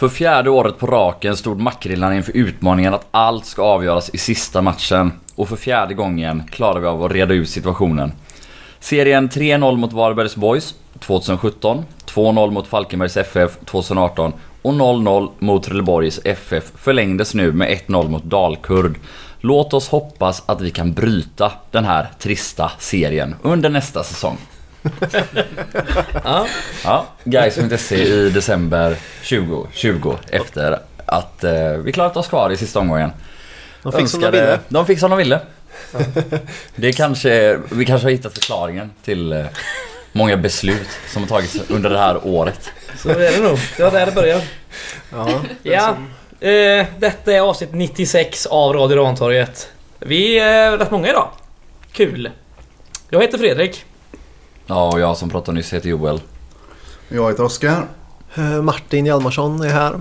För fjärde året på raken stod Makrillarna inför utmaningen att allt ska avgöras i sista matchen. Och för fjärde gången klarade vi av att reda ut situationen. Serien 3-0 mot Varbergs Boys 2017, 2-0 mot Falkenbergs FF 2018 och 0-0 mot Trelleborgs FF förlängdes nu med 1-0 mot Dalkurd. Låt oss hoppas att vi kan bryta den här trista serien under nästa säsong. Ja. Ja, Gais.se i december 2020 efter att eh, vi klarat oss kvar i sista omgången. De fick som de Önskade- ville. De fick som de ville. Det kanske, vi kanske har hittat förklaringen till eh, många beslut som har tagits under det här året. Så är det nog. Det var där det började. Ja, Ja. Eh, detta är avsnitt 96 av Radio Rantorget. Vi är rätt många idag. Kul. Jag heter Fredrik. Ja, och jag som pratade nyss heter Joel. Jag heter Oskar. Eh, Martin Hjalmarsson är här. Uh,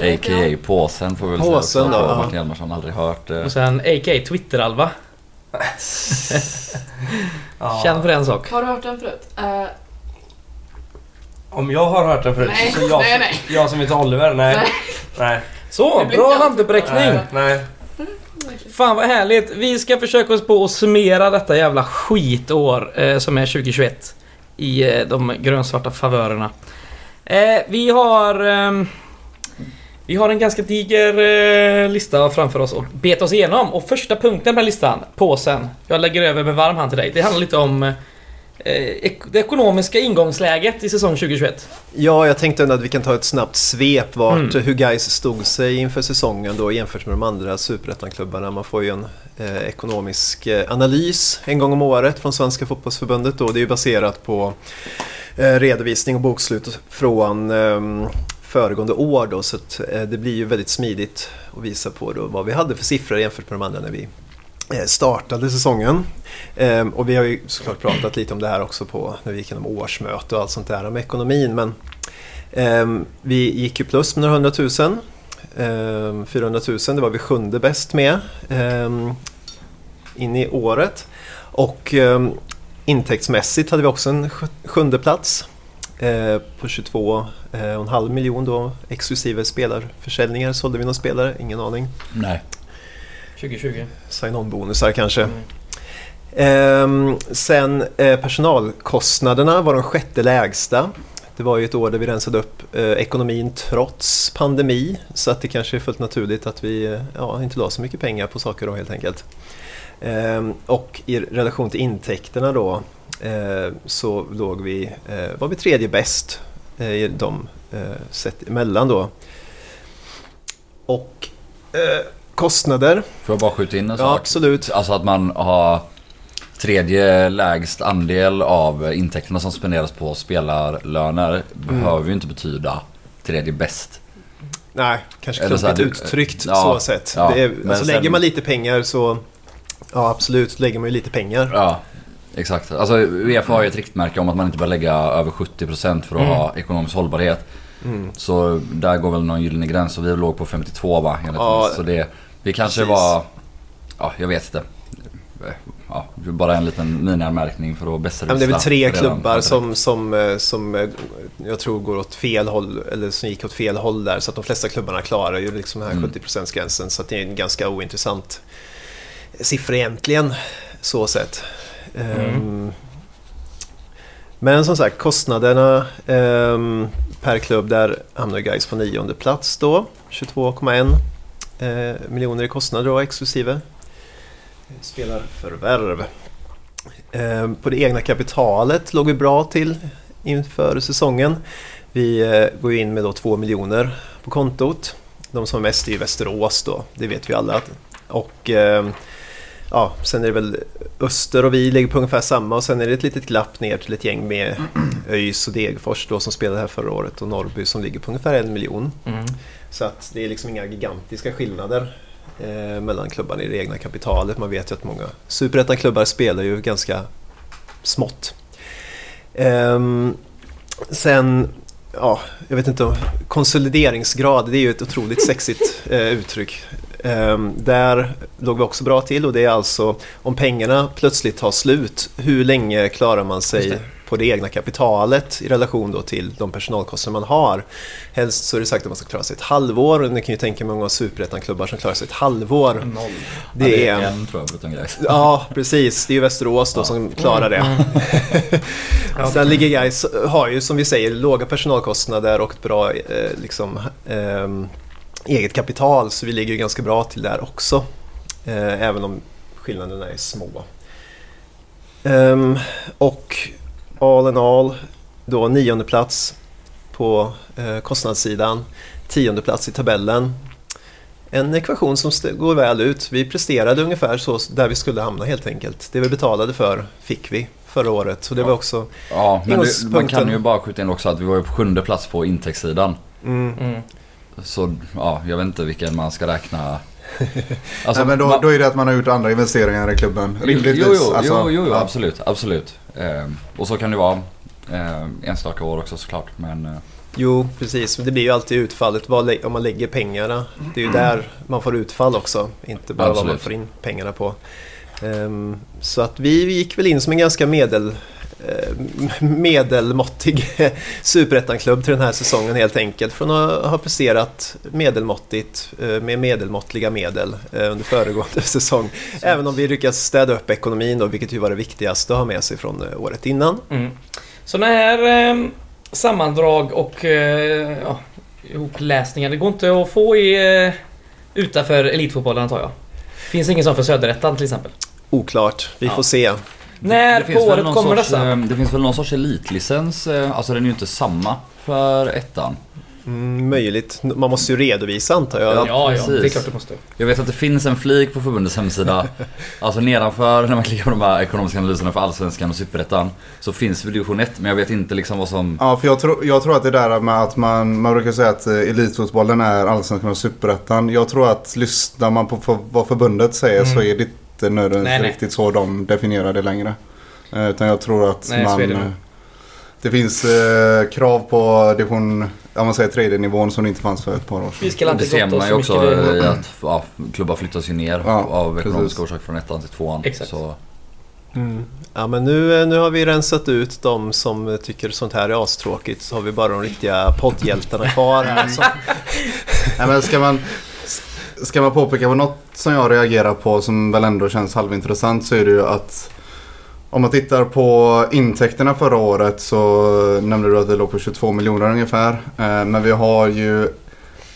jag. A.k.a. Påsen får vi väl Påsen säga. då, också. ja. Martin Hjalmarsson aldrig hört. Eh. Och sen A.k.a. Twitter-Alva. Ja. Känn för en sak. Har du hört den förut? Eh, Om jag har hört den förut? Nej, så jag, nej, nej. jag som heter Oliver? Nej. Nej. Nej. Så, bra handuppräckning. Nej. nej. Fan vad härligt. Vi ska försöka oss på att summera detta jävla skitår eh, som är 2021 i eh, de grönsvarta favörerna. Eh, vi har... Ehm, vi har en ganska diger eh, lista framför oss att beta oss igenom och första punkten på den listan, påsen, jag lägger över med varm hand till dig. Det handlar lite om eh, det ekonomiska ingångsläget i säsong 2021. Ja, jag tänkte ändå att vi kan ta ett snabbt svep vart, Mm. hur guys stod sig inför säsongen då jämfört med de andra superettan-klubbarna. Man får ju en eh, ekonomisk eh, analys en gång om året från Svenska fotbollsförbundet då. Det är ju baserat på eh, redovisning och bokslut från eh, föregående år då så att, eh, det blir ju väldigt smidigt att visa på då vad vi hade för siffror jämfört med de andra när vi eh, Eh, startade säsongen. Ehm, och vi har ju såklart pratat lite om det här också på när vi gick igenom årsmöte och allt sånt där om ekonomin. Men ehm, vi gick ju plus med några hundratusen. Ehm, 400 000, det var vi sjunde bäst med in i året. Och intäktsmässigt hade vi också en sjunde plats eh, på 22,5 eh, miljoner då exklusive spelarförsäljningar. Sålde vi någon spelare? Ingen aning. Nej. 2020. Sign-on-bonusar kanske. Mm. Ehm, sen eh, personalkostnaderna var de sjätte lägsta. Det var ju ett år där vi rensade upp eh, ekonomin trots pandemi. Så att det kanske är fullt naturligt att vi eh, ja, inte la så mycket pengar på saker då helt enkelt. Ehm, och i relation till intäkterna då eh, så låg vi, eh, var vi tredje bäst eh, i de sett emellan då. Och kostnader, Får jag bara skjuta in en ja sak? absolut. Alltså att man har tredje lägst andel av intäkterna som spenderas på spelarlöner behöver ju inte betyda tredje bäst. Nej, kanske klumpigt uttryckt ja, så sett. ja, är, alltså, sen- lägger man lite pengar så... Ja, absolut. Lägger man ju lite pengar. Ja, exakt. Alltså Uefa har ju ett riktmärke om att man inte bör lägga över 70% för att Mm. ha ekonomisk hållbarhet. Mm. Så där går väl någon gyllene gräns och vi låg på 52 va? Enligt Ja, oss. Så det, vi kanske precis. var... Ja, jag vet inte. Ja, bara en liten minianmärkning för att men det är väl tre klubbar som, som, eh, som eh, jag tror går åt fel håll, eller som gick åt fel håll där. Så att de flesta klubbarna klarar ju liksom den här Mm. 70%-gränsen. Så att det är en ganska ointressant siffra egentligen, så sett. Ehm, Men som sagt, kostnaderna ehm, per klubb, där hamnar Gais på nionde plats då. 22,1 eh, miljoner i kostnader då, exklusive spelarförvärv. Eh, på det egna kapitalet låg vi bra till inför säsongen. Vi eh, går ju in med då 2 miljoner på kontot. De som är mest är ju Västerås då, det vet vi alla. Och eh, ja, sen är det väl Öster och vi ligger på ungefär samma och sen är det ett litet glapp ner till ett gäng med ÖIS och Degerfors då som spelade här förra året och Norrby som ligger på ungefär en miljon. Mm. Så att det är liksom inga gigantiska skillnader eh, mellan klubbarna i det egna kapitalet. Man vet ju att många superettan-klubbar spelar ju ganska smått. Eh, sen, ja, jag vet inte, konsolideringsgrad, det är ju ett otroligt sexigt eh, uttryck. Ehm, där låg vi också bra till och det är alltså om pengarna plötsligt tar slut, hur länge klarar man Just sig det på det egna kapitalet i relation då till de personalkostnader man har. Helst så är det sagt att man ska klara sig ett halvår och ni kan ju tänka många superettan-klubbar som klarar sig ett halvår. Noll. Det är... en tror jag Gais. Ja, precis. Det är ju Västerås då som klarar det. Ja. Sen ligger Gais har ju som vi säger låga personalkostnader och ett bra eh, liksom, ehm, eget kapital så vi ligger ju ganska bra till där också. Eh, även om skillnaderna är små. Ehm, och all in all då nionde plats på eh, kostnadssidan, tionde plats i tabellen. En ekvation som går väl ut. Vi presterade ungefär så där vi skulle hamna helt enkelt. Det vi betalade för fick vi förra året. Så det var också... Ja, men det, man kan ju bara skjuta in också att vi var på sjunde plats på intäktssidan. Mm, Mm. Så ja, jag vet inte vilken man ska räkna. Alltså, Nej, men då, man- då är det att man har gjort andra investeringar i klubben. Rimligtvis. Jo, jo, alltså, jo, jo, jo ja. absolut. absolut. Eh, och så kan det vara eh, enstaka år också såklart. Men eh, jo, precis. Det blir ju alltid utfallet. Om man lägger pengarna. Det är ju där man får utfall också. Inte bara vad man Absolut. får in pengarna på. Ehm, så att vi, gick väl in som en ganska medel, medelmåttig superettan-klubb till den här säsongen helt enkelt. Från att ha presterat medelmåttigt eh, med medelmåttliga medel eh, under föregående säsong. Även om vi lyckas städa upp ekonomin då, vilket ju var det viktigaste att ha med sig från eh, året innan. Mm. Sådana här eh, sammandrag och eh, ja, ihopläsningar, det går inte att få i, eh, utanför elitfotbollen antar jag. Finns ingen sån för Söderettan till exempel. Oklart, vi Ja. får se. När det på finns väl året någon kommer sorts, dessa? eh, Det finns väl någon sorts elitlicens. eh, Alltså den är ju inte samma för ettan. Mm, möjligt. Man måste ju redovisa antar jag. Ja, ja, ja, precis. det är klart du måste. Jag vet att det finns en flik på förbundets hemsida. alltså nedanför när man klickar på de här ekonomiska analyserna för Allsvenskan och Superettan. Så finns väl division 1 men jag vet inte liksom vad som... Ja, för jag, tror- jag tror att det där med att man, man brukar säga att eh, elitfotbollen är allsvenskan och superettan. Jag tror att lyssnar man på för, vad förbundet säger så är det inte nödvändigtvis Nej, nej. riktigt så de definierar det längre. Eh, Utan jag tror att Nej, så man... det eh, det finns eh, krav på division, ja man säger tredje nivån som det inte fanns för ett par år sedan. Vi ska Det inte ser man ju så också i att ja, klubbar flyttas ju ner Ja, av precis. ekonomiska orsaker från ettan till tvåan. Exakt. Så, Mm. Ja men nu, nu har vi rensat ut de som tycker sånt här är astråkigt så har vi bara de riktiga poddhjältarna kvar här. Som, Nej, men ska man, ska man påpeka på något som jag reagerar på som väl ändå känns halvintressant så är det ju att om man tittar på intäkterna förra året så nämnde du att det låg på 22 miljoner ungefär. Eh, men vi har ju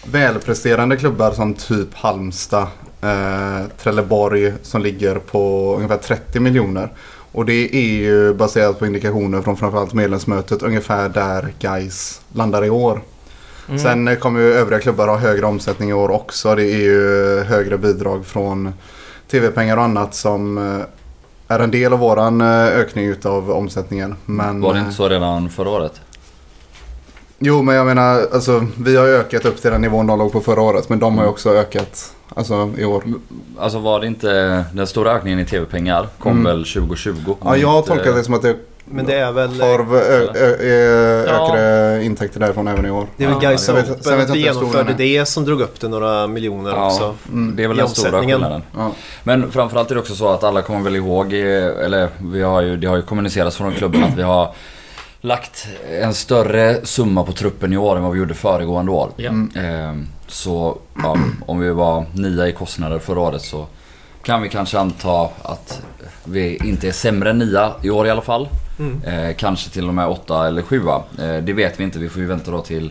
välpresterande klubbar som typ Halmstad, eh, Trelleborg som ligger på ungefär 30 miljoner. Och det är ju baserat på indikationer från framförallt medlemsmötet ungefär där Guys landar i år. Mm. Sen eh, kommer ju övriga klubbar ha högre omsättning i år också. Det är ju högre bidrag från tv-pengar och annat som eh, är en del av våran eh, ökning utav omsättningen. Men, var det eh, inte så redan förra året? Jo men jag menar alltså vi har ökat upp till den nivån de låg på förra året. Men de har ju också ökat alltså, i år. Alltså var det inte den stora ökningen i tv-pengar kom Mm. väl 2020? Ja jag Inte- tolkar det som att det men det är väl, har ö- ö- ö- Ja. ökade intäkter därifrån även i år. det är väl Ja, Gais vet- Open, stor genomförde det som drog upp det några miljoner Ja. också. Mm. Det är väl den stora skillnaden. Ja. Men framförallt är det också så att alla kommer väl ihåg, eh, eller vi har ju, det har ju kommunicerats från klubben att vi har lagt en större summa på truppen i år än vad vi gjorde föregående år. Ja. Mm. Ehm, Så ja, om vi var nia i kostnader förra året så kan vi kanske anta att vi inte är sämre än nia i år i alla fall. Mm. Eh, kanske till och med åtta eller sjua. Eh, det vet vi inte, vi får ju vänta då till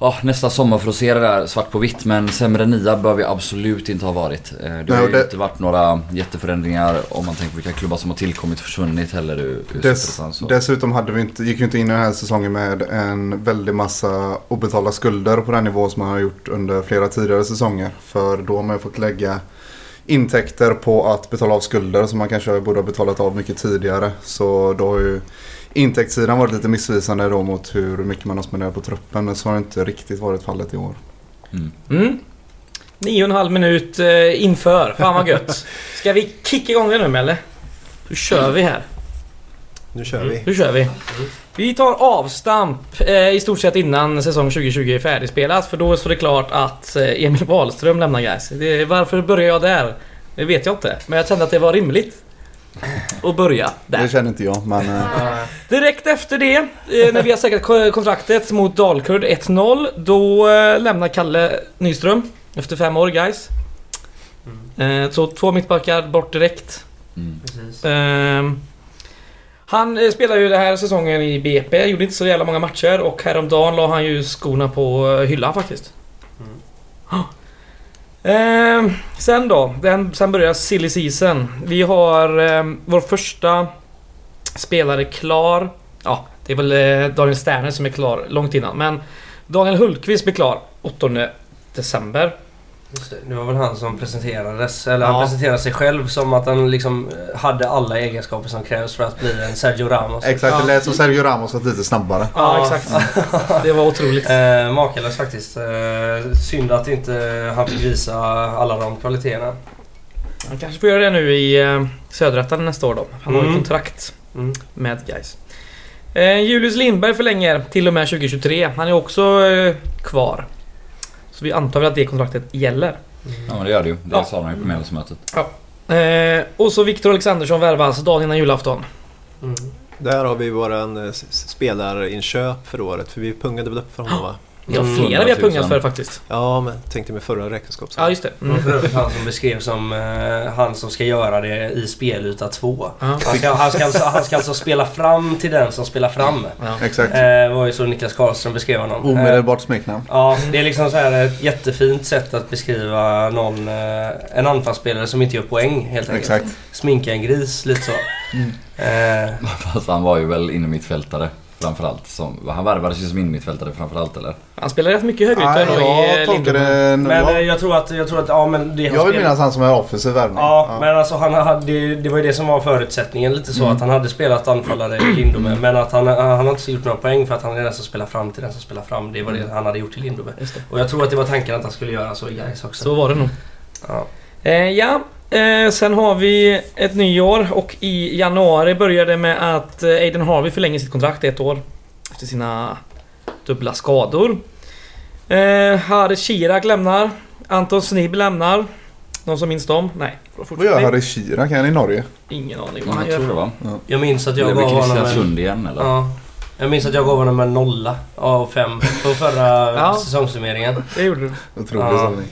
ja, nästa sommar för att se det där svart på vitt. Men sämre nia bör vi absolut inte ha varit. Eh, det har ju det- inte varit några jätteförändringar om man tänker på vilka klubbar som har tillkommit och försvunnit heller ur, ur Dess, dessutom hade vi inte, gick vi inte in i den här säsongen med en väldig massa obetalda skulder på den nivå som man har gjort under flera tidigare säsonger. För då har man ju fått lägga intäkter på att betala av skulder som man kanske borde ha betalat av mycket tidigare. Så då har ju intäktssidan varit lite missvisande då mot hur mycket man har spenderat på truppen. Men så har det inte riktigt varit fallet i år. Mm. Mm. Nio och en halv minut eh, inför. Fan vad gött. Ska vi kicka igång det nu eller? Hur kör vi här? Nu kör vi. Hur kör vi? Vi tar avstamp eh, i stort sett innan säsong 2020 är färdigspelat för då står det klart att eh, Emil Wahlström lämnar guys. Det, varför börjar jag där? Det vet jag inte. Men jag kände att det var rimligt att börja Det där. känner inte jag men... eh, Direkt efter det, eh, när vi har säkrat ko- kontraktet mot Dalkurd 1-0, då eh, lämnar Kalle Nyström efter fem år guys. Eh, så två mittbackar bort direkt. Mm. Han eh, spelar ju den här säsongen i BP, gjorde inte så jävla många matcher och häromdagen la han ju skorna på eh, hyllan faktiskt. Mm. Ehm, sen då, den, sen börjar silly season. Vi har ehm, vår första spelare klar. Ja, det är väl eh, Daniel Sterner som är klar långt innan. Men Daniel Hultqvist blir klar 8 december. Just det. det var väl han som presenterades, eller Ja. han presenterade sig själv som att han liksom eh, hade alla egenskaper som krävs för att bli en Sergio Ramos. Exakt, det lät som Sergio Ramos var lite snabbare. Ja, Ja. exakt. Det var otroligt. Eh, makalöst faktiskt. Eh, synd att inte han fick visa alla de kvaliteterna. Han kanske får göra det nu i eh, Söderettan nästa år då. Han har ju Mm. kontrakt Mm. med guys. Eh, Julius Lindberg förlänger till och med 2023. Han är också eh, kvar. Så vi antar väl att det kontraktet gäller. Ja men det gör det ju. Det Ja. sa de ju på medlemsmötet. Eh, och så Viktor Alexandersson värvas dagen innan julafton. Mm. Där har vi våran eh, spelarinköp för året, för vi pungade väl upp för honom va? Vi har Mm. flera vi har 100 000. pungat för faktiskt. Ja, men tänkte med förra räkenskapsåret. Ja, just det. Mm. Mm. Han som beskrevs som eh, han som ska göra det i spelyta 2. Ja. Han ska, han, ska alltså, han ska alltså spela fram till den som spelar fram. Ja. Exakt. Eh, var ju så Niklas Karlström beskrev honom. Eh, Omedelbart smeknamn. Ja, det är liksom så här ett jättefint sätt att beskriva någon, eh, en anfallsspelare som inte gör poäng helt enkelt. Exakt. Sminka en gris, lite så. Eh, Fast han var ju väl innermittfältare framförallt. Som, han värvades ju som innermittfältare framförallt eller? Han spelar rätt mycket högerytter Nej, då i eh, tolkar Lindholm. det... men eh, jag, tror att, jag tror att, ja men det han jag vill minnas han som är offensiv värvning. Ja, men alltså han hade, det, det var ju det som var förutsättningen lite så Mm. att han hade spelat anfallare i Lindome men att han, han har inte gjort några poäng för att han är den som spelar fram till den som spelar fram. Det var det han hade gjort i Lindome. Och jag tror att det var tanken att han skulle göra så i Gais också. Så var det nog. Ja. Eh, ja, eh, sen har vi ett nyår och i januari börjar det med att eh, Aiden Harvey förlänger sitt kontrakt ett år. Efter sina dubbla skador. Eh, Harry Chirac lämnar. Anton Snibb lämnar. Någon som minns dem? Nej. Vad gör Harry Chirac? Är han i Norge? Ingen aning vad han jag tror det gör. var. Jag minns att jag gav honom en... Kristiansund igen eller? Ja. Jag minns att jag gav honom en nolla av fem på förra Ja. säsongssummeringen. Det gjorde du. Otrolig Ja. sanning.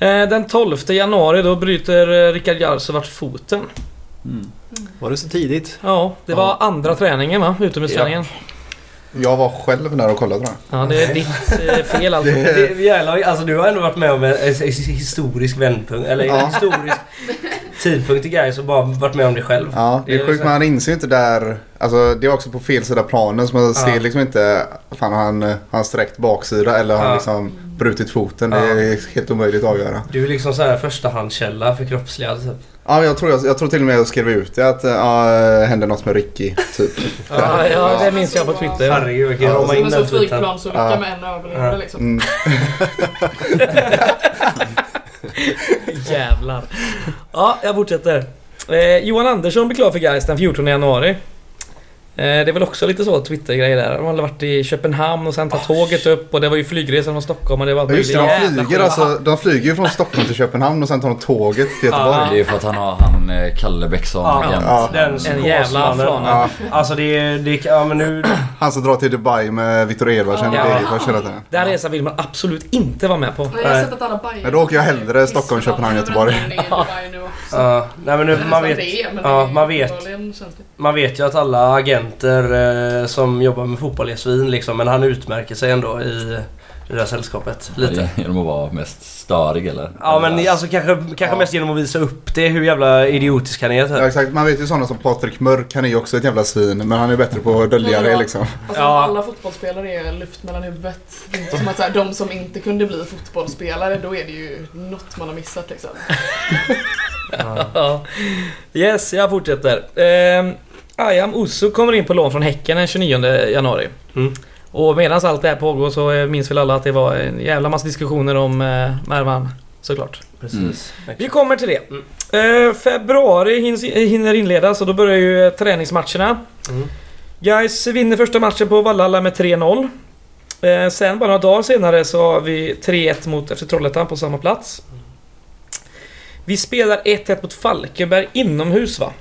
Eh, den 12 januari då bryter eh, Rickard Jarsovart foten. Mm. Var det så tidigt? Ja, det var andra träningen va? Utomhusträningen. Jag var själv där och kollade jag. Ja, det är ditt eh, fel alltså. Det- Det, jävlar, alltså du har ändå varit med om en, en, en historisk vändpunkt, eller en Ja. historisk tidpunkt i Gais och bara varit med om det själv. Ja, det är Det är sjukt han inser inte där. Alltså det är också på fel sida planen så man Ja. ser liksom inte. Fan har han, han sträckt baksida eller har han Ja. liksom brutit foten. Det Ja. är helt omöjligt att avgöra. Du är liksom så här förstahandskälla för kroppsliga typ. Ja, jag tror, jag, jag tror till och med jag skrev ut det att ja, hände något med Ricky typ. Ja, ja, det minns jag på Twitter. Herregud, kan Ja, rama Som in en den tweeten. flygplansolycka Ja. med en överlevande Ja. liksom. Mm. Jävlar. Ja, jag fortsätter. Eh, Johan Andersson blir klar för Gais den 14 januari. Eh, det är väl också lite så Twitter-grejer där. De har varit i Köpenhamn och sen tagit tåget upp och det var ju flygresan från Stockholm och det var allt Ja, just det, de flyger, alltså, de flyger ju från Stockholm till Köpenhamn och sen tar de tåget till Göteborg. Ja. Det är ju för att han har han eh, Kalle Bäckson Ja, agent. ja. Den En jävla. Ja, Alltså det är... Det, ja men nu... han som drar till Dubai med Victor Edvardsen Ja. och Degerfors hela tiden. Den resan vill man absolut inte vara med på. Nej, jag har sett att alla bajer. Men då åker jag hellre Stockholm, Köpenhamn, Göteborg. Ja, nej men nu, man vet... ja, man vet. Man vet ju att alla agenter eh, som jobbar med fotboll är svin liksom, men han utmärker sig ändå i, det här sällskapet. Lite. Genom att vara mest störig eller? Ja men alltså kanske, kanske Ja. mest genom att visa upp det, hur jävla idiotisk han är. typ. Ja exakt, man vet ju sådana som Patrik Mörk, han är ju också ett jävla svin men han är bättre på att dölja det liksom. Alltså Ja. alla fotbollsspelare är luft mellan huvudet. Det är inte som att så här, de som inte kunde bli fotbollsspelare, då är det ju något man har missat liksom. Ja. Yes, jag fortsätter. Eh, Ayam Usu kommer in på lån från Häcken den 29 januari. Mm. Och medan allt det här pågår så eh, minns väl alla att det var en jävla massa diskussioner om eh, Mervan. Såklart. Precis. Vi kommer till det. Mm. Eh, februari hinns- hinner inledas och då börjar ju eh, träningsmatcherna. Mm. Guys vinner första matchen på Vallhalla med 3-0. Eh, sen bara några dagar senare så har vi 3-1 mot FC Trollhättan på samma plats. Vi spelar 1-1 mot Falkenberg inomhus va?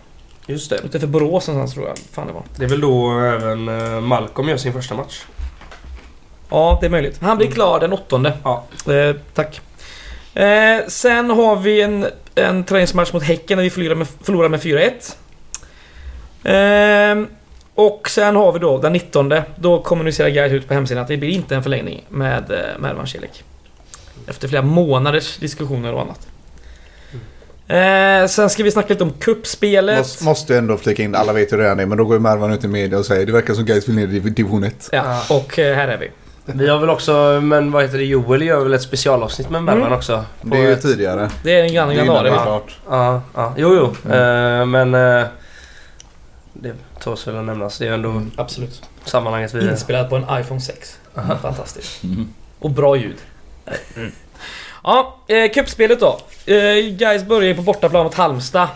Just det. Utanför Borås någonstans tror jag. Fan det var. Det är väl då även eh, Malcolm gör sin första match. Ja, det är möjligt. Han blir klar den åttonde. Ja. Eh, tack. Eh, sen har vi en, en träningsmatch mot Häcken där vi förlorar med, förlorar med 4-1. Eh, och sen har vi då den 19. Då kommunicerar Gais ut på hemsidan att det blir inte en förlängning med, eh, med Ervan Celik. Efter flera månaders diskussioner och annat. Eh, sen ska vi snacka lite om kuppspelet. Måste, måste ändå flika in, alla vet redan det, men då går ju Mervan ut i media och säger det verkar som Gais vill ner i division 1. Ja, och eh, här är vi. Vi har väl också, men vad heter det, Joel gör väl ett specialavsnitt med Bergman Mm. också? Det är ju ett- tidigare. Det är en grann Det är ju januari är klart. Ja, ja. Jo, jo. Eh, men... Eh, det tåls väl att nämnas. Det är ju ändå Absolut. sammanhanget vi... Inspelad på en iPhone 6. Fantastiskt. Mm. Och bra ljud. Ja, eh, cupspelet då. Eh, Guys börjar på bortaplan mot Halmstad.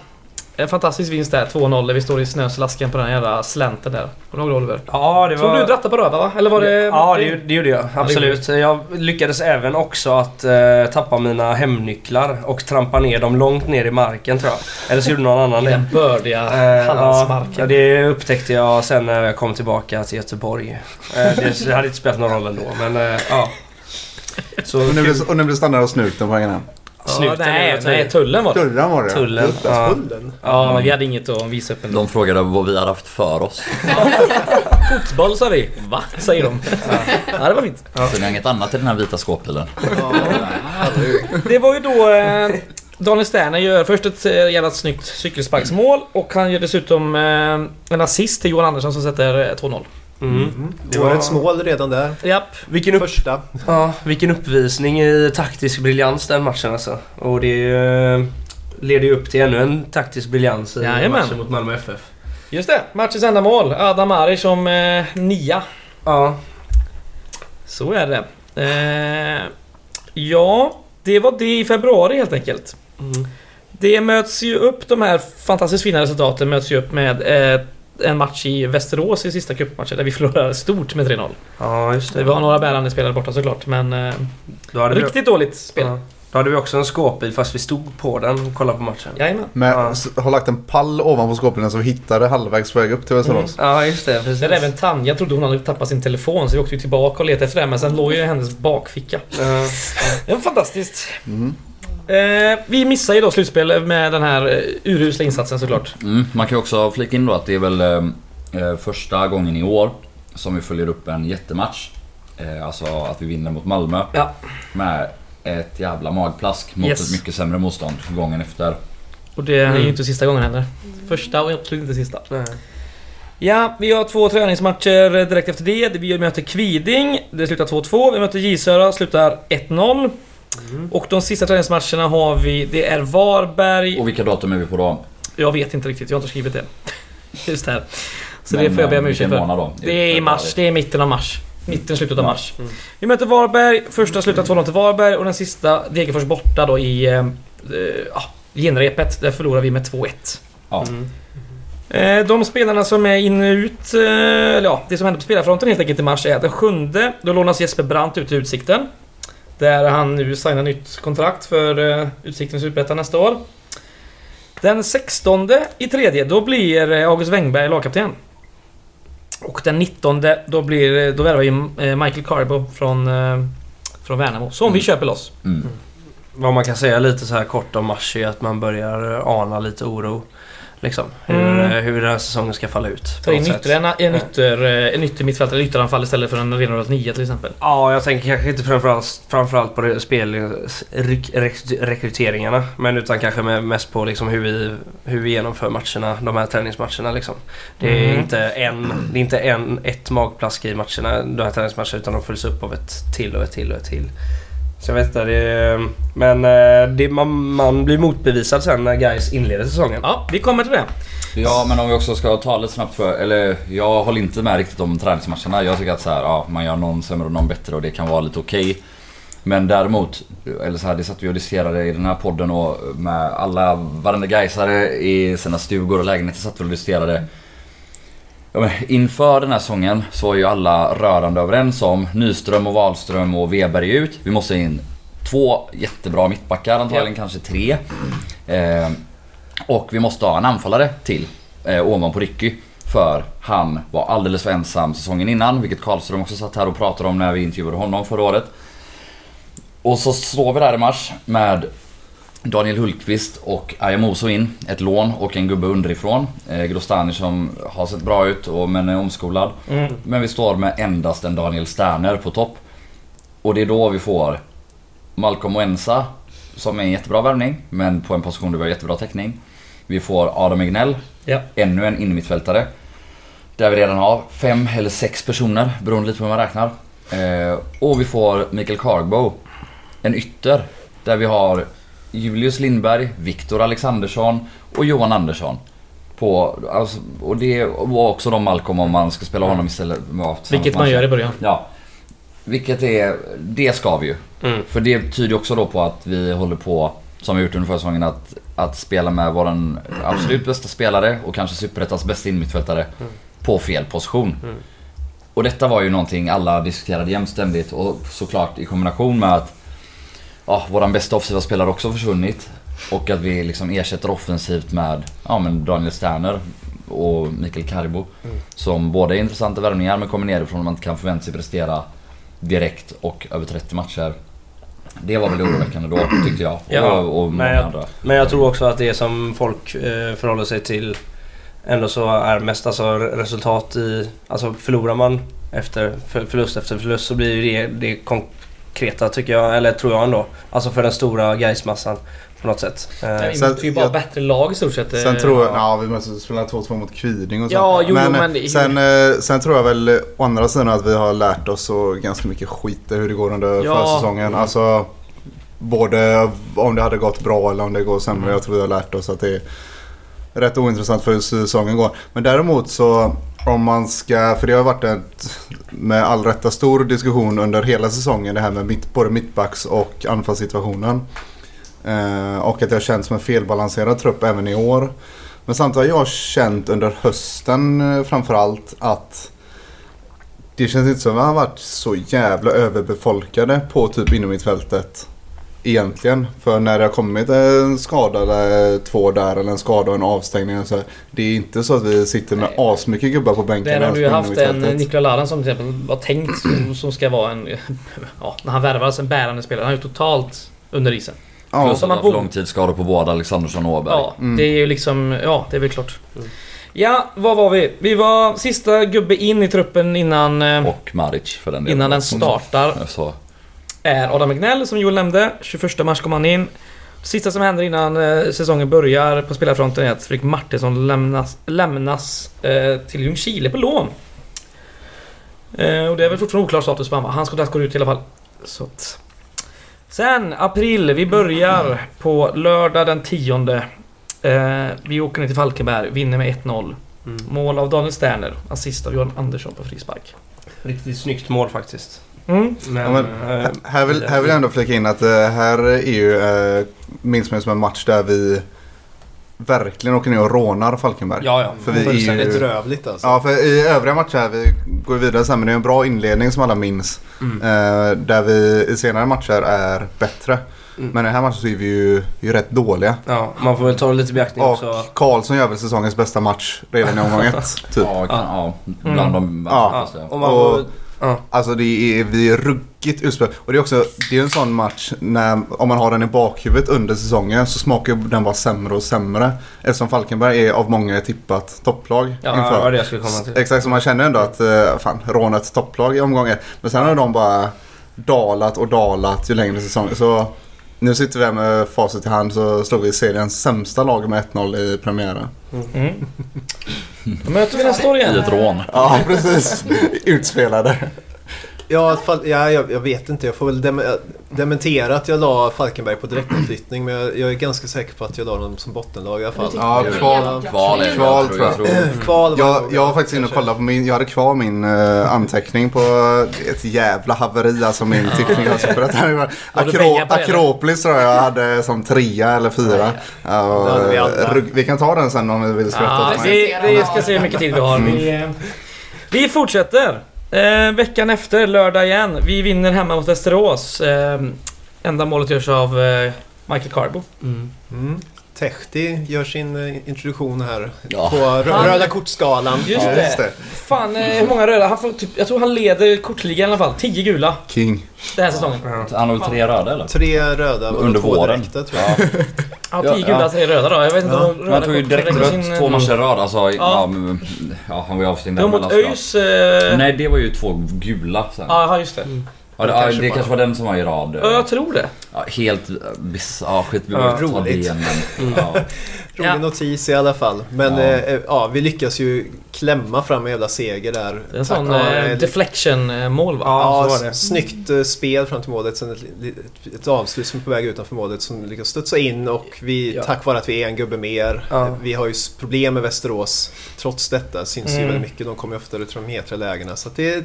En fantastisk vinst där, 2-0. Vi står i snöslasken på den jävla slänten där. Kommer du ihåg Oliver? Ja, det var... du drattade på röva va? Eller var det... Ja, det, det gjorde jag. Absolut. Jag lyckades även också att eh, tappa mina hemnycklar och trampa ner dem långt ner i marken tror jag. Eller så gjorde någon annan det. den bördiga Eh, ja, Hallandsmarken. det upptäckte jag sen när jag kom tillbaka till Göteborg. Eh, det, det hade inte spelat någon roll ändå, men eh, ja. Så Och nu blir, och nu blir standard av snuten på vägen hem. Ja, Snuten nej, nej, tullen var det. Dörren var det ja. Tullen. Ja. Tullen? Ja, men vi hade inget att visa upp ändå. De frågade vad vi hade haft för oss. Fotboll sa vi. Va? Säger de. Ja, det var fint. Så ni har inget annat i den här vita skåpbilen? Det var ju då eh, Daniel Sterner gör först ett eh, jävla snyggt cykelsparksmål och han gör dessutom eh, en assist till Johan Andersson som sätter eh, 2-0. Mm. Det var ett mål redan där. Japp. Vilken, upp, Första. ja, vilken uppvisning i taktisk briljans den matchen alltså. Och det eh, leder ju upp till ännu en taktisk briljans i Jajamän. matchen mot Malmö FF. Just det, matchens enda mål. Adam Ari som eh, nia. Ja, Så är det. Eh, ja, det var det i februari helt enkelt. Mm. Det möts ju upp, de här fantastiskt fina resultaten möts ju upp med eh, en match i Västerås i sista cupmatchen där vi förlorade stort med 3-0. ja just det. Det var några bärande spelare borta såklart men eh, Då hade, vi, riktigt dåligt spel. ja, då hade vi också en skåpbil fast vi stod på den och kollade på matchen. Jajamän. Men Ja. har lagt en pall ovanpå skåpbilen så vi hittade halvvägs på väg upp till Västerås. Ja, just det. Precis. Där även Tanja trodde hon hade tappat sin telefon så vi åkte tillbaka och letade efter den men sen låg ju i hennes bakficka. Ja. Det var fantastiskt. Mm. Eh, vi missar ju då slutspel med den här eh, urusla insatsen såklart. Mm, man kan ju också flika in då att det är väl eh, eh, första gången i år som vi följer upp en jättematch. Eh, alltså att vi vinner mot Malmö. Ja. Med ett jävla magplask mot Yes. ett mycket sämre motstånd gången efter. Och det är Mm. ju inte sista gången heller. Första och absolut inte sista. Nej. Ja, vi har två träningsmatcher direkt efter det. Vi möter Kviding, det slutar 2-2. Vi möter J Södra, slutar 1-0. Mm. Och de sista träningsmatcherna har vi, det är Varberg. Och vilka datum är vi på då? Jag vet inte riktigt, jag har inte skrivit det. Just här. Så Men, det får jag be om eh, ursäkt för. Det är i mars, det är mitten av mars. Mitten, slutet av mars. Vi möter Varberg, första slutar 2-0 till Varberg och den sista Degerfors borta då i eh, ja, genrepet. Där förlorar vi med 2-1. Ja. Mm. Eh, De spelarna som är in och ut, eh, eller ja, det som händer på spelarfronten helt enkelt i mars är att den sjunde, då lånas Jesper Brandt ut till Utsikten. Där han nu signar nytt kontrakt för eh, Utsikten Superettan nästa år. Den 16 i tredje, då blir eh, August Wengberg lagkapten. Och den 19 då blir, då värvar vi eh, Michael Carbo från, eh, från Värnamo. Som vi Mm. köper loss. Mm. Vad man kan säga lite så här kort om mars är att man börjar ana lite oro. Liksom. Hur, Mm. eh, hur den här säsongen ska falla ut. Ta in ytterligare en, en, ytter, eh, en yttermittfältare, eller ytteranfall istället för en renodlat nia till exempel. Ja, jag tänker kanske inte framförallt, framförallt på spelrekryteringarna. Men utan kanske mest på liksom hur, vi, hur vi genomför matcherna, de här träningsmatcherna. Liksom. Det är Mm. inte, en, det är inte en, ett magplask i matcherna, de här träningsmatcherna, utan de följs upp av ett till och ett till och ett till. Så jag vet inte, det men eh, det, man, man blir motbevisad sen när guys inleder säsongen. Ja, vi kommer till det. Ja men om vi också ska ta lite snabbt för, eller jag håller inte med riktigt om träningsmatcherna. Jag tycker att så här, ja, man gör någon sämre och någon bättre och det kan vara lite okej. Men däremot, eller så här, det satt vi och diskuterade i den här podden och med alla, varenda gaisare i sina stugor och lägenheter satt vi och diskuterade. Ja, inför den här säsongen så var ju alla rörande överens om Nyström och Wahlström och Weber är ut. Vi måste in två jättebra mittbackar, antagligen kanske tre. Eh, och vi måste ha en anfallare till. eh, ovanpå Ricky. För han var alldeles för ensam säsongen innan, vilket Karlström också satt här och pratade om när vi intervjuade honom förra året. Och så står vi där i mars med Daniel Hultqvist och Ayamoso in. Ett lån och en gubbe underifrån. Eh, Grostani som har sett bra ut och, men är omskolad. Mm. Men vi står med endast en Daniel Sterner på topp. Och det är då vi får Malcolm Oensa som är en jättebra värvning men på en position där vi har jättebra täckning. Vi får Adam Egnell, Ja. ännu en innermittfältare. Där vi redan har fem eller sex personer beroende lite på hur man räknar. Eh, och vi får Mikael Cargbo, en ytter. Där vi har Julius Lindberg, Viktor Alexandersson och Johan Andersson. På, alltså, och det var också de Malcolm om man ska spela honom istället. Ja, Vilket man gör i början. Ja. Vilket är, det ska vi ju. Mm. För det tyder också då på att vi håller på, som vi gjort under förra säsongen, att, att spela med våran absolut bästa spelare och kanske Superettans bästa innermittfältare på fel position. Mm. Och detta var ju någonting alla diskuterade jämt ständigt och såklart i kombination med att ja, våran bästa offensiva spelare också försvunnit. Och att vi liksom ersätter offensivt med ja, men Daniel Sterner och Mikael Carbo. Mm. Som båda är intressanta värvningar men kommer nerifrån och man inte kan förvänta sig prestera direkt och över 30 matcher. Det var väl oroväckande då tyckte jag. Ja, och, och men jag- andra. Men jag tror också att det som folk eh, förhåller sig till ändå så är mest alltså re- resultat i... Alltså förlorar man efter för- förlust efter förlust så blir det det konkreta tycker jag, eller tror jag ändå. Alltså för den stora Gaismassan på något sätt. Eh, Vi Sen- möter ju bara jag- bättre lag i stort sett. Sen eh, tror jag, ja vi måste spela 2-2 mot Kviding och så. Ja, jo, men, men det- sen, eh, sen tror jag väl eh, å andra sidan att vi har lärt oss så ganska mycket skit hur det går under Ja. försäsongen. Alltså både om det hade gått bra eller om det går sämre. Jag tror vi har lärt oss att det är rätt ointressant för hur säsongen går. Men däremot så om man ska, för det har varit ett med all rätta stor diskussion under hela säsongen det här med mitt, både mittbacks och anfallssituationen. Eh, och att det har känts som en felbalanserad trupp även i år. Men samtidigt har jag känt under hösten eh, framförallt att det känns inte som att vi har varit så jävla överbefolkade på typ inom mittfältet. Egentligen. För när det har kommit en skada eller två där eller en skada och en avstängning. Så det är inte så att vi sitter med Nej. asmycket gubbar på bänken. Där har ens du på haft en. Nikola Ladan som till exempel var tänkt som, som ska vara en... Ja, när han värvades en bärande spelare. Han är ju totalt under isen. Ja, Plus att man bo- långtidsskador på båda Alexandersson och Åberg. Ja, Mm. det är ju liksom... Ja, det är väl klart. Mm. Ja, vad var vi? Vi var sista gubbe in i truppen innan... eh, Och Maric för den delen. Innan den startar Så, är Adam Egnell som Joel nämnde. 21 mars kom han in. Sista som händer innan eh, säsongen börjar på spelarfronten är att Fredrik Martinsson lämnas, lämnas eh, till Ljungskile på lån. Eh, och det är väl fortfarande oklar status på. Hans kontrakt går ut i alla fall. Så att. Sen april. Vi börjar på lördag den 10. Eh, vi åker ner till Falkenberg. Vinner med 1-0. mm. Mål av Daniel Sterner. Assist av Johan Andersson på frispark. Riktigt snyggt mål faktiskt. Mm. Men, Ja, men eh, Här vill, här vill jag ändå flika in att det här är ju, eh, minns mig som en match där vi verkligen åker ner och rånar Falkenberg. ja, ja. För vi är ju... bedrövligt alltså. Ja, för i övriga matcher här, vi går vidare sen, men det är en bra inledning som alla minns. Mm. Eh, där vi i senare matcher är bättre. Mm. Men i den här matchen så är vi ju, ju rätt dåliga. ja, man får väl ta det lite i beaktning Och också. Karlsson gör väl säsongens bästa match redan i omgång ett. Typ. ja, kan, ja. bland de Ja. Ja, och man Och- ja. Alltså det är, vi är ruggigt utspelat. Och det är också det är en sån match när, om man har den i bakhuvudet under säsongen så smakar den bara sämre och sämre. Eftersom Falkenberg är av många tippat topplag Ja, Ja, det var det jag skulle komma till. Exakt, så man känner ändå att eh, fan, råna ett topplag i omgång ett. Men sen har de bara dalat och dalat ju längre säsongen. Så nu sitter vi här med facit i hand så slog vi seriens sämsta lag med 1-0 i premiären. Mm. Då möter vi nästa år I igen. ett rån. Ja, precis. Utspelade. Ja, fall, ja jag, jag vet inte. Jag får väl dem, dementera att jag la Falkenberg på direktinflyttning. Men jag, jag är ganska säker på att jag la dem som bottenlag i alla fall. Ja, kval. Kval Kval, jag tror jag. tror. Jag. Eh, Kval Jag, jag var faktiskt inne och kollade på min, jag hade kvar min eh, anteckning på ett jävla haveri alltså min tippning. Alltså, för att Akro? Akropolis tror jag jag hade som trea eller fyra. Hade vi vi kan ta den sen om vi vill skratta Ja, åt mig. vi, vi ska se hur mycket tid vi har. Vi, eh, vi fortsätter. Eh, veckan efter, lördag igen. Vi vinner hemma mot Västerås. Eh, enda målet görs av eh, Michael Carbo. Mm. Mm. Tehti gör sin eh, introduktion här ja. på röda kortskalan. Just det. Just det. Fan, eh, hur många röda? Han får typ, jag tror han leder kortligan i alla fall. 10 gula. King. Den här säsongen. Han har väl tre röda eller? Tre röda under våren. Direkta, tror jag. Ja, 10 gula, tre röda då. Jag vet inte ja. om röda Han tog ju direkt rött sin... två matcher i rad. Alltså, ja. Ja, ja, han var ju avstängd där. mot ÖIS... Eh... Nej, det var ju två gula sen. Ja, just det. Mm. Ja, det, kanske, det kanske var den som var i rad. Ja, jag tror det. Ja, helt bisarrt. Ja, skit, vi ja, roligt. Men, mm. ja. Rolig ja. notis i alla fall. Men ja. Eh, ja. vi lyckas ju klämma fram en jävla seger där. Det är en sån eh, deflection-mål va? Ja, ja så var det. snyggt eh, spel fram till målet. Sen ett, ett, ett avslut som är på väg utanför målet som lyckas studsa in och vi, ja. tack vare att vi är en gubbe mer. Ja. Vi har ju problem med Västerås. Trots detta syns mm. ju väldigt mycket. De kommer ju oftare till de hetra lägena. Så det är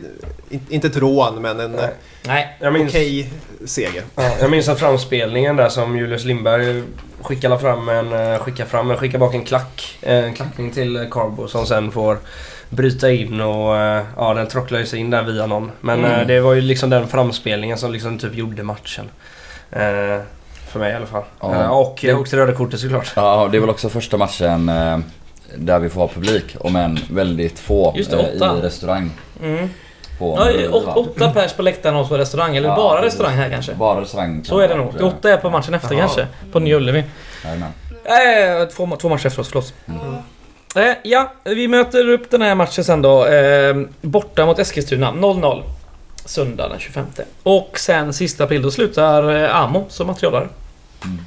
inte ett rån men en Nej. okej okay seger. jag minns att framspelningen där som Julius Lindberg skickar fram en, eh, skickar fram, skickar bak en klack. En klackning till Carbo som sen får bryta in och eh, ja, den trocklar sig in där via någon. Men mm. det var ju liksom den framspelningen som liksom typ gjorde matchen. För mig i alla fall. Ja. Och, det, och det röda kortet såklart. Ja, det är väl också första matchen där vi får ha publik, om än väldigt få, Just det, i restaurang. Mm. På ja, åt, åtta pers på läktaren och på restaurang. Eller ja, bara restaurang här kanske? Bara restaurang. Så är det nog. Det åtta är på matchen efter Aha. kanske. På Nya Ullevi. Äh, två, två matcher efter oss, förlåt. Mm. Äh, ja, vi möter upp den här matchen sen då. Eh, borta mot Eskilstuna. 0-0. Söndag den 25. Och sen sista april då slutar eh, Amo som materialare. Mm.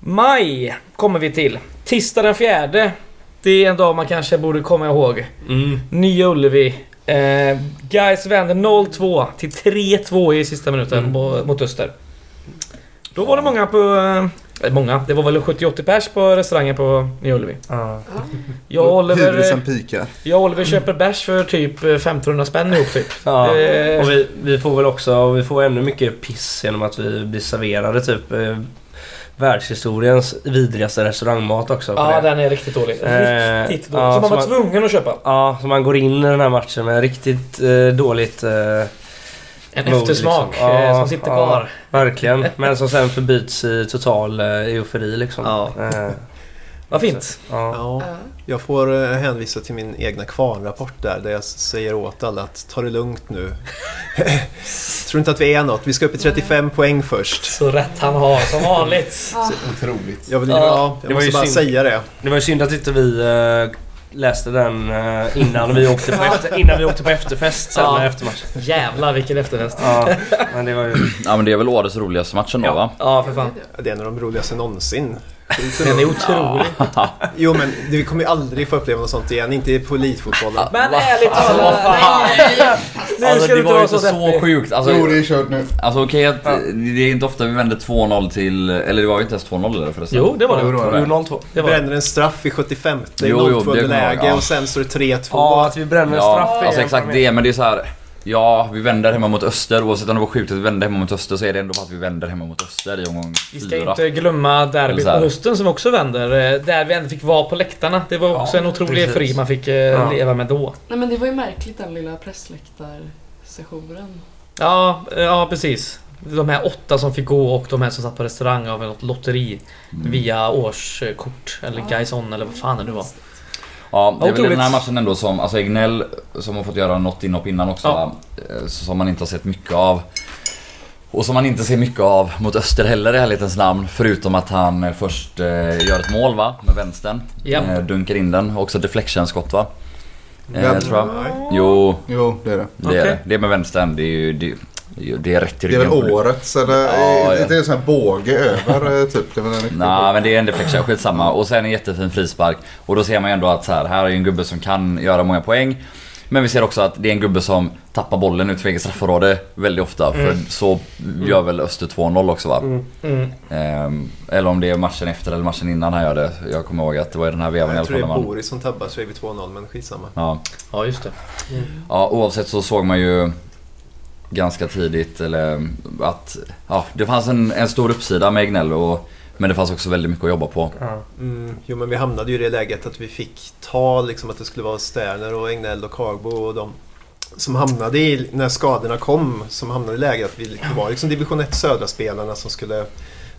Maj kommer vi till. Tisdag den fjärde. Det är en dag man kanske borde komma ihåg. Mm. Nya Ullevi. Eh, guys vänder 0-2 till 3-2 i sista minuten mm. mot Öster. Då var det många på... Eh, många. Det var väl 70-80 pers på restaurangen på Nya Ullevi. Ah. Jag och Oliver... Jag och Oliver köper bärs för typ 1500 spänn ihop typ. Ja. Eh. Och vi, vi får väl också... Vi får ännu mycket piss genom att vi blir serverade typ eh, världshistoriens vidrigaste restaurangmat också. Ja, den är riktigt dålig. Eh, riktigt dålig. Ja, som man var tvungen att köpa. Ja, så man går in i den här matchen med riktigt eh, dåligt... Eh, en mode, eftersmak liksom. Eh, som sitter kvar. verkligen. Men som sen förbyts i total eh, eufori liksom. Ja. Eh, vad fint. Ja. ja. Jag får eh, hänvisa till min egna kvarnrapport där, där jag säger åt alla att ta det lugnt nu. Tror inte att vi är något. Vi ska upp i 35 poäng först. Så rätt han har, som vanligt. Så otroligt. Jag, vill, ja, jag måste bara synd. säga det. Det var ju synd att inte vi uh, läste den uh, innan, vi åkte på efter, innan vi åkte på efterfest sen ja. efter matchen. Jävlar vilken efterfest. Ja, men det var ju... Ja men det är väl årets roligaste matchen då ja. va? Ja för fan. Det är en av de roligaste någonsin. Den är otrolig. jo men vi kommer ju aldrig få uppleva något sånt igen. Inte på elitfotbollen. Men ärligt talat. Alltså, alltså det var ju inte så, så sjukt. Alltså, jo det är kört nu. Alltså okej okay, att det är inte ofta vi vänder 2-0 till... Eller det var ju inte ens 2-0 eller förresten. Jo det var det. Jo, det, var det. Vi bränner en straff i 75. Det är 0-2 läge ja. och sen står det 3-2. Ja att vi bränner en straff ja, Alltså exakt det men det är så här. Ja, vi vänder hemma mot Öster. Oavsett om det var sjukt att vi vände hemma mot Öster så är det ändå för att vi vänder hemma mot Öster i omgång Vi ska fyra. inte glömma derbyt på hösten som också vänder. Eh, där vi ändå fick vara på läktarna. Det var också ja, en otrolig fri man fick eh, ja. leva med då. Nej men det var ju märkligt den lilla pressläktarsessionen. Ja, ja precis. De här åtta som fick gå och de här som satt på restaurang av något lotteri mm. via årskort eller ja. Gaison eller vad fan det nu var. Ja, det är väl den här matchen ändå som, alltså Egnell som har fått göra något inhopp innan också, ja. Eh, som man inte har sett mycket av. Och som man inte ser mycket av mot Öster heller i ärlighetens namn. Förutom att han först eh, gör ett mål va, med vänstern. Yep. Eh, dunkar in den. Också deflection-skott va? Eh, tror jag. Jo. Jo, det är det. Det, okay. är det. det är med vänstern. Det är ju, det, det är rätt i Det är väl årets eller? Ja. Det är en sån här båge över typ? Det Nej nah, men det är en deflection, skitsamma. Och sen en jättefin frispark. Och då ser man ju ändå att så här, här är en gubbe som kan göra många poäng. Men vi ser också att det är en gubbe som tappar bollen ut för eget straffområde väldigt ofta. Mm. För så gör väl Öster 2-0 också va? Mm. Mm. Ehm, eller om det är matchen efter eller matchen innan han gör det. Jag kommer ihåg att det var i den här vevan i alla fall. Jag tror det är Boris som tabbar så är vi 2-0 men skitsamma. Ja. ja just det. Mm. Ja oavsett så såg man ju ganska tidigt eller att ja, det fanns en, en stor uppsida med Egnell och men det fanns också väldigt mycket att jobba på. Mm, jo men vi hamnade ju i det läget att vi fick ta liksom att det skulle vara Sterner och Egnell och Kargbo och de som hamnade i, när skadorna kom, som hamnade i läget att vi var liksom division 1 södra spelarna som skulle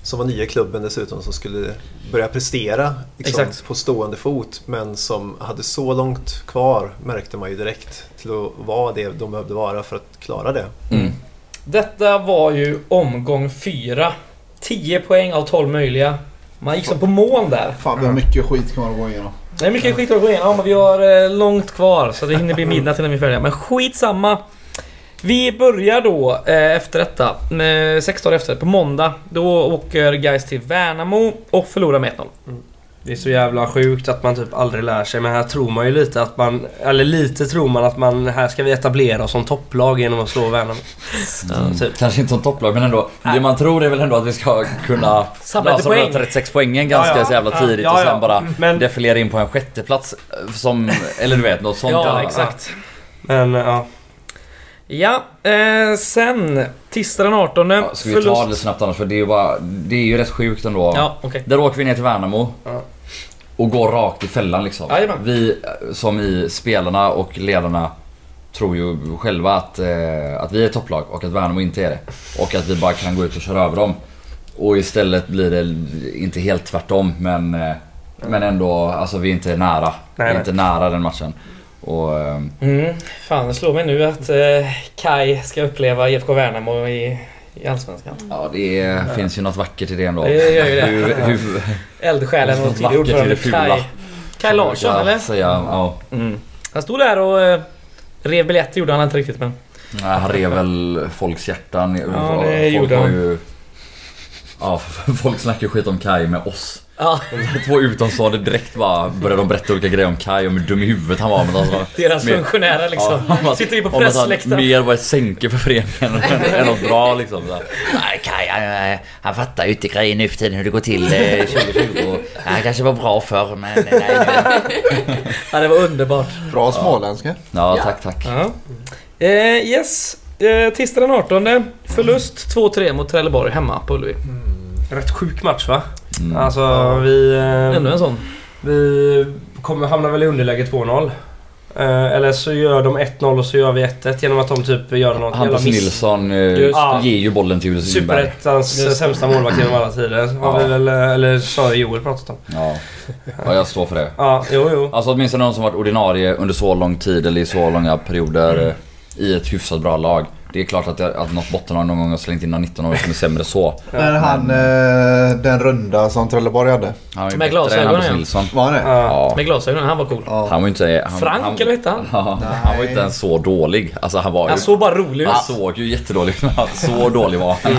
som var nya i klubben dessutom som skulle börja prestera liksom, på stående fot men som hade så långt kvar märkte man ju direkt till att vara det de behövde vara för att klara det. Mm. Detta var ju omgång fyra. 10 poäng av 12 möjliga. Man gick som på mål där. Fan, vi har mycket skit kvar att gå igenom. Det är mycket skit att gå igenom, men vi har eh, långt kvar så det hinner bli midnatt innan vi är färdiga. Men skitsamma. Vi börjar då eh, efter detta, sex dagar efter, på måndag. Då åker Guys till Värnamo och förlorar med 1-0. Mm. Det är så jävla sjukt att man typ aldrig lär sig men här tror man ju lite att man... Eller lite tror man att man... Här ska vi etablera oss som topplag genom att slå Värnamo. Mm. Typ. Kanske inte som topplag men ändå. Det man tror är väl ändå att vi ska kunna Samla lösa poäng. 36 poängen ganska ja, ja. så jävla tidigt ja, och sen bara men... defilera in på en sjätteplats som... Eller du vet något sånt. Ja exakt. Men ja. Ja, eh, sen tisdag den 18. Ja, ska vi förlust. ta det snabbt annars för det är ju bara... Det är ju rätt sjukt ändå. Ja, okay. Där åker vi ner till Värnamo. Ja. Och går rakt i fällan liksom. Jajamän. Vi som i spelarna och ledarna tror ju själva att, eh, att vi är topplag och att Värnamo inte är det. Och att vi bara kan gå ut och köra över dem. Och istället blir det inte helt tvärtom men, eh, men ändå, alltså vi är inte nära. Nej, vi är nej. inte nära den matchen. Och, ehm, mm, fan, det slår mig nu att eh, Kai ska uppleva IFK Värnamo i, i Allsvenskan. Ja, det är, finns ju något vackert i det ändå. Det gör ju det. Hur, hur, Eldsjälen och tidigare ordförande Kai, Kai Larsson eller? Säga, ja. Mm. Han stod där och eh, rev biljetter gjorde han inte riktigt men... Nej, han rev väl folks hjärtan. Ja, det Folk gjorde han. Ju, ja, folk snackar skit om Kai med oss. Ja. Två utomstående direkt bara började de berätta olika grejer om Kai och hur dum i huvudet han var. Men alltså, Deras mer, funktionärer liksom. Ja, Sitter ju på pressläktaren. Mer var ett sänke för föreningen än något bra liksom. Så. Nej, Kai han, han fattar ju inte grejer nu för tiden hur det går till 2020. Eh, han kanske var bra förr men nej. nej. ja, det var underbart. Bra småländska. Ja, tack tack. Ja. Eh, yes. Eh, tisdag den 18. Förlust 2-3 mot Trelleborg hemma på Ullevi. Mm. Rätt sjuk match va? Mm. Alltså ja. vi... Eh, Ännu en sån. Vi kommer, hamnar väl i underläge 2-0. Eh, eller så gör de 1-0 och så gör vi 1-1 genom att de typ gör något Hampus jävla miss. Nilsson eh, ger ju bollen till Ulf Superettans sämsta målvakt genom alla tider. Har vi väl, eh, eller snarare Joel pratat om. Ja. ja, jag står för det. Ja, jo, jo. Alltså åtminstone någon som varit ordinarie under så lång tid eller i så långa perioder mm. i ett hyfsat bra lag. Det är klart att, jag, att något bottenlag någon gång har slängt in någon 19 år som är sämre så. Men han, eh, den runda som Trelleborg hade? Han Med glasögonen ja. Var han det? Ja. Med glasögonen, han var cool. Ja. Han var inte... Han, Frank han, eller hette han? Ja, han var inte ens så dålig. Alltså han var ju... Han såg bara rolig ut. Han såg ju jättedålig ut. Så dålig var han.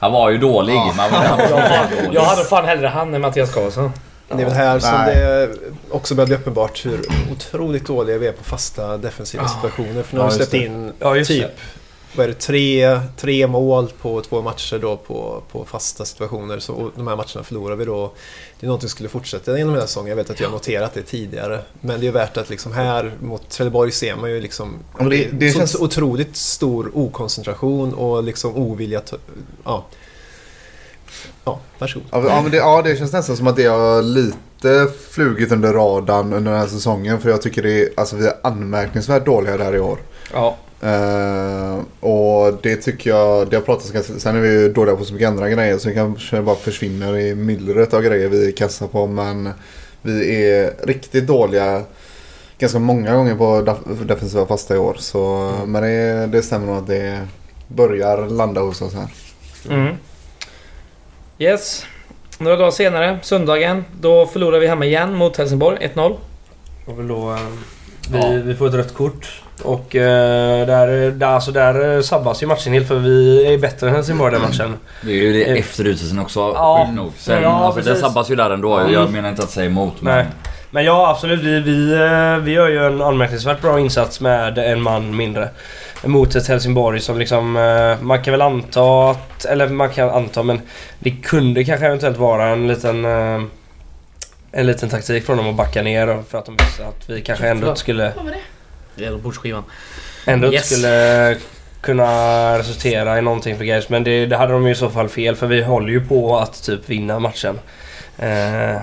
Han var ju dålig. Ja. Man var, han var jag, jag hade fan hellre han än Mattias Karlsson. Det är väl här som det också börjar bli uppenbart hur otroligt dåliga vi är på fasta defensiva situationer. För nu har vi släppt in typ vad är det, tre, tre mål på två matcher då på, på fasta situationer. Så de här matcherna förlorar vi då. Det är något som skulle fortsätta genom hela säsongen. Jag vet att jag har noterat det tidigare. Men det är värt att liksom här mot Trelleborg ser man ju liksom det, det så, känns... otroligt stor okoncentration och liksom ovilja att... Ja, ja varsågod. Ja, men det, ja, det känns nästan som att det har lite flugit under radarn under den här säsongen. För jag tycker det är, alltså vi är anmärkningsvärt dåliga där i år. Ja. Uh, och det tycker jag, det har pratats ganska, sen är vi ju dåliga på så mycket andra grejer så det kanske bara försvinner i myllret av grejer vi kastar på men vi är riktigt dåliga ganska många gånger på defensiva fasta i år. Så, mm. Men det, det stämmer nog att det börjar landa hos oss här. Mm. Yes. Några dagar senare, söndagen, då förlorar vi hemma igen mot Helsingborg 1-0. Och då, eh, vi, ja. vi får ett rött kort och eh, där, där, alltså där sabbas ju matchen helt för vi är bättre än Helsingborg den matchen. Det är ju det eh, efter utvisningen också, ja. nog. Sen, ja, alltså, det sabbas ju där ändå. Jag mm. menar inte att säga emot. Men... Nej. Men ja, absolut. Vi, vi, eh, vi gör ju en anmärkningsvärt bra insats med en man mindre. Mot ett Helsingborg som liksom... Eh, man kan väl anta att... Eller man kan anta men det kunde kanske eventuellt vara en liten en liten taktik från dem att backa ner för att de visste att vi kanske ändå skulle... Vad var det? Det är bordsskivan. Ändå yes. skulle kunna resultera i någonting för Gais. Men det, det, hade de ju i så fall fel för vi håller ju på att typ vinna matchen. Eh,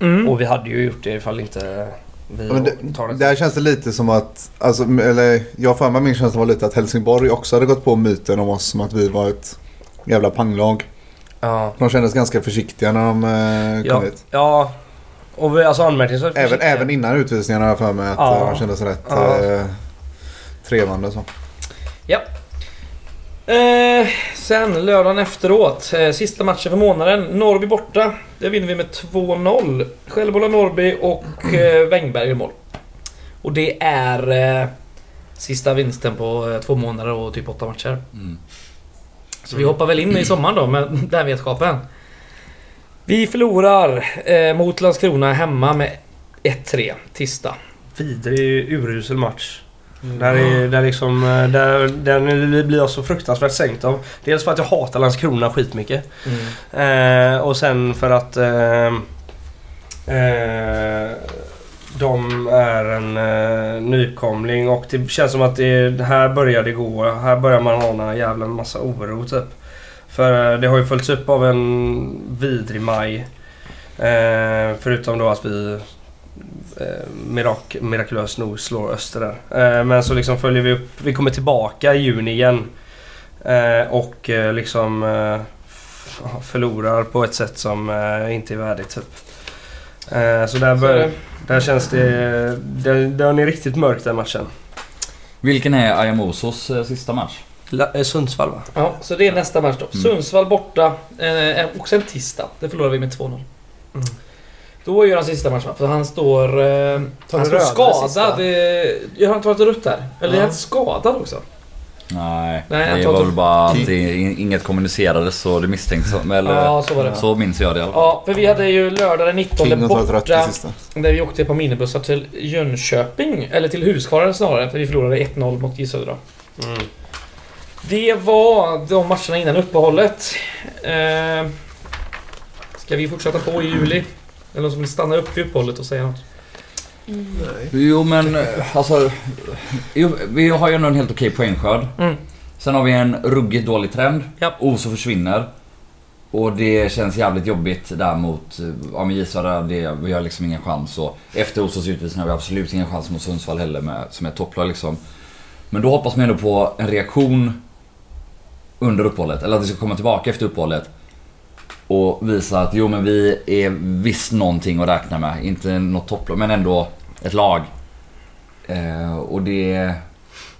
mm. Och vi hade ju gjort det ifall inte men det. Där känns det lite som att, alltså, eller jag för mig min känsla var lite att Helsingborg också hade gått på myten om oss som att vi var ett jävla panglag. Ja. De kändes ganska försiktiga när de eh, kom ja. hit. Ja. Och vi, alltså anmärkningsvärt även, även innan utvisningarna har jag för mig att ja. de kändes rätt ja. eh, trevande så. Ja. Eh, sen lördagen efteråt, eh, sista matchen för månaden. Norrby borta. Där vinner vi med 2-0. Självboll Norrby och eh, Wängberg i mål. Och det är eh, sista vinsten på eh, två månader och typ åtta matcher. Mm. Så vi hoppar väl in i sommaren då med den vetskapen. Vi förlorar eh, mot Landskrona hemma med 1-3 tisdag. Vidrig urusel match. Mm. Där, är, där, liksom, eh, där, där blir jag så fruktansvärt sänkt av. Dels för att jag hatar Landskrona skitmycket. Mm. Eh, och sen för att eh, eh, de är en eh, nykomling och det känns som att det, här börjar det gå. Här börjar man ha en jävla massa oro typ. För eh, det har ju följts upp av en vidrig maj. Eh, förutom då att vi eh, mirak mirakulöst nog slår Öster där. Eh, men så liksom följer vi upp. Vi kommer tillbaka i juni igen. Eh, och eh, liksom förlorar på ett sätt som inte är värdigt typ. så där bör, där känns det... Där, där är riktigt mörkt den matchen. Vilken är Ayamosos eh, sista match? La, eh, Sundsvall va? Ja, så det är nästa match då. Mm. Sundsvall borta. Eh, också en tisdag. Det förlorar vi med 2-0. Mm. Då gör han sista matchen för han står... Eh, han står skadad. Gör han inte varit rött där? Eller ja. är han skadad också? Nej, Nej det var väl bara att det, inget kommunicerades så det misstänktes eller ja, så, var det. så minns jag det i alla fall. Ja, för vi hade ju lördag den 19 borta. Där vi åkte på minibussar till Jönköping. Eller till Huskvarna snarare. För vi förlorade 1-0 mot J Södra. Mm. Det var de matcherna innan uppehållet. Eh, ska vi fortsätta på i juli? Eller någon som vill stanna upp i uppehållet och säga något? Mm. Jo men eh, alltså... Jo, vi har ju ändå en helt okej poängskörd. Mm. Sen har vi en ruggigt dålig trend. Ja. Oso försvinner. Och det känns jävligt jobbigt där mot... Ja men Gisara, det, vi har liksom ingen chans. Och efter Osos utvisning har vi absolut ingen chans mot Sundsvall heller med, som är topplag liksom. Men då hoppas man ändå på en reaktion under uppehållet. Eller att vi ska komma tillbaka efter uppehållet. Och visa att jo men vi är visst någonting att räkna med. Inte något topplag men ändå ett lag. Eh, och det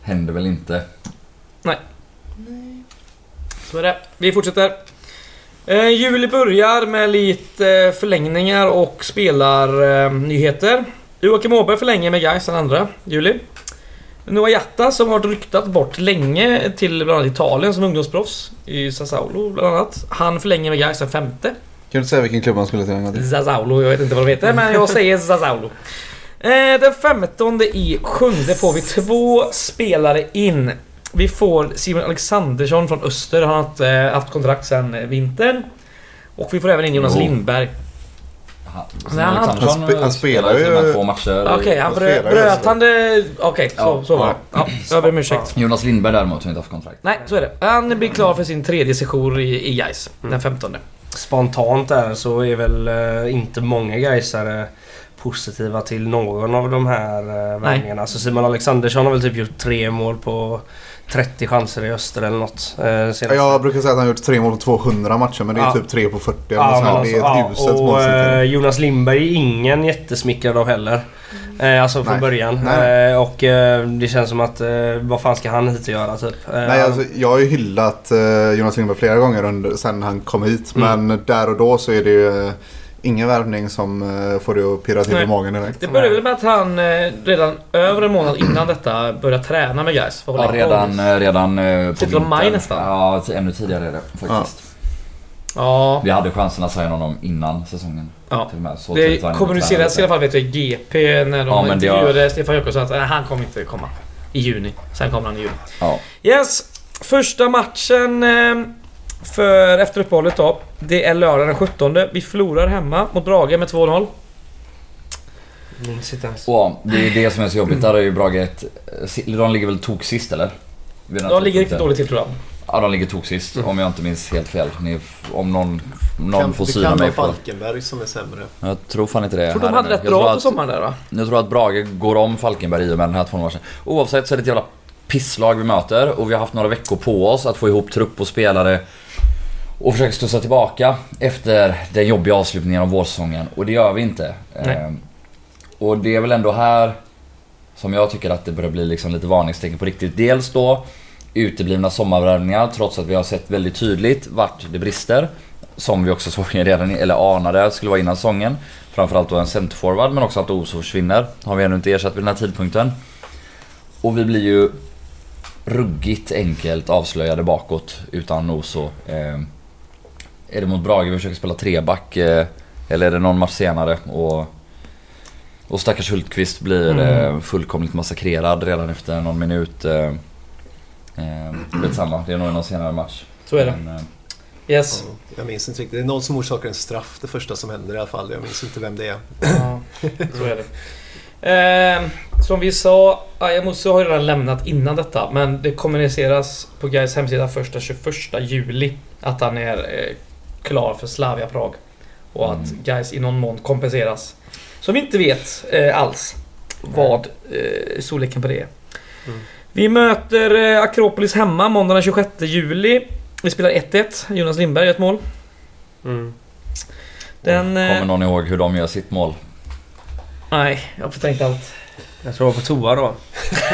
händer väl inte. Nej. Så är det. Vi fortsätter. Eh, juli börjar med lite eh, förlängningar och spelarnyheter. Eh, Joakim Åberg förlänger med Gais den 2 juli. Noah Jatta som har ryktat bort länge till bland annat Italien som ungdomsproffs i Sassuolo bland annat. Han förlänger med Gais den femte. Kan du inte säga vilken klubb han skulle en till? Sassuolo, jag vet inte vad de heter men jag säger Sassuolo. Eh, den 15 i sjunde får vi två spelare in. Vi får Simon Alexandersson från Öster, han har inte eh, haft kontrakt sedan vintern. Och vi får även in Jonas Lindberg han, han, han, han spelar ju... två matcher. Okej, okay, han bröt, bröt han det... Okej, okay, så, ja, så var det. Ja, jag ber om ursäkt. Jonas Lindberg däremot har inte haft kontrakt. Nej, så är det. Han blir klar för sin tredje session i, i Gais mm. den 15. Spontant där så är väl uh, inte många Gaisare positiva till någon av de här uh, värvningarna. Alltså Simon Alexandersson har väl typ gjort tre mål på 30 chanser i öster eller något. Eh, jag brukar säga att han har gjort tre mål på 200 matcher men det är ja. typ tre på 40 eller ja, så Det är ett ja, uselt Och eh, Jonas Lindberg är ingen jättesmickrad av heller. Eh, alltså från Nej. början. Eh, och eh, det känns som att eh, vad fan ska han hit och göra typ? Eh, Nej, alltså, jag har ju hyllat Jonas Lindberg flera gånger under, sen han kom hit. Mm. Men där och då så är det ju Ingen värvning som uh, får dig att pirra till i magen direkt. Det började väl med att han uh, redan över en månad innan detta började träna med guys. Ja, redan, uh, redan på vintern. maj nästan. Ja, ännu tidigare är det faktiskt. Ja. ja. Vi hade chansen att signa honom innan säsongen. Ja. Så det kommunicerades i alla fall vet jag i GP när de ja, intervjuade har... Stefan Jakobsson att han kommer inte komma. I juni. Sen kommer han i juni. Ja. Yes! Första matchen för efter uppehållet då. Det är lördag den 17. Vi förlorar hemma mot Brage med 2-0. Minns inte ens. Det är det som är så jobbigt. Där är ju Brage ett... De ligger väl tok sist eller? De ligger riktigt dåligt till tror jag. Ja, de ligger tok sist mm. om jag inte minns helt fel. Ni, om någon, någon kan, får syna mig på... Det kan vara Falkenberg som är sämre. Jag tror fan inte det. Jag tror de hade rätt bra på sommaren där va? Jag tror att Brage går om Falkenberg i och med den här två matchen. Oavsett så är det ett jävla pisslag vi möter och vi har haft några veckor på oss att få ihop trupp och spelare och försöker studsa tillbaka efter den jobbiga avslutningen av vårsäsongen. Och det gör vi inte. Eh, och det är väl ändå här som jag tycker att det börjar bli liksom lite varningstecken på riktigt. Dels då uteblivna sommarvärvningar trots att vi har sett väldigt tydligt vart det brister. Som vi också såg redan, eller anade skulle vara innan säsongen. Framförallt då en centerforward men också att Oso försvinner. Har vi ännu inte ersatt vid den här tidpunkten. Och vi blir ju ruggigt enkelt avslöjade bakåt utan Oso. Eh, är det mot Brage vi försöker spela treback eh, eller är det någon match senare och och stackars Hultqvist blir mm. eh, fullkomligt massakrerad redan efter någon minut. Eh, eh, samma, det är nog någon senare match. Så är det. Men, yes. Ja, jag minns inte riktigt. Det är någon som orsakar en straff det första som händer i alla fall. Jag minns inte vem det är. Ja, så är det. Eh, som vi sa, Ayamusu har ju redan lämnat innan detta men det kommuniceras på Gais hemsida första 21 juli att han är eh, klar för Slavia Prag. Och att mm. Gais i någon mån kompenseras. Som vi inte vet eh, alls vad eh, storleken på det är. Mm. Vi möter eh, Akropolis hemma måndag den 26 juli. Vi spelar 1-1. Jonas Lindberg gör ett mål. Mm. Den, Kommer eh, någon ihåg hur de gör sitt mål? Nej, jag har förträngt allt. Jag tror jag var på toa då.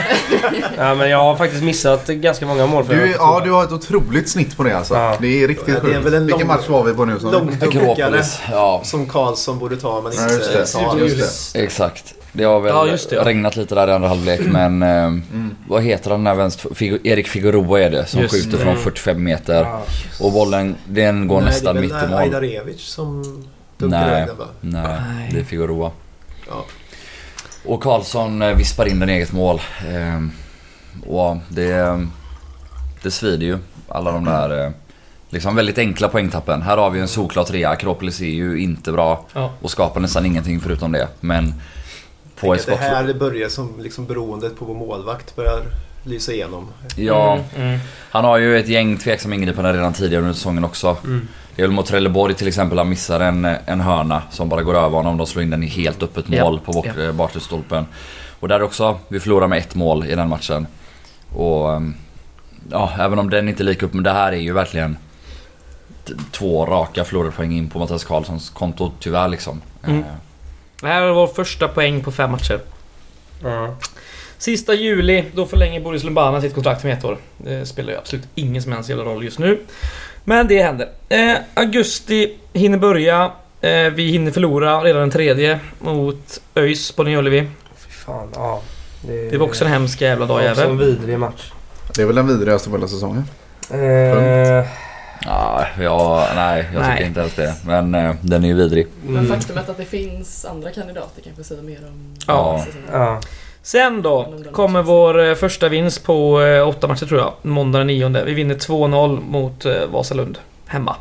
ja, men jag har faktiskt missat ganska många mål. För du, ja, du har ett otroligt snitt på det alltså. Ja. Det är riktigt ja, sjukt. Vilken lång, match var vi på nu? Långdunkare ja. som Karlsson borde ta men inte ja, tar. Just det. Exakt. Det har väl ja, det, ja. regnat lite där i andra halvlek men... Eh, mm. Vad heter han den där vänster... Figo, Erik Figueroa är det som just skjuter det. från 45 meter. Ja, och bollen den går nej, nästan mitt i mål. Det är väl Ajdarevic som dunkar nej, Nej, det är Figueroa. Ja. Och Karlsson eh, vispar in den eget mål. Ehm, och det, det svider ju. Alla de där eh, liksom väldigt enkla poängtappen. Här har vi en solklar trea. Akropolis är ju inte bra ja. och skapar nästan ingenting förutom det. Men på ett skott... Det här det börjar som liksom beroendet på vår målvakt börjar lysa igenom. Ja, mm, mm. han har ju ett gäng tveksamma ingripanden redan tidigare under säsongen också. Mm. Det är väl mot Trelleborg till exempel, han missar en, en hörna som bara går över honom. De slår in den i helt öppet mål ja. på bort, bortre stolpen. Och där också, vi förlorar med ett mål i den matchen. Och ehm, ja, även om den inte är lika upp, men det här är ju verkligen två raka förlorade poäng in på Mattias Karlssons konto tyvärr liksom. Mm. Eh. Det här är vår första poäng på fem matcher. Mm. Sista juli, då förlänger Boris Lumbana sitt kontrakt med ett år. Det spelar ju absolut ingen som helst jävla roll just nu. Men det händer. Eh, augusti hinner börja. Eh, vi hinner förlora redan den tredje mot ÖIS på Nyullevi. Fy fan, ja. Det, det var också en hemsk jävla dag jävel. en vidrig match. Det är väl den vidrigaste på hela säsongen? Eh, ja, ja, nej, jag nej. tycker inte ens det. Men eh, den är ju vidrig. Mm. Men faktumet att det finns andra kandidater kanske säger mer om ja. ja. Sen då kommer vår eh, första vinst på eh, åtta matcher tror jag. Måndag den 9. Vi vinner 2-0 mot eh, Vasalund. Hemma.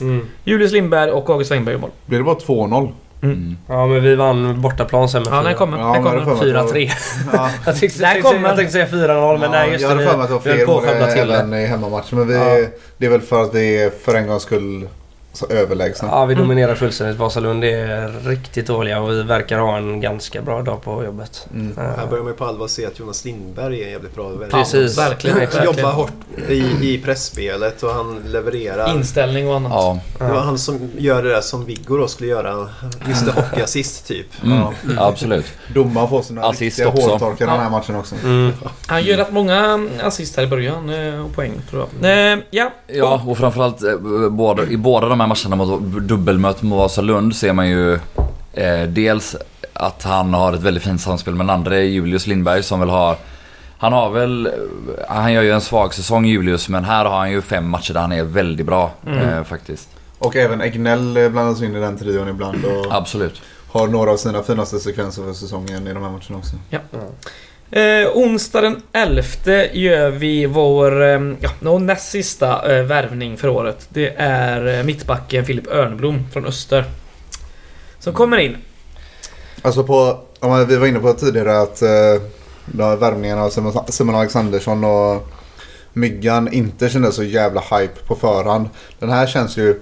Mm. Julius Lindberg och August Wengberg mål. Blir det bara 2-0? Mm. Ja men vi vann bortaplan sen med Ja den kommer. Ja, den kommer. 4-3. Ja. jag, tänkte, jag, tänkte, jag tänkte säga 4-0 men nej just det. Jag hade för mig att det var fler mål även i hemmamatchen. Men vi, ja. det är väl för att vi för en gångs skull så överlägsna. Ja, vi dominerar fullständigt. Vasalund är riktigt dåliga och vi verkar ha en ganska bra dag på jobbet. Mm. Uh. Här börjar man ju på allvar se att Jonas Lindberg är en jävligt bra Precis. Verkligen. Han jobbar hårt i, i pressspelet och han levererar. Inställning och annat. Ja. Det var han som gör det där som Viggo då skulle göra. Mr Hockey-assist typ. Mm. Ja. Absolut. Domaren får sina assist riktiga hårtorkar ja. den här matchen också. Mm. Han gör rätt många assist här i början eh, och poäng tror jag. Eh, ja. Ja, och framförallt både, i båda de de här matcherna mot dubbelmöte mot Vasalund ser man ju eh, dels att han har ett väldigt fint samspel med den andra Julius Lindberg som väl har han har väl, han gör ju en svag säsong Julius men här har han ju fem matcher där han är väldigt bra mm. eh, faktiskt. Och även Egnell blandas in i den trion ibland och Absolut. har några av sina finaste sekvenser för säsongen i de här matcherna också. Ja. Eh, onsdag den 11 gör vi vår eh, ja, näst sista eh, värvning för året. Det är eh, mittbacken Filip Örnblom från Öster. Som kommer in. Alltså på, om vi var inne på tidigare att eh, värvningarna av Simon Alexandersson och Myggan inte kändes så jävla hype på förhand. Den här känns ju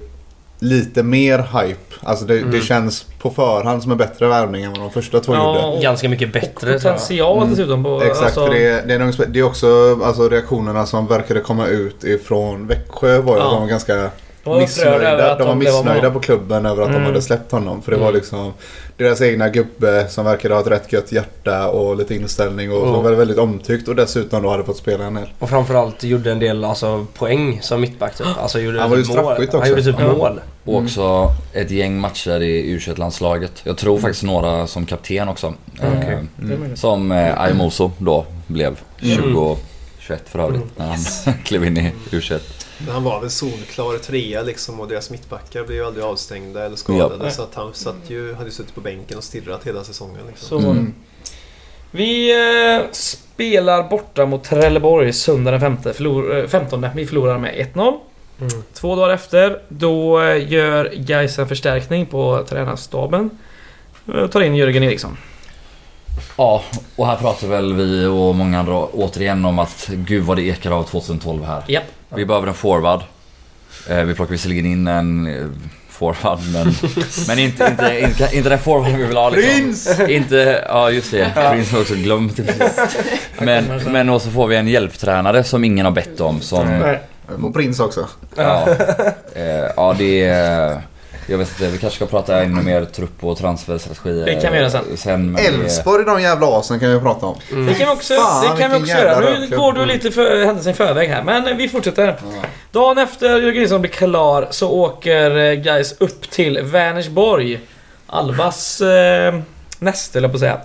lite mer hype. Alltså det, mm. det, känns på förhand som en bättre värvning än vad de första två ja, gjorde. Ganska mycket bättre. Och potential mm. dessutom. På, Exakt, alltså... för det, det, är, det är också alltså, reaktionerna som verkade komma ut ifrån Växjö var ju ja. ganska var missnöjda, de var missnöjda på klubben över att mm. de hade släppt honom. För det var mm. liksom deras egna gubbe som verkade ha ett rätt gött hjärta och lite inställning och, som var väldigt omtyckt och dessutom då hade fått spela en del. Och framförallt gjorde en del alltså, poäng som mittback typ. Alltså, gjorde han var ju typ straffskytt också. Han gjorde typ mål. Och också ett gäng matcher i u landslaget Jag tror mm. faktiskt några som kapten också. Okay. Eh, mm. Som eh, Aymoso då blev. 20 21 för övrigt när han klev in i u men han var väl solklar trea liksom och deras mittbackar blev ju aldrig avstängda eller skadade. Ja. Så att han satt ju, hade ju suttit på bänken och stirrat hela säsongen. Liksom. Så mm. Vi eh, spelar borta mot Trelleborg söndag den 5, förlor, 15. Vi förlorar med 1-0. Mm. Två dagar efter, då eh, gör Gais en förstärkning på tränarstaben. Eh, tar in Jörgen Eriksson. Ja, och här pratar väl vi och många andra återigen om att gud vad det ekar av 2012 här. Yep. Vi behöver en forward. Eh, vi plockar visserligen in en eh, forward men, men inte, inte, inte, inte den forward vi vill ha liksom. Prins! Inte, ja just det, Prins har också glömt Men, men så får vi en hjälptränare som ingen har bett om som... Och Prins också. Ja, eh, ja det är... Jag vet inte, vi kanske ska prata ännu mer trupp och transferstrategi. Det kan vi göra sen. sen Elfsborg, de jävla asen kan vi prata om. Mm. Det kan vi också, Fan, det kan vi också göra. Nu går du lite för händelsen i förväg här, men vi fortsätter. Ja. Dagen efter Jörgen Nilsson blir klar så åker eh, guys upp till Vänersborg. Albas eh, näste, eller på att säga.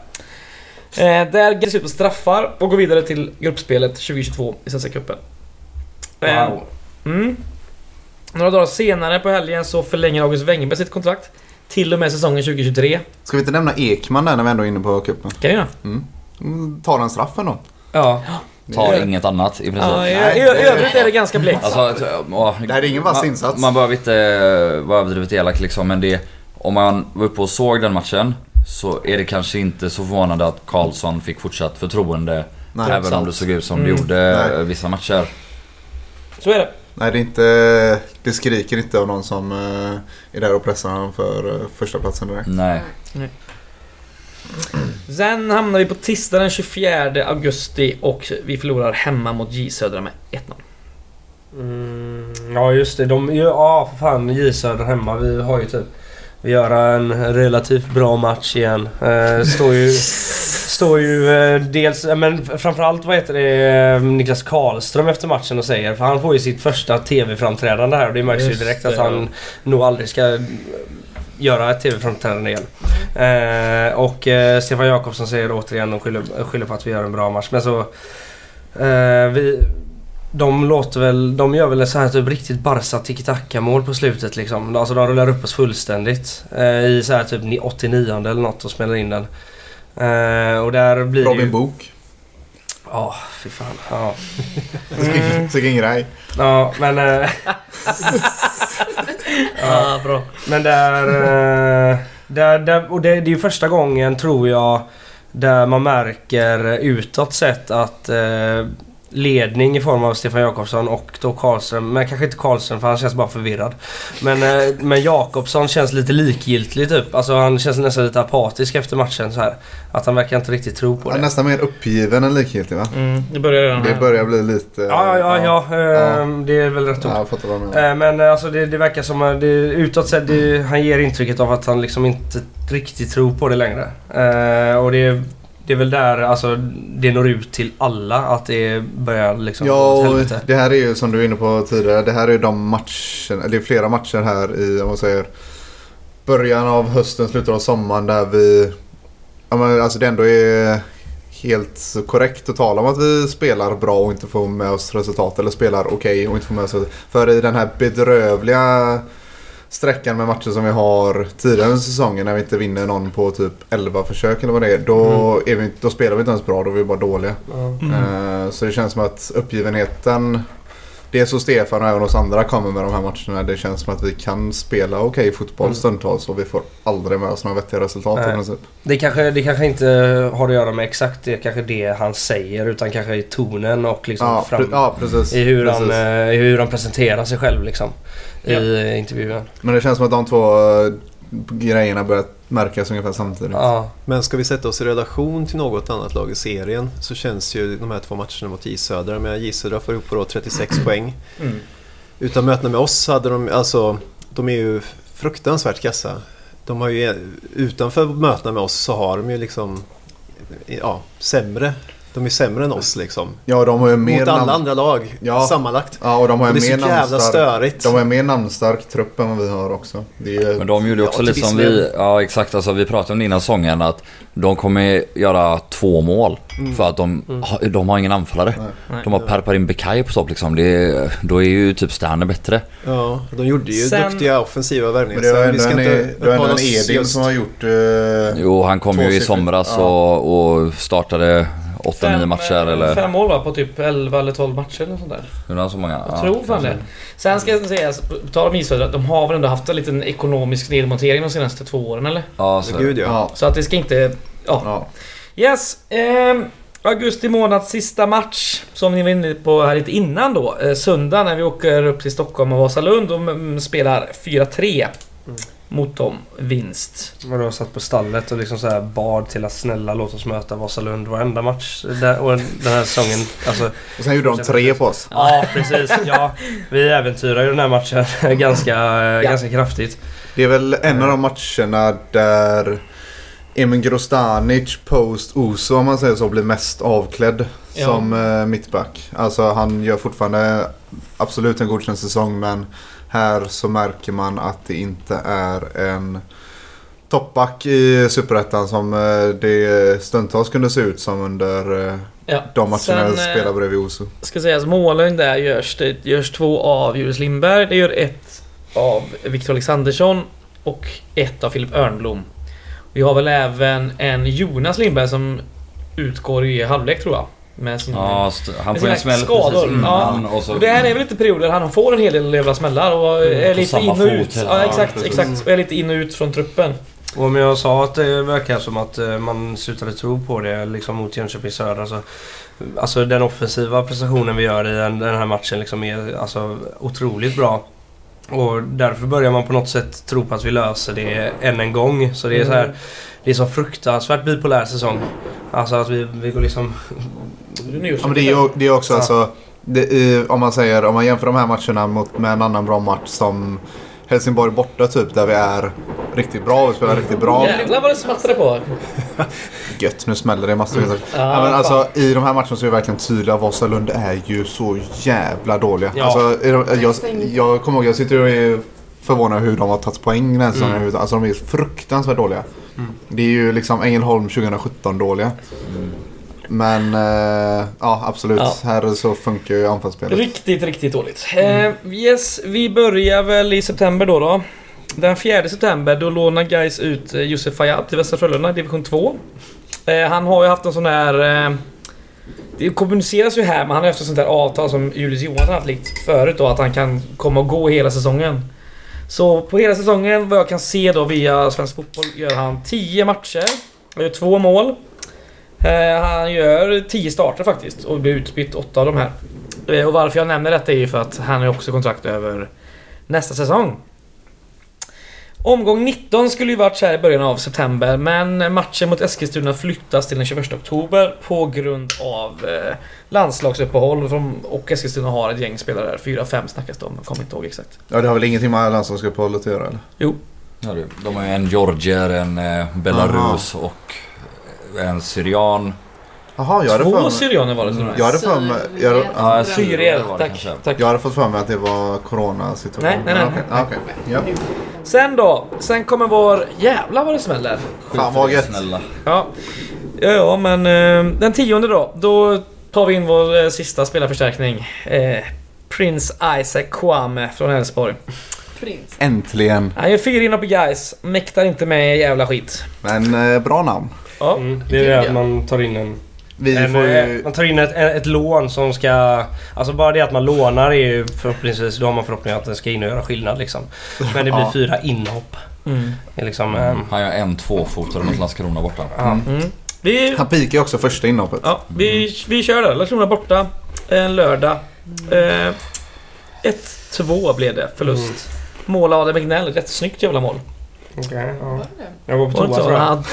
Eh, där ges ut på straffar och går vidare till gruppspelet 2022 i Svenska cupen. Wow. Eh, mm. Några dagar senare på helgen så förlänger August Wengerberg sitt kontrakt. Till och med säsongen 2023. Ska vi inte nämna Ekman där när vi ändå är inne på cupen? Kan vi göra. Mm. mm tar den straffen då. Ja. Tar inget annat i princip. Ja, i, i, i övrigt är det ganska blekt. Alltså, det här är ingen vass insats. Man behöver inte vara överdrivet elak liksom men det... Om man var uppe och såg den matchen så är det kanske inte så förvånande att Karlsson fick fortsatt förtroende. Nej, även om det såg ut som mm. det gjorde Nej. vissa matcher. Så är det. Nej, det är inte... Det skriker inte av någon som uh, är där och pressar honom för uh, första platsen direkt. Nej. Nej. Sen hamnar vi på tisdag den 24 augusti och vi förlorar hemma mot J Södra med 1-0. Mm, ja just det, de, ja för fan J Södra hemma. Vi har ju typ... Vi gör en relativt bra match igen. Uh, står ju... står ju eh, dels, men framförallt vad heter det, eh, Niklas Karlström efter matchen och säger. För han får ju sitt första TV-framträdande här och det märks ju direkt att han nog aldrig ska göra ett TV-framträdande igen. Eh, och eh, Stefan Jakobsson säger återigen och skyller, skyller på att vi gör en bra match. Men så... Eh, vi, de låter väl... De gör väl en så här typ riktigt Barca tiki mål på slutet liksom. Alltså de rullar upp oss fullständigt. Eh, I så här typ 89 eller något och spelar in den. Uh, och där blir Robin ju... Book. Ja, oh, fy fan. Ja. Mm. Vilken grej. Ja, men... Uh... ja, bra. Men där... Uh... där, där och det, det är ju första gången, tror jag, där man märker utåt sett att uh, ledning i form av Stefan Jakobsson och då Karlström. Men kanske inte Karlström för han känns bara förvirrad. Men, eh, men Jakobsson känns lite likgiltig typ. Alltså han känns nästan lite apatisk efter matchen så här. Att han verkar inte riktigt tro på det. Han är nästan mer uppgiven än likgiltig va? Mm, det börjar redan Det börjar bli lite... Ja, ja, ja. ja, ja. Det är väl rätt ord. Ja, jag eh, Men alltså det, det verkar som att utåt sett, det, han ger intrycket av att han liksom inte riktigt tror på det längre. Och det det är väl där alltså, det når ut till alla att det börjar liksom Ja, och det här är ju som du var inne på tidigare. Det här är de matcher, eller det är flera matcher här i, om man säger, början av hösten, slutet av sommaren där vi, ja men alltså det ändå är helt korrekt att tala om att vi spelar bra och inte får med oss resultat. Eller spelar okej okay och inte får med oss resultat. För i den här bedrövliga sträckan med matcher som vi har tidigare under säsongen när vi inte vinner någon på typ 11 försök eller vad det är. Då, mm. är vi, då spelar vi inte ens bra, då är vi bara dåliga. Mm. Uh, så det känns som att uppgivenheten Dels hos Stefan och även hos andra kommer med de här matcherna. Det känns som att vi kan spela okej okay fotboll mm. stundtals och vi får aldrig med oss några vettiga resultat Nej. i Det kanske, det kanske inte har att göra med exakt det, kanske det han säger utan kanske i tonen och liksom ja, fram, ja, precis, i, hur precis. Han, i hur han presenterar sig själv liksom i ja. intervjun. Men det känns som att de två eh, grejerna börjar märkas ungefär samtidigt. Ja. Men ska vi sätta oss i relation till något annat lag i serien så känns ju de här två matcherna mot J Södra. Men J Södra får ihop 36 poäng. Mm. utan mötena med oss hade de, alltså, de är ju fruktansvärt kassa. De har ju, utanför mötena med oss så har de ju liksom, ja, sämre de är sämre än oss liksom. Ja, de har ju mer Mot alla andra lag ja. sammanlagt. Ja, och de har ju mer namnstark, De har ju mer namnstark trupp än vad vi har också. Är, Men de gjorde också ja, lite som vi... Ja, exakt. Alltså, vi pratade om det innan säsongen att de kommer göra två mål. Mm. För att de, mm. de har ingen anfallare. Nej. De har Perparin Bekay på topp liksom. Det, då är ju typ Sterner bättre. Ja, de gjorde ju Sen... duktiga offensiva värvningar. Men det var ändå en, var en Edin just... som har gjort... Uh, jo, han kom ju i somras ja. och, och startade 8-9 matcher eller? Fem mål va, på typ 11 eller 12 matcher eller sånt där. Gjorde han så många? Jag ja, tror fan det. Sen ska jag säga, på tal om Israel, de har väl ändå haft en liten ekonomisk nedmontering de senaste två åren eller? Ja, så, Gud, ja. så att det ska inte... Ja. ja. Yes. Eh, augusti månads sista match som ni var inne på här lite innan då. Eh, söndag när vi åker upp till Stockholm och Vasalund och spelar 4-3. Mm mot dem vinst. Och du har satt på stallet och liksom så här bad till att snälla låt oss möta Vasalund varenda match där, och den här säsongen. Alltså, och sen gjorde de tre på oss. Ja precis. Ja, vi äventyrar ju den här matchen ganska, ja. ganska kraftigt. Det är väl en av de matcherna där Emin Grostanic post Oso om man säger så blir mest avklädd ja. som uh, mittback. Alltså han gör fortfarande absolut en godkänd säsong men här så märker man att det inte är en toppback i Superettan som eh, det stundtals kunde se ut som under eh, ja. de matcherna jag eh, spelade bredvid Oso. Ska sägas målen där görs det görs två av Julius Lindberg. Det gör ett av Victor Alexandersson och ett av Filip Örnblom. Vi har väl även en Jonas Lindberg som utgår i halvlek tror jag. Med sin, ja, han får en smäll skador. precis innan. Ja. Och, så... och det här är väl lite perioder han får en hel del jävla smällar och mm, är lite in och ut. Ja, exakt, ja, exakt. Och är lite in och ut från truppen. Och om jag sa att det verkar som att eh, man slutade tro på det liksom mot Jönköping Södra så Alltså den offensiva prestationen vi gör i den, den här matchen liksom är alltså otroligt bra. Och därför börjar man på något sätt tro på att vi löser det än en gång. Så det är så här, Det är så fruktansvärt bipolär säsong. Alltså att vi, vi går liksom Ja, men det, är, det är också ja. alltså, det, om man säger, om man jämför de här matcherna mot, med en annan bra match som Helsingborg borta typ där vi är riktigt bra och spelar riktigt bra. Jävlar vad det smattrade på. Gött, nu smäller det massor. Mm. Ja, men alltså, I de här matcherna så är det verkligen tydligt att Vasalund är ju så jävla dåliga. Ja. Alltså, jag, jag kommer ihåg, jag sitter och är förvånad hur de har tagit poäng den mm. Alltså de är fruktansvärt dåliga. Mm. Det är ju liksom Ängelholm 2017 dåliga. Mm. Men eh, ja, absolut. Ja. Här så funkar ju anfallsspelet. Riktigt, riktigt dåligt. Mm. Eh, yes, vi börjar väl i september då. då. Den 4 september då lånar guys ut eh, Josef Fayad till Västra Frölunda, division 2. Eh, han har ju haft en sån här... Eh, det kommuniceras ju här, men han har haft ett sånt där avtal som Julius Johansson haft likt förut då, att han kan komma och gå hela säsongen. Så på hela säsongen, vad jag kan se då via Svensk Fotboll, gör han 10 matcher. Han gör två mål. Eh, han gör 10 starter faktiskt och blir utbytt 8 av de här. Eh, och varför jag nämner detta är ju för att han har också kontrakt över nästa säsong. Omgång 19 skulle ju varit så här i början av september men matchen mot Eskilstuna flyttas till den 21 oktober på grund av eh, landslagsuppehåll och Eskilstuna har ett gäng spelare där. 4-5 snackas det om, jag kommer inte ihåg exakt. Ja det har väl ingenting med landslagsuppehållet att göra eller? Jo. Ja, de har ju en Georgier, en Belarus Aha. och en syrian. Jaha, jag hade Två syrianer var det till Jag hade för mig... Jag, ja, syrier var det tack, tack. Jag hade fått för mig att det var coronasituation. Nej, nej, nej. nej. Ah, okay. ja. Sen då. Sen kommer vår... Jävlar vad det smäller. Fan vad gött. Ja. Ja, ja, men eh, den tionde då. Då tar vi in vår eh, sista spelarförstärkning. Eh, Prince Isaac Kwame från Elfsborg. Äntligen. Han gör fyra inhopp i guys. Mäktar inte med jävla skit. Men eh, bra namn. Ja. Mm, det är det att man tar in en... En, ju... Eh, man tar in ett, ett lån som ska... Alltså bara det att man lånar är ju förhoppningsvis... Då har man förhoppningen att det ska in och göra skillnad liksom. Men det blir ja. fyra inhopp. Mm. Liksom, mm. Han gör en tvåfotare mot Landskrona borta. Mm. Vi... Han pikar ju också första inhoppet. Ja, vi, vi kör det. Landskrona borta. En lördag. Eh, 1-2 blev det. Förlust. Mm. Mål av Adam Egnell. Rätt snyggt jävla mål. Okej, okay, ja. Jag var på toa tror jag.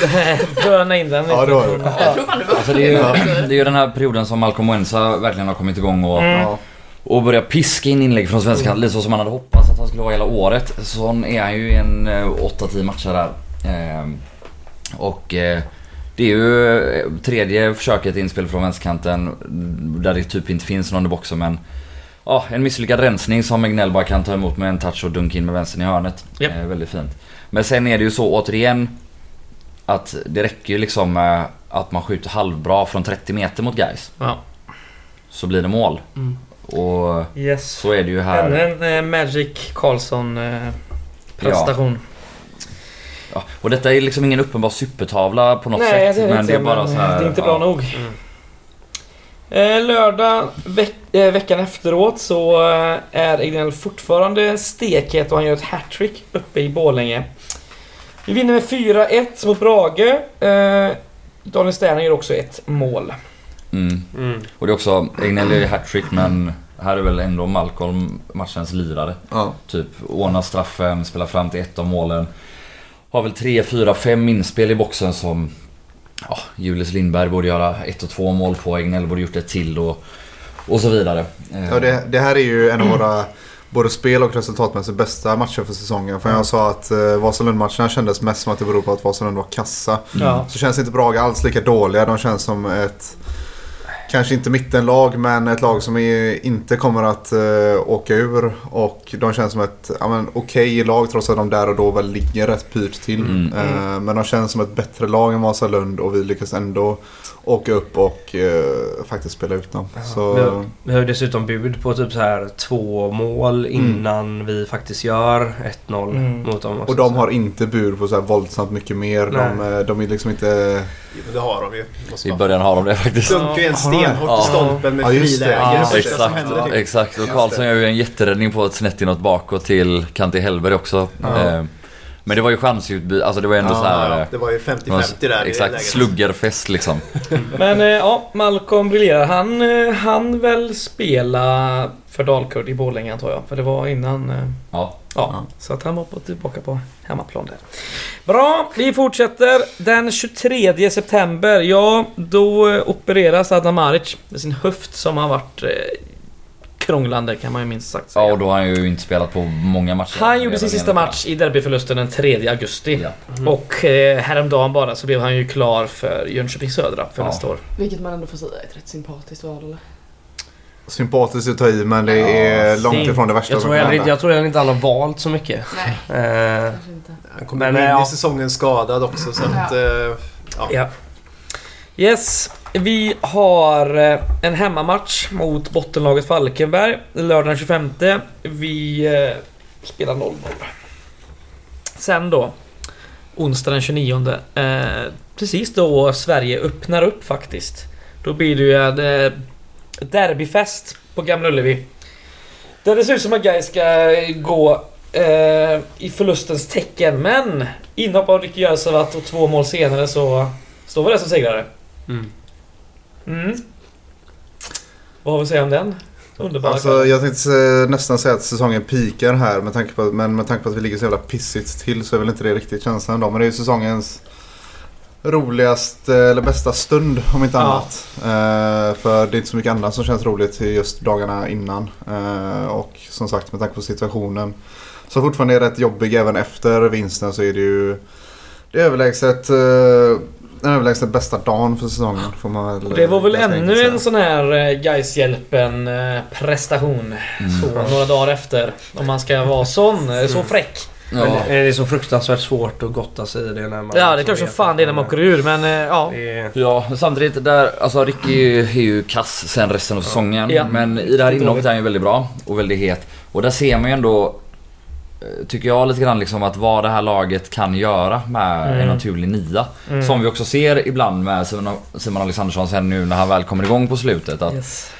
Böna in den lite. Ja, det var det. Jag tror fan det var alltså, det, är ju, det är ju den här perioden som Malcolm Wensa verkligen har kommit igång och... Mm. och börja piska in inlägg från svenska lite så som man hade hoppats att han skulle vara hela året. Sån är han ju i en 8-10 matcher där. Ehm, och eh, det är ju eh, tredje försöket inspel från vänsterkanten där det typ inte finns någon i boxen men Ja, en misslyckad rensning som Egnell bara kan ta emot med en touch och dunka in med vänstern i hörnet. Yep. Eh, väldigt fint. Men sen är det ju så återigen att det räcker ju liksom med att man skjuter halvbra från 30 meter mot guys. Ja. Så blir det mål. Mm. Och yes. så är det ju här. Ännu en eh, Magic Karlsson eh, prestation. Ja. Ja, och detta är liksom ingen uppenbar supertavla på något Nej, sätt. Det men det är bara så här, Det är inte bra ja. nog. Mm. Eh, lördag veck eh, veckan efteråt så eh, är Egnell fortfarande stekhet och han gör ett hattrick uppe i Bålänge. Vi vinner med 4-1 mot Brage. Eh, Daniel Sterner gör också ett mål. Mm. Mm. Och det är också, Egnell gör hattrick men här är väl ändå Malcolm matchens lirare. Ja. Typ ordnar straffen, spelar fram till ett av målen. Har väl 3, 4, 5 inspel i boxen som ja, Julius Lindberg borde göra ett och två mål på. Egnell borde gjort ett till och, och så vidare. Ja, det, det här är ju en av våra både spel och resultatmässigt bästa matcher för säsongen. För jag sa att eh, Vasalund-matcherna kändes mest som att det beror på att Vasalund var kassa. Mm. Så känns inte Brage alls lika dåliga. De känns som ett kanske inte mittenlag men ett lag som är, inte kommer att uh, åka ur. Och de känns som ett ja, okej okay lag trots att de där och då väl ligger rätt pyrt till. Mm. Uh, men de känns som ett bättre lag än Vasalund och vi lyckas ändå åka upp och uh, faktiskt spela ut dem. Ja. Så... Vi, har, vi har dessutom bud på typ så här två mål mm. innan mm. vi faktiskt gör 1-0 mm. mot dem. Också, och de har inte bud på så här våldsamt mycket mer. De, de är liksom inte... Jo, det har de ju. I början har de det faktiskt. Dunkar ju en stenhårt i stolpen med ja, friläge. Ja, exakt, exakt. Och Karlsson gör ju en jätteräddning på ett snett inåt bakåt till Kanti Hellberg också. Ja. Eh, men det var ju chansutbyte, alltså det var ändå ja, så här. Ja, det var ju 50-50 där Exakt, sluggerfest liksom. Men eh, ja, Malcolm briljerar. Han eh, han väl spela för Dalkurd i Borlänge antar jag. För det var innan... Ja. Ja, så att han var på, tillbaka på hemmaplan där. Bra, vi fortsätter. Den 23 september, ja då opereras Adam Maric med sin höft som har varit krånglande kan man ju minst sagt säga. Ja, och då har han ju inte spelat på många matcher. Han gjorde sin sista match i derbyförlusten den 3 augusti. Ja. Mm. Och eh, häromdagen bara så blev han ju klar för Jönköping Södra för ja. nästa år. Vilket man ändå får säga är ett rätt sympatiskt val eller? Sympatiskt att ta i men det är ja, långt ifrån det värsta jag tror som kan Jag tror inte han har valt så mycket. Nej, eh, Han kommer men, in ja. i säsongen skadad också så att... Eh, ja. Yes. Vi har eh, en hemmamatch mot bottenlaget Falkenberg lördag den 25. Vi eh, spelar 0-0. Sen då, onsdag den 29. Eh, precis då Sverige öppnar upp faktiskt. Då blir det ju en derbyfest på Gamla Ullevi. Där det ser ut som att Gais ska gå eh, i förlustens tecken. Men inhopp av Ricky Jösevat och två mål senare så står vi där som segrare. Mm. Mm. Vad har vi att säga om den? Underbara alltså, Jag tänkte nästan säga att säsongen pikar här. Med tanke på, men med tanke på att vi ligger så jävla pissigt till så är väl inte det riktigt känslan ändå. Men det är ju säsongens roligaste eller bästa stund om inte ja. annat. Uh, för det är inte så mycket annat som känns roligt just dagarna innan. Uh, och som sagt med tanke på situationen. Så fortfarande är rätt jobbig även efter vinsten så är det ju det är överlägset den överlägset bästa dagen för säsongen. Får man väl, det var väl ännu en sån här eh, Gais-hjälpen eh, prestation. Mm. Så, några dagar efter. Om man ska vara sån, så mm. Fräck. Ja. Men det är så fruktansvärt svårt att gotta sig i det när man... Ja, det är klart som fan det är när man åker ur, men ja. Ja, samtidigt där... Alltså Ricky är ju kass sen resten av säsongen. Ja. Men i det här inhoppet är han ju väldigt bra och väldigt het. Och där ser man ju ändå Eh, tycker jag lite grann liksom att vad det här laget kan göra med mm. en naturlig nia. Mm. Som vi också ser ibland med Simon Alexandersson sen nu när han väl kommer igång på slutet. Att yes.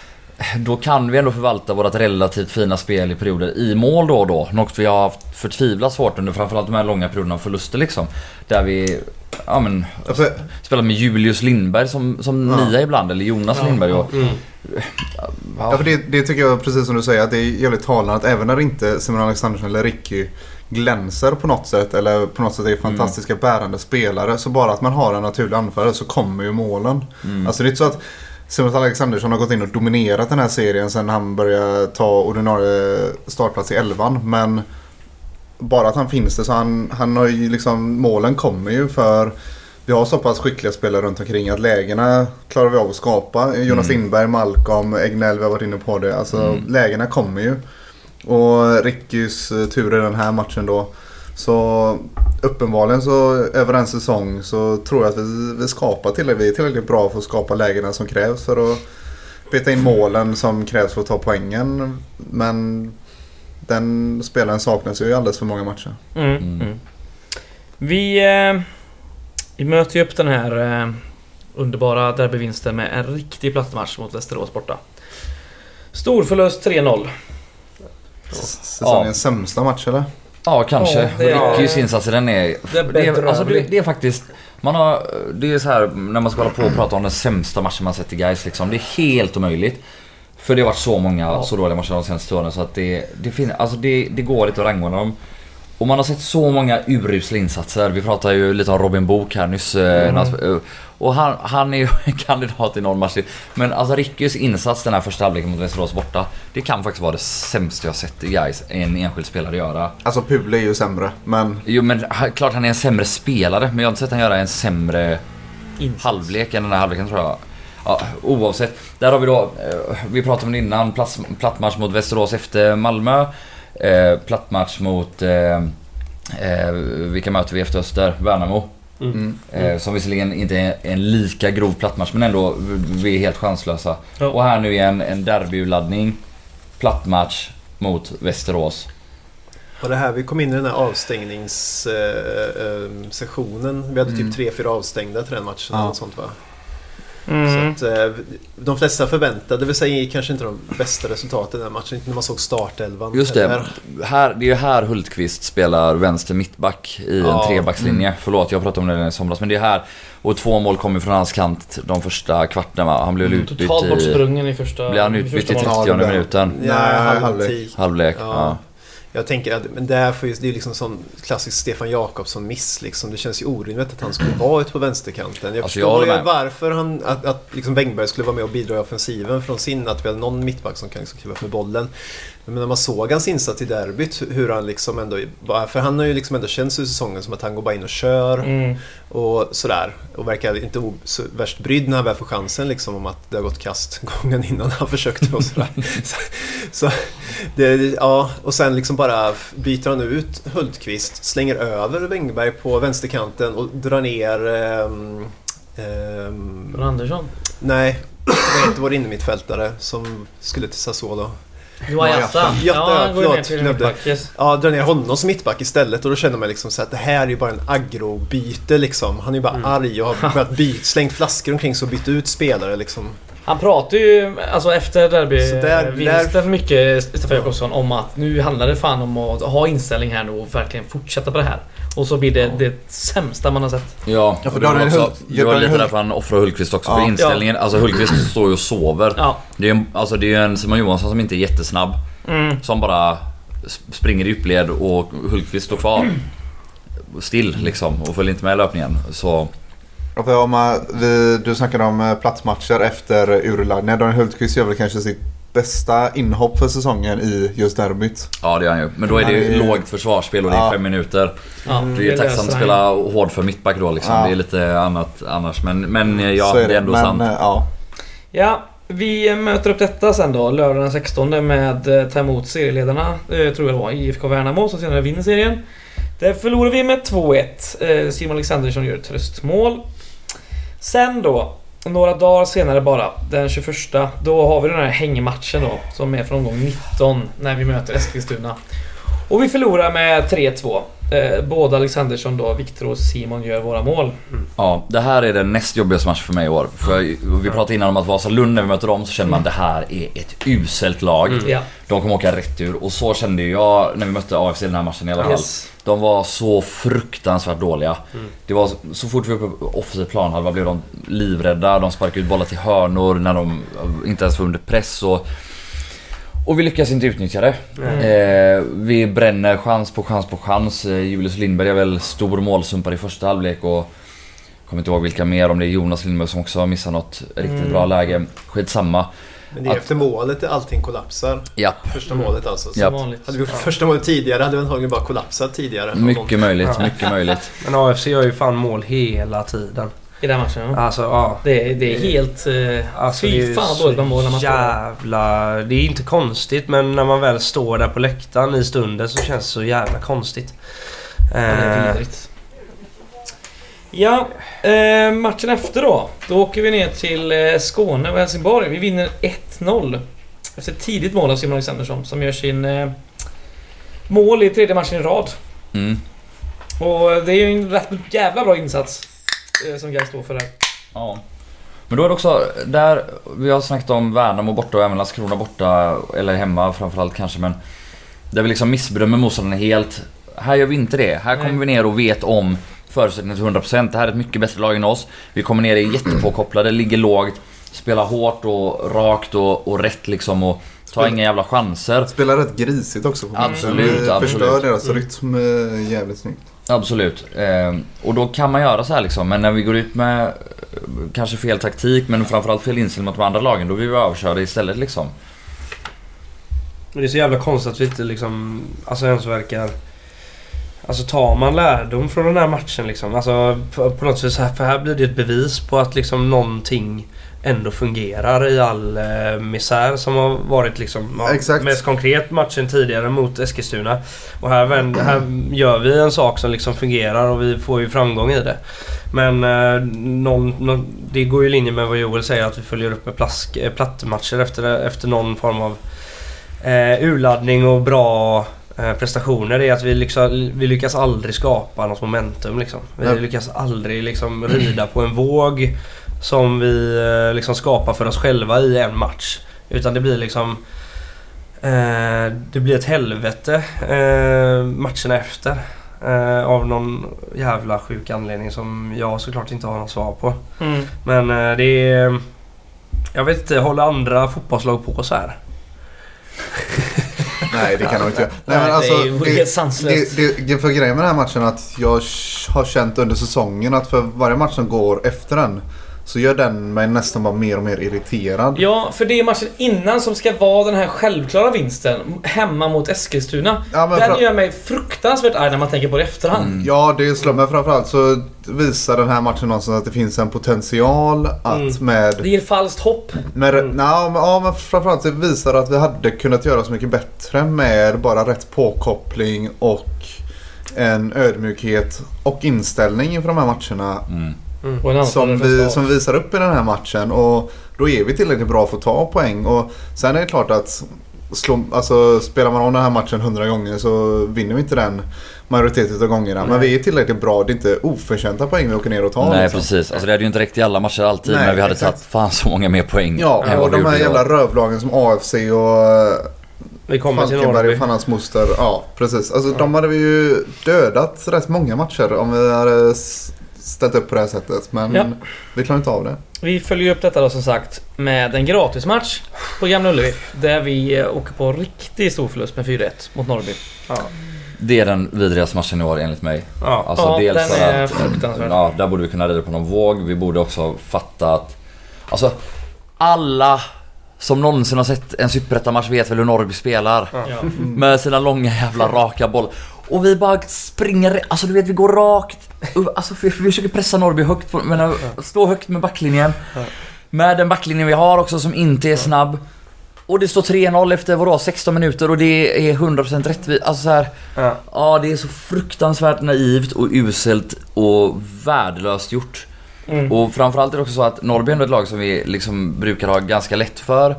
Då kan vi ändå förvalta vårt relativt fina spel i perioder i mål då och då. Något vi har haft förtvivlat svårt under framförallt de här långa perioderna av förluster liksom. Där vi ja, men, alltså, spelar med Julius Lindberg som, som ja. nia ibland, eller Jonas ja. Lindberg. Och, mm. Ja, för det, det, tycker jag precis som du säger att det är jävligt talande att även när inte Simon Alexandersson eller Ricky glänser på något sätt eller på något sätt är fantastiska mm. bärande spelare så bara att man har en naturlig anfallare så kommer ju målen. Mm. Alltså det är inte så att Simon Alexandersson har gått in och dominerat den här serien sen han började ta ordinarie startplats i elvan. Men bara att han finns där så han, han har ju liksom, målen kommer ju för vi har så pass skickliga spelare runt omkring att lägena klarar vi av att skapa. Jonas mm. Lindberg, Malcolm, Egnell, vi har varit inne på det. Alltså mm. lägena kommer ju. Och Rickys eh, tur i den här matchen då. Så uppenbarligen så över en säsong så tror jag att vi, vi skapar tillräckligt, vi är tillräckligt bra för att skapa lägena som krävs för att peta in målen som krävs för att ta poängen. Men den spelaren saknas ju i alldeles för många matcher. Mm. Mm. mm. Vi, eh, vi möter ju upp den här eh, underbara derbyvinsten med en riktig plattmatch mot Västerås borta. Stor förlust 3-0. Säsongens ja. sämsta match eller? Ja, kanske. Ja, Rickys insats den är... Det är, alltså, det, det, är faktiskt... Man har... Det är så här när man ska hålla på och prata om den sämsta matchen man sett i guys liksom. Det är helt omöjligt. För det har varit så många ja. så dåliga matcher de senaste åren så att det... Det, fin, alltså det, det går inte att rangordna dem. Och man har sett så många urusla insatser. Vi pratade ju lite om Robin Book här nyss. Eh, mm. Och han, han är ju en kandidat i någon match Men alltså Rickys insats den här första halvleken mot Västerås borta. Det kan faktiskt vara det sämsta jag sett guys en enskild spelare göra. Alltså Pule är ju sämre, men... Jo men klart han är en sämre spelare. Men jag har inte sett han göra en sämre insats. halvlek än den här halvleken tror jag. Ja, oavsett. Där har vi då, eh, vi pratade om det innan, plattmatch mot Västerås efter Malmö. Eh, plattmatch mot, eh, eh, vilka möter vi efter Öster? Värnamo. Mm. Mm. Eh, som visserligen inte är en lika grov plattmatch men ändå, vi är helt chanslösa. Ja. Och här nu igen en derbyladdning. Plattmatch mot Västerås. Och det här vi kom in i den här avstängningssessionen. Eh, vi hade typ 3-4 mm. avstängda till den matchen. Ja. Och sånt, va? Mm. Så att, eh, de flesta förväntade sig kanske inte de bästa resultaten i den matchen, inte när man såg startelvan. Just det, här, det är ju här Hultqvist spelar vänster mittback i ja. en trebackslinje. Mm. Förlåt, jag pratade om det i somras, men det är här. Och två mål kom ju från hans kant de första kvarterna Han blev mm, utbytt Totalt bortsprungen i första... Blev han utbytt i 30 minuten? Ja, halvlek. Halvlek, ja. ja. Jag tänker att men det, är för, det är liksom sån klassisk Stefan Jakobsson-miss. Liksom. Det känns ju orimligt att han skulle vara ute på vänsterkanten. Jag alltså, förstår jag varför han, att, att liksom Bengberg skulle vara med och bidra i offensiven från sin, att vi hade någon mittback som kan liksom kliva upp med bollen. Men när man såg hans insats i derbyt, hur han liksom ändå... För han har ju liksom ändå känts i säsongen som att han går bara in och kör. Mm. Och sådär. Och verkar inte så värst brydd när han väl får chansen liksom om att det har gått kast gången innan han försökte och sådär. så, så det, ja, och sen liksom bara byter han ut Hultqvist, slänger över Wängberg på vänsterkanten och drar ner... Um, um, Andersson? Nej, vad heter vår innermittfältare som skulle till Sassuolo? Johan Jatta. Ja, han går ner till mittback. Ja, drar ner honom som mittback istället och då känner man liksom så att det här är ju bara en agrobyte liksom. Han är ju bara mm. arg och har börjat byt, slängt flaskor omkring sig och bytt ut spelare liksom. Han pratar ju alltså efter derbyvinsten där... mycket, Stefan Jakobsson, om att nu handlar det fan om att ha inställning här nu och verkligen fortsätta på det här. Och så blir det ja. det sämsta man har sett. Ja, ja för det var, också, det var lite därför han offrar Hultqvist också. Ja. För inställningen, alltså Hultqvist står ju och sover. Ja. Det är en, alltså det är en Simon Johansson som inte är jättesnabb. Mm. Som bara springer i djupled och Hultqvist står kvar. Still liksom och följer inte med i löpningen. Så för om vi, du snackade om eh, platsmatcher efter urladdningen. Daniel Hultqvist gör väl kanske sitt bästa inhopp för säsongen i just derbyt. Ja det gör han ju. Men då är det ju är... lågt försvarsspel och det är fem minuter. Ja, det är ju tacksamt att spela hård för mittback då liksom. Ja. Det är lite annat annars. Men, men eh, ja, är det. det. är ändå men, sant. Eh, ja. ja, vi möter upp detta sen då lördag den 16 med ta emot serieledarna, tror jag då, IFK Värnamo som senare vinner serien. Där förlorar vi med 2-1. Simon Alexandersson gör ett tröstmål. Sen då, några dagar senare bara, den 21, då har vi den här hängmatchen då, som är från omgång 19, när vi möter Eskilstuna. Och vi förlorar med 3-2. Eh, båda Alexandersson då, Viktor och Simon gör våra mål. Mm. Ja, det här är den näst jobbigaste matchen för mig i år. För vi pratade innan om att Vasalund när vi möter dem så känner man att det här är ett uselt lag. Mm. De kommer åka rätt ur och så kände jag när vi mötte AFC i den här matchen i alla fall. Yes. De var så fruktansvärt dåliga. Mm. Det var så fort vi var på offensiv planhalva blev de livrädda. De sparkade ut bollar till hörnor när de inte ens var under press. Och, och vi lyckas inte utnyttja det. Eh, vi bränner chans på chans på chans. Eh, Julius Lindberg är väl stor målsumpare i första halvlek och Kommer inte ihåg vilka mer, om det är Jonas Lindberg som också har missat något riktigt mm. bra läge. Skitsamma. Men det är att, efter målet allting kollapsar. Ja. Första målet alltså. Så Hade vi gjort första målet tidigare hade vi antagligen bara kollapsat tidigare. Mycket möjligt, ja. mycket möjligt. Men AFC gör ju fan mål hela tiden. I den matchen? Ja. Alltså ja. Det, det är helt... Uh, alltså, fy fan vad dåligt mål när man jävla... Det är inte konstigt men när man väl står där på läktaren i stunden så känns det så jävla konstigt. Ja, det är eh, vidrigt. Ja, eh, matchen efter då. Då åker vi ner till eh, Skåne och Helsingborg. Vi vinner 1-0. Efter ett tidigt mål av Simon Alexandersson som gör sin eh, mål i tredje matchen i rad. Mm. Och det är ju en rätt jävla bra insats eh, som Gais står för där. Ja. Men då är det också där, vi har snackat om Värnamo borta och även Landskrona borta, eller hemma framförallt kanske men Där vi liksom missbedömer motståndarna helt. Här gör vi inte det. Här kommer vi ner och vet om förutsättningar till 100%. Det här är ett mycket bättre lag än oss. Vi kommer ner i jättepåkopplade, ligger lågt, spelar hårt och rakt och, och rätt liksom och tar inga jävla chanser. Spelar rätt grisigt också på Absolut, absolut. Förstör deras mm. rytm eh, jävligt snyggt. Absolut. Eh, och då kan man göra så här liksom. Men när vi går ut med eh, kanske fel taktik men framförallt fel inställning mot de andra lagen. Då blir vi överkörda istället liksom. Det är så jävla konstigt att vi inte liksom... Alltså ens verkar Alltså tar man lärdom från den här matchen liksom? Alltså på, på något vis för här blir det ett bevis på att liksom någonting ändå fungerar i all eh, misär som har varit liksom Exakt. mest konkret matchen tidigare mot Eskilstuna. Och här, vänder, här gör vi en sak som liksom fungerar och vi får ju framgång i det. Men eh, någon, någon, det går ju i linje med vad Joel säger att vi följer upp med plask, eh, plattmatcher efter, efter någon form av eh, urladdning och bra prestationer är att vi, liksom, vi lyckas aldrig skapa något momentum. Liksom. Vi ja. lyckas aldrig liksom, rida på en våg som vi eh, liksom, skapar för oss själva i en match. Utan det blir liksom... Eh, det blir ett helvete eh, matcherna efter. Eh, av någon jävla sjuk anledning som jag såklart inte har något svar på. Mm. Men eh, det är... Jag vet inte, håller andra fotbollslag på så här? Nej, det kan de inte göra. Nej, men alltså, det är ju helt sanslöst. Det, det, för grejen med den här matchen är att jag har känt under säsongen att för varje match som går efter den så gör den mig nästan bara mer och mer irriterad. Ja, för det är matchen innan som ska vara den här självklara vinsten. Hemma mot Eskilstuna. Ja, den gör mig fruktansvärt arg när man tänker på det i efterhand. Mm. Ja, det slår mig framförallt så visar den här matchen någonstans att det finns en potential att mm. med... Det ger falskt hopp. Med, mm. na, men, ja, men framförallt det visar att vi hade kunnat göra så mycket bättre med bara rätt påkoppling och en ödmjukhet och inställning inför de här matcherna. Mm. Mm. Som, vi, som visar upp i den här matchen. Och då är vi tillräckligt bra för att ta poäng. Och sen är det klart att slå, alltså, spelar man om den här matchen hundra gånger så vinner vi inte den majoriteten av gångerna. Nej. Men vi är tillräckligt bra. Det är inte oförtjänta poäng vi åker ner och tar. Nej liksom. precis. Alltså, det hade ju inte räckt i alla matcher alltid. Nej, men vi hade exakt. tagit fan så många mer poäng. Ja, och de här jävla rövlagen som AFC och vi kommer till Norrby. och fan hans moster. Ja, precis. Alltså ja. de hade vi ju dödat rätt många matcher om vi hade ställt upp på det här sättet. Men ja. vi klarar inte av det. Vi följer upp detta då som sagt med en gratismatch på Gamla Ullevi. Där vi eh, åker på riktigt stor förlust med 4-1 mot Norrby. Ja. Det är den vidrigaste matchen i år enligt mig. Ja, alltså, ja dels den är att, fruktansvärd. Ja, där borde vi kunna rida på någon våg. Vi borde också fatta att... Alltså, alla som någonsin har sett en superettan-match vet väl hur Norrby spelar. Ja. Med sina långa jävla raka bollar. Och vi bara springer, alltså du vet vi går rakt. Alltså vi, vi försöker pressa Norrby högt, på, men stå högt med backlinjen. Med den backlinjen vi har också som inte är snabb. Och det står 3-0 efter vadå, 16 minuter och det är 100% rättvist. Alltså så här, ja. ja, det är så fruktansvärt naivt och uselt och värdelöst gjort. Mm. Och framförallt är det också så att Norrby är ett lag som vi liksom brukar ha ganska lätt för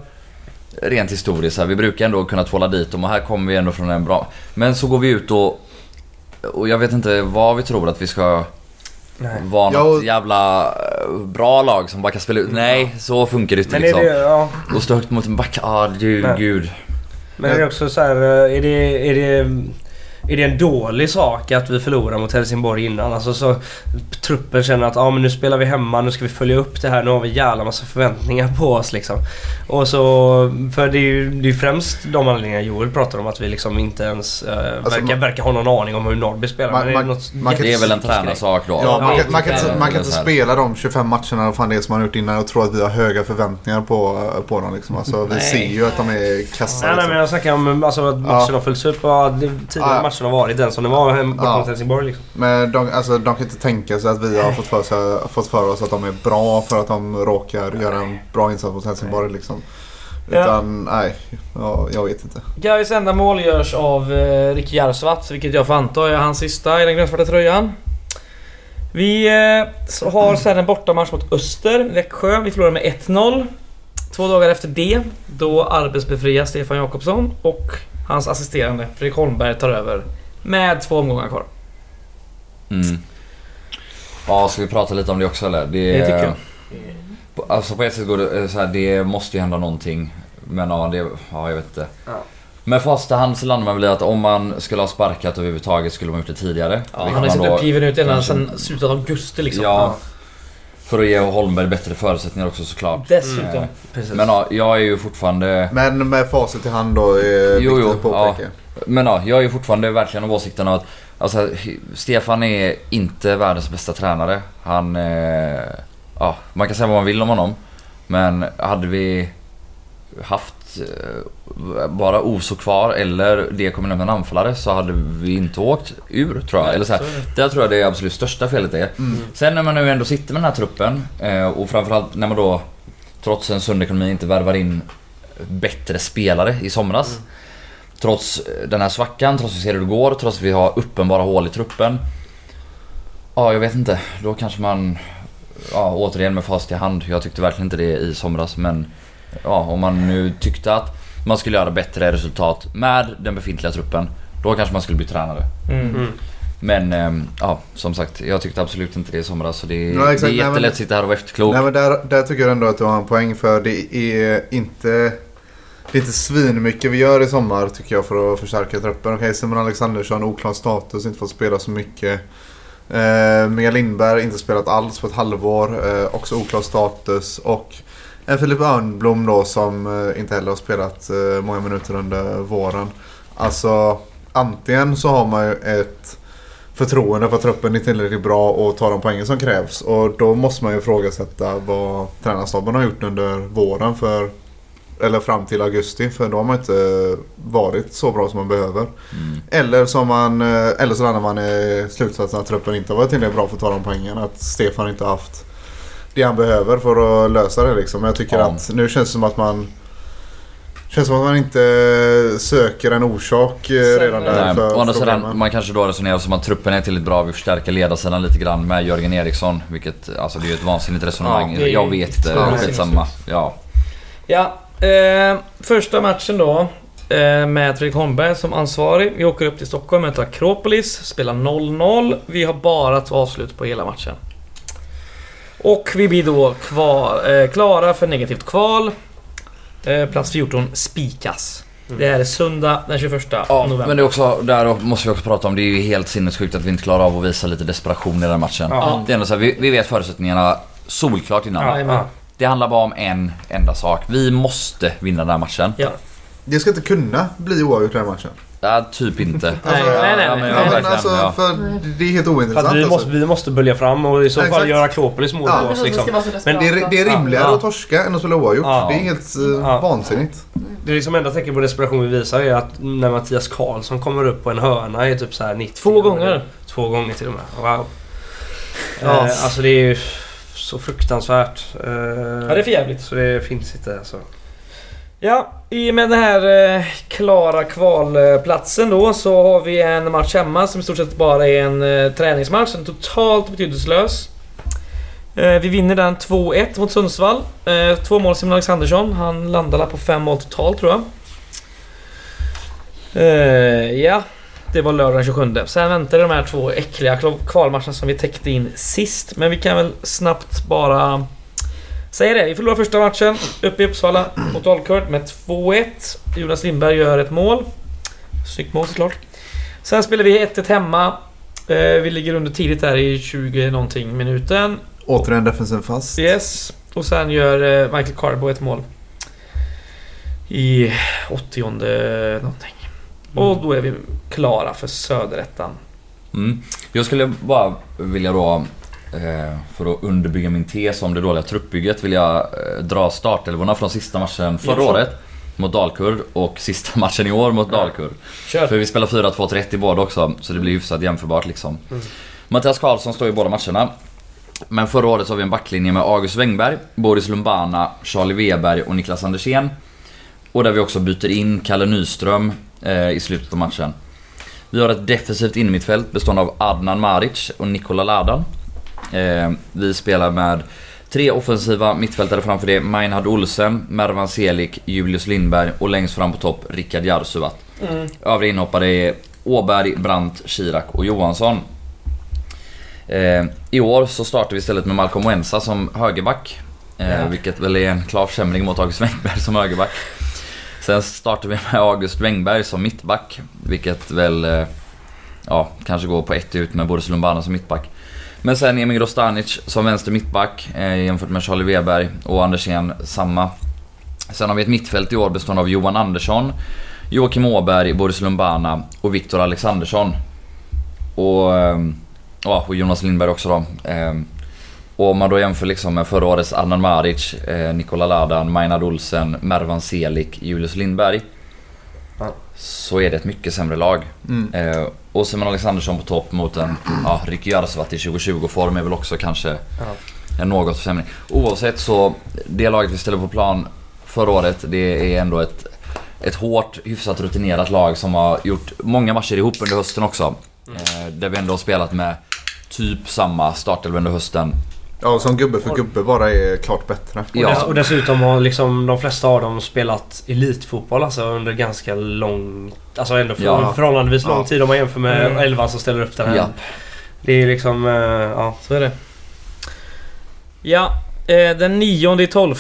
rent historiskt. Vi brukar ändå kunna tvåla dit dem och här kommer vi ändå från en bra... Men så går vi ut och... Och jag vet inte vad vi tror att vi ska... Nej. Vara något jävla eh, bra lag som bara kan spela ut. Nej, så funkar det inte Men liksom. Det, ja. Och stå högt mot en back. Ja, ah, du, gud. Men är det också så här, eh, är det... Är det är det en dålig sak att vi förlorar mot Helsingborg innan? Alltså så truppen känner att ah, men nu spelar vi hemma, nu ska vi följa upp det här, nu har vi jävla massa förväntningar på oss liksom. Och så, för det är ju det är främst de anledningarna Joel pratar om att vi liksom inte ens eh, alltså verkar, man, verkar ha någon aning om hur Norrby spelar. Man, man, det, man, det är väl en tränarsak då? Ja, man, kan, man kan, inte, man kan inte spela de 25 matcherna och fan det som man har gjort innan och tro att vi har höga förväntningar på, på dem liksom. Alltså, vi ser ju att de är kassa. Nej, nej men jag snackar om alltså, att matchen ja. har följts upp. Och tidigare ja. Matchen har varit den som det var borta ja. mot Helsingborg. Liksom. Men de, alltså, de kan inte tänka sig att vi har fått för, sig, fått för oss att de är bra för att de råkar göra en bra insats mot Helsingborg. Liksom. Utan ja. nej, ja, jag vet inte. Gais enda mål görs av eh, Ricky Jarsvart, vilket jag får anta är hans sista i den grönsvarta tröjan. Vi eh, har sedan en bortamatch mot Öster, Växjö. Vi förlorar med 1-0. Två dagar efter det, då arbetsbefrias Stefan Jakobsson och hans assisterande Fredrik Holmberg tar över med två omgångar kvar. Mm. Ja, ska vi prata lite om det också eller? Det, det tycker jag. Alltså på ett sätt går det så här, det måste ju hända någonting. Men ja, det, ja jag vet inte. Ja. Med första hand så landar man väl i att om man skulle ha sparkat överhuvudtaget skulle man gjort det tidigare. Ja, han har ju suttit uppgiven ut ända sedan slutet av augusti liksom. Ja. För att ge Holmberg bättre förutsättningar också såklart. Dessutom. Mm. Men ja, jag är ju fortfarande... Men med facit i hand då är jo, jo, påpeka. Ja. Men ja, jag är ju fortfarande verkligen av åsikten att alltså, Stefan är inte världens bästa tränare. Han... Eh, ja, man kan säga vad man vill om honom. Men hade vi haft eh, bara Oso kvar eller det kommer nämna en anfallare så hade vi inte åkt ur tror jag. Eller så här, där tror jag det absolut största felet är. Mm. Sen när man nu ändå sitter med den här truppen eh, och framförallt när man då trots en sund ekonomi inte värvar in bättre spelare i somras. Mm. Trots den här svackan, trots att vi ser hur det går, trots att vi har uppenbara hål i truppen. Ja, jag vet inte. Då kanske man... Ja, återigen med fast i hand. Jag tyckte verkligen inte det i somras men ja, om man nu tyckte att man skulle göra bättre resultat med den befintliga truppen, då kanske man skulle bli tränare. Mm. mm. Men ähm, ja, som sagt, jag tyckte absolut inte det i somras. Så det, ja, det är jättelätt att sitta här och vara efterklok. Nej, men där, där tycker jag ändå att du har en poäng för det är inte... Det är inte svinmycket vi gör i sommar tycker jag för att förstärka truppen. Okej, Simon Alexandersson, oklar status, inte fått spela så mycket. Eh, Mia Lindberg, inte spelat alls på ett halvår. Eh, också oklar status. Och en Filip Örnblom då som eh, inte heller har spelat eh, många minuter under våren. Alltså antingen så har man ju ett förtroende för att truppen är tillräckligt bra och tar de poängen som krävs. Och då måste man ju ifrågasätta vad tränarstaben har gjort under våren för eller fram till augusti för då har man inte varit så bra som man behöver. Mm. Eller, som man, eh, eller så landar man i slutsatsen att truppen inte har varit tillräckligt bra för att ta de poängen. Att Stefan inte har haft det han behöver för att lösa det liksom. Jag tycker ja. att nu känns det som att man Känns som att man inte söker en orsak eh, redan där Nej, för andra sidan, man kanske då resonerar som att truppen är tillräckligt bra. Vi förstärker ledarsidan lite grann med Jörgen Eriksson. Vilket, alltså det är ju ett vansinnigt resonemang. Ja, jag vet inte, ja, skitsamma. Ja. Ja, eh, första matchen då. Eh, med Fredrik Holmberg som ansvarig. Vi åker upp till Stockholm, möter Akropolis, spelar 0-0. Vi har bara två avslut på hela matchen. Och vi blir då kvar, eh, klara för negativt kval. Eh, plats 14 spikas. Mm. Det är söndag den 21 ja, november. Men det är också, där måste vi också prata om, det är ju helt sinnessjukt att vi inte klarar av att visa lite desperation i den här matchen. Ja. Det är ändå så här, vi, vi vet förutsättningarna solklart innan. Ja, det handlar bara om en enda sak. Vi måste vinna den här matchen. Ja. Det ska inte kunna bli oavgjort den här matchen. Ja, typ inte. Alltså, nej, nej, nej. Ja, men, ja, men alltså, ja. för det är helt ointressant. För vi, måste, vi måste bölja fram och i så fall göra Akropolis mål ja. på oss. Liksom. Men det är, det är rimligare ja. att torska än att spela oavgjort. Ja. Det är helt uh, vansinnigt. Det är liksom enda tecken på desperation vi visar är att när Mattias Karlsson kommer upp på en hörna i typ så här 90 Två gånger. Två gånger till och med. Wow. Ja. Eh, alltså det är ju så fruktansvärt. Eh, ja, det är för jävligt. Så det finns inte alltså. Ja, i och med den här eh, klara kvalplatsen då så har vi en match hemma som i stort sett bara är en eh, träningsmatch. En totalt betydelselös. Eh, vi vinner den 2-1 mot Sundsvall. Eh, två mål Simon Alexandersson. Han landade på fem mål totalt tror jag. Eh, ja, det var lördag den 27. Sen väntar de här två äckliga kvalmatcherna som vi täckte in sist. Men vi kan väl snabbt bara Säger det, vi förlorar första matchen uppe i Uppsala mot Alkurt med 2-1. Jonas Lindberg gör ett mål. Snyggt mål såklart. Sen spelar vi 1-1 hemma. Eh, vi ligger under tidigt där i 20 någonting minuten. Återigen defensiv fast. Yes. Och sen gör eh, Michael Carbo ett mål. I 80 någonting. Och då är vi klara för söderettan. Mm. Jag skulle bara vilja då, för att underbygga min tes om det dåliga truppbygget, vill jag eh, dra startelvorna från sista matchen förra året mot Dalkurd och sista matchen i år mot Dalkurd. Kör. För vi spelar 4-2-3 i båda också, så det blir hyfsat jämförbart liksom. Mm. Mattias Karlsson står i båda matcherna. Men förra året så har vi en backlinje med August Wengberg, Boris Lumbana, Charlie Weberg och Niklas Andersén. Och där vi också byter in Kalle Nyström eh, i slutet av matchen. Vi har ett defensivt innermittfält bestående av Adnan Maric och Nikola Ladan. Eh, vi spelar med tre offensiva mittfältare framför det. Meinhard Olsen, Mervan Selik, Julius Lindberg och längst fram på topp Rickard Jarsuvat. Mm. Övriga inhoppare är Åberg, Brandt, Kirak och Johansson. Eh, I år så startar vi istället med Malcolm Wensa som högerback. Eh, vilket väl är en klar försämring mot August Wengberg som högerback. Sen startar vi med August Wengberg som mittback. Vilket väl eh, ja, kanske går på ett ut med Boris Lumbana som mittback. Men sen Emil Rostanic som vänster mittback eh, jämfört med Charlie Weberg och Andersén samma. Sen har vi ett mittfält i år bestående av Johan Andersson, Joakim Åberg, Boris Lumbana och Viktor Alexandersson. Och, eh, ja, och Jonas Lindberg också då. Eh, och om man då jämför liksom med förra årets Adnan Maric, eh, Nikola Ladan, Maynard Olsen, Mervan Selik, Julius Lindberg. Så är det ett mycket sämre lag. Mm. Eh, och Simon Alexandersson på topp mot en ja, Ricky Jarsvat i 2020-form är väl också kanske ja. en något försämring. Oavsett så, det laget vi ställde på plan förra året, det är ändå ett, ett hårt, hyfsat rutinerat lag som har gjort många matcher ihop under hösten också. Mm. Eh, där vi ändå har spelat med typ samma startelva under hösten. Ja, som gubbe för gubbe bara är klart bättre. Ja. Och, dess, och dessutom har liksom de flesta av dem spelat elitfotboll alltså under ganska lång... Alltså ändå för, ja. förhållandevis lång ja. tid om man jämför med mm. elvan som ställer upp den här. Ja. Det är liksom... Uh, ja, så är det. Ja, eh, den 9 12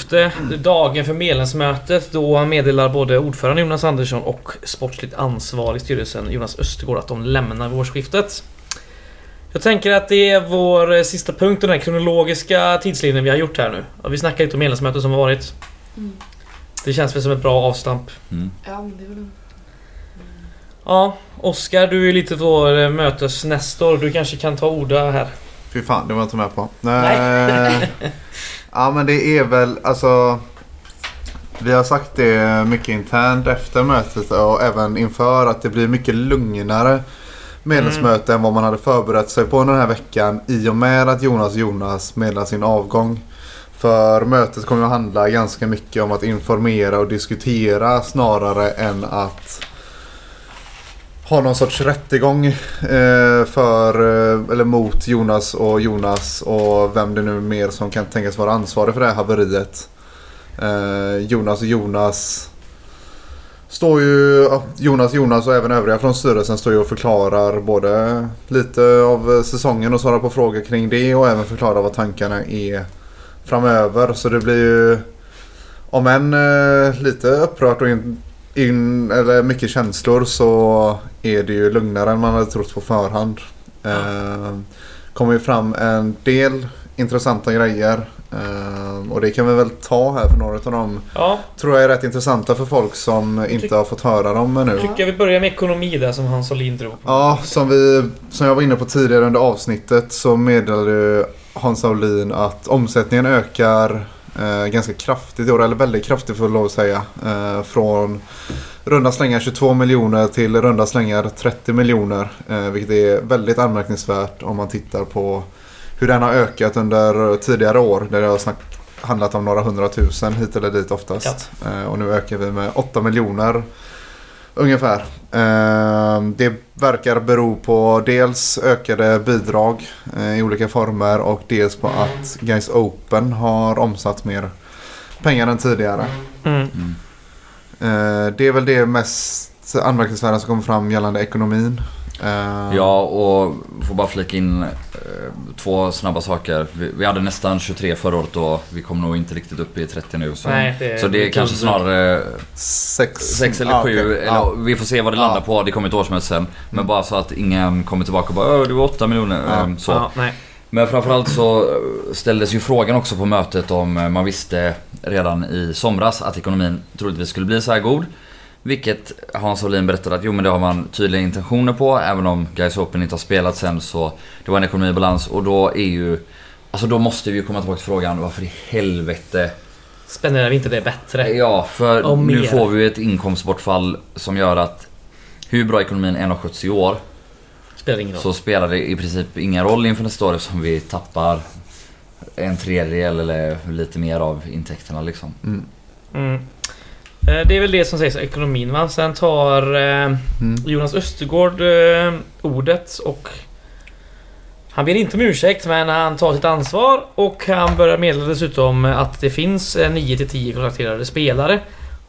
dagen för medlemsmötet, då meddelar både ordförande Jonas Andersson och sportsligt ansvarig i styrelsen Jonas Östergård att de lämnar vid årsskiftet. Jag tänker att det är vår eh, sista punkt, den här kronologiska tidslinjen vi har gjort här nu. Vi snackar lite om medlemsmötet som har varit. Mm. Det känns väl som ett bra avstamp. Mm. Ja, det väl mm. Ja, Oskar, du är lite vår eh, mötesnestor. Du kanske kan ta orda här. Fy fan, det var jag inte med på. Nej. ja, men det är väl alltså... Vi har sagt det mycket internt efter mötet och även inför att det blir mycket lugnare medlemsmöte mm. än vad man hade förberett sig på den här veckan i och med att Jonas Jonas meddelar sin avgång. För mötet kommer att handla ganska mycket om att informera och diskutera snarare än att ha någon sorts rättegång eh, för, eh, eller mot Jonas och Jonas och vem det nu är mer som kan tänkas vara ansvarig för det här haveriet. Eh, Jonas och Jonas står ju Jonas Jonas och även övriga från styrelsen står ju och förklarar både lite av säsongen och svarar på frågor kring det och även förklarar vad tankarna är framöver. Så det blir ju om än eh, lite upprört och in, in, eller mycket känslor så är det ju lugnare än man hade trott på förhand. Eh, kommer ju fram en del intressanta grejer. Uh, och det kan vi väl ta här för några av dem. Ja. Tror jag är rätt intressanta för folk som inte har fått höra dem ännu. Jag tycker jag vill börja med ekonomi där som Hans Olin drog. Ja, som, vi, som jag var inne på tidigare under avsnittet så meddelade Hans Olin att omsättningen ökar uh, ganska kraftigt i år. Eller väldigt kraftigt får jag lov att säga. Uh, från runda slängar 22 miljoner till runda slängar 30 miljoner. Eh, vilket är väldigt anmärkningsvärt om man tittar på hur den har ökat under tidigare år. Där det har snack, handlat om några hundratusen hit eller dit oftast. Ja. Eh, och nu ökar vi med 8 miljoner ungefär. Eh, det verkar bero på dels ökade bidrag eh, i olika former och dels på att Guys Open har omsatt mer pengar än tidigare. Mm. Mm. Det är väl det mest anmärkningsvärda som kommer fram gällande ekonomin. Uh... Ja, och får bara flika in uh, två snabba saker. Vi, vi, hade nästan 23 förra året och vi kommer nog inte riktigt upp i 30 nu. Så Nej, det så det är kanske snarare 6 eller 7. Ah, okay. ah. Vi får se vad det landar ah. på. Det kommer ett årsmöte sen. Men mm. bara så att ingen kommer tillbaka och bara det var 8 miljoner. Um, så. nej. Men framförallt så ställdes ju frågan också på mötet om man visste redan i somras att ekonomin troligtvis skulle bli så här god. Vilket Hans Wallin berättade att jo men det har man tydliga intentioner på även om Guys Open inte har spelat sen så det var en ekonomibalans och då är ju Alltså då måste vi ju komma tillbaka till frågan varför i helvete Spenderar vi inte det bättre? Ja, för nu får vi ett inkomstbortfall som gör att hur bra ekonomin än har skötts i år spelar ingen roll. Så spelar det i princip ingen roll inför nästa år eftersom vi tappar en tredjedel eller lite mer av intäkterna liksom. Mm. Mm. Eh, det är väl det som sägs om ekonomin va? Sen tar eh, mm. Jonas Östergård eh, ordet och han ber inte om ursäkt men han tar sitt ansvar och han börjar meddela dessutom att det finns 9-10 kontrakterade spelare.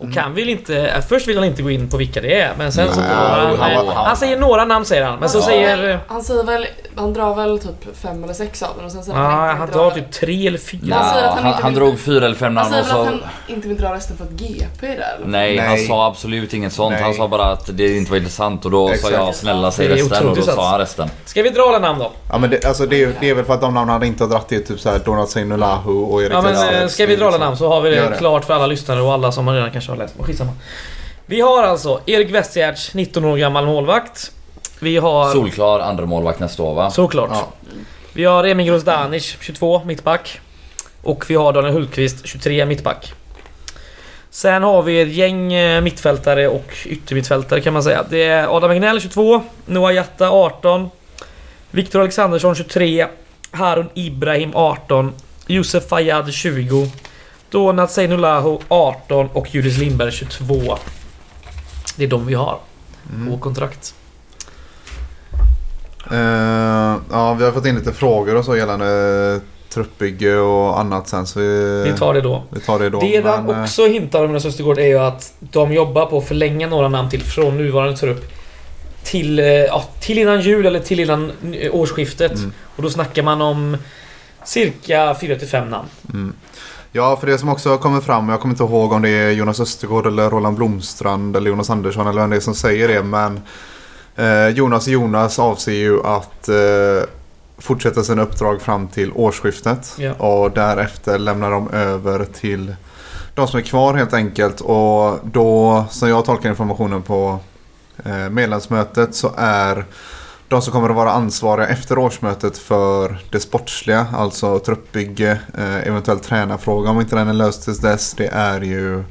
Och mm. kan vill inte... Först vill han inte gå in på vilka det är men sen så... Han, han, han, säger några namn säger han. Men så säger... Han säger väl... Han drar väl typ fem eller sex av dem och sen säger ja, han, han drar typ tre eller fyra. Han, han, han, drog fyra eller fem namn och så... Han säger väl att han inte vill dra resten för att GP är där? Nej, Nej, han sa absolut inget sånt. Nej. Han sa bara att det inte var intressant och då Exakt. sa jag snälla säg resten och då sa han resten. Ska vi dra alla namn då? Ja men det, alltså det, är, det är väl för att de namnen han inte har dragit det typ såhär Donald Seinulahu och Erik Ja men eh, ska vi dra alla namn så har vi det, det klart för alla lyssnare och alla som redan kanske har läst. Skitsamma. Vi har alltså Erik Westgärds, 19 år gammal målvakt. Vi har... Solklar andra målvakt nästa år va? Såklart. Ja. Vi har Emin Grozdanic, 22, mittback. Och vi har Daniel Hultqvist, 23, mittback. Sen har vi ett gäng eh, mittfältare och yttermittfältare kan man säga. Det är Adam Egnell 22, Noah Jatta 18, Viktor Alexandersson 23, Harun Ibrahim 18, Josef Fayad 20, Donat Seinulahu 18 och Julius Lindberg 22. Det är de vi har mm. på kontrakt. Uh, ja, vi har fått in lite frågor och så gällande truppbygge och annat sen så vi, vi tar det då. Vi tar det då. Det men, de eh, också hintar om Östergård är ju att de jobbar på att förlänga några namn till från nuvarande trupp till, eh, ja, till innan jul eller till innan årsskiftet. Mm. Och då snackar man om cirka 4-5 namn. Mm. Ja, för det som också kommer fram, jag kommer inte ihåg om det är Jonas Östergård eller Roland Blomstrand eller Jonas Andersson eller vem det är som säger det. Men eh, Jonas och Jonas avser ju att eh, fortsätta sina uppdrag fram till årsskiftet. Ja. Och därefter lämnar de över till de som är kvar helt enkelt. Och då, som jag tolkar informationen på eh, medlemsmötet så är de som kommer att vara ansvariga efter årsmötet för det sportsliga, alltså truppbygge, eh, eventuellt tränarfråga om inte den är löst tills dess. Det är ju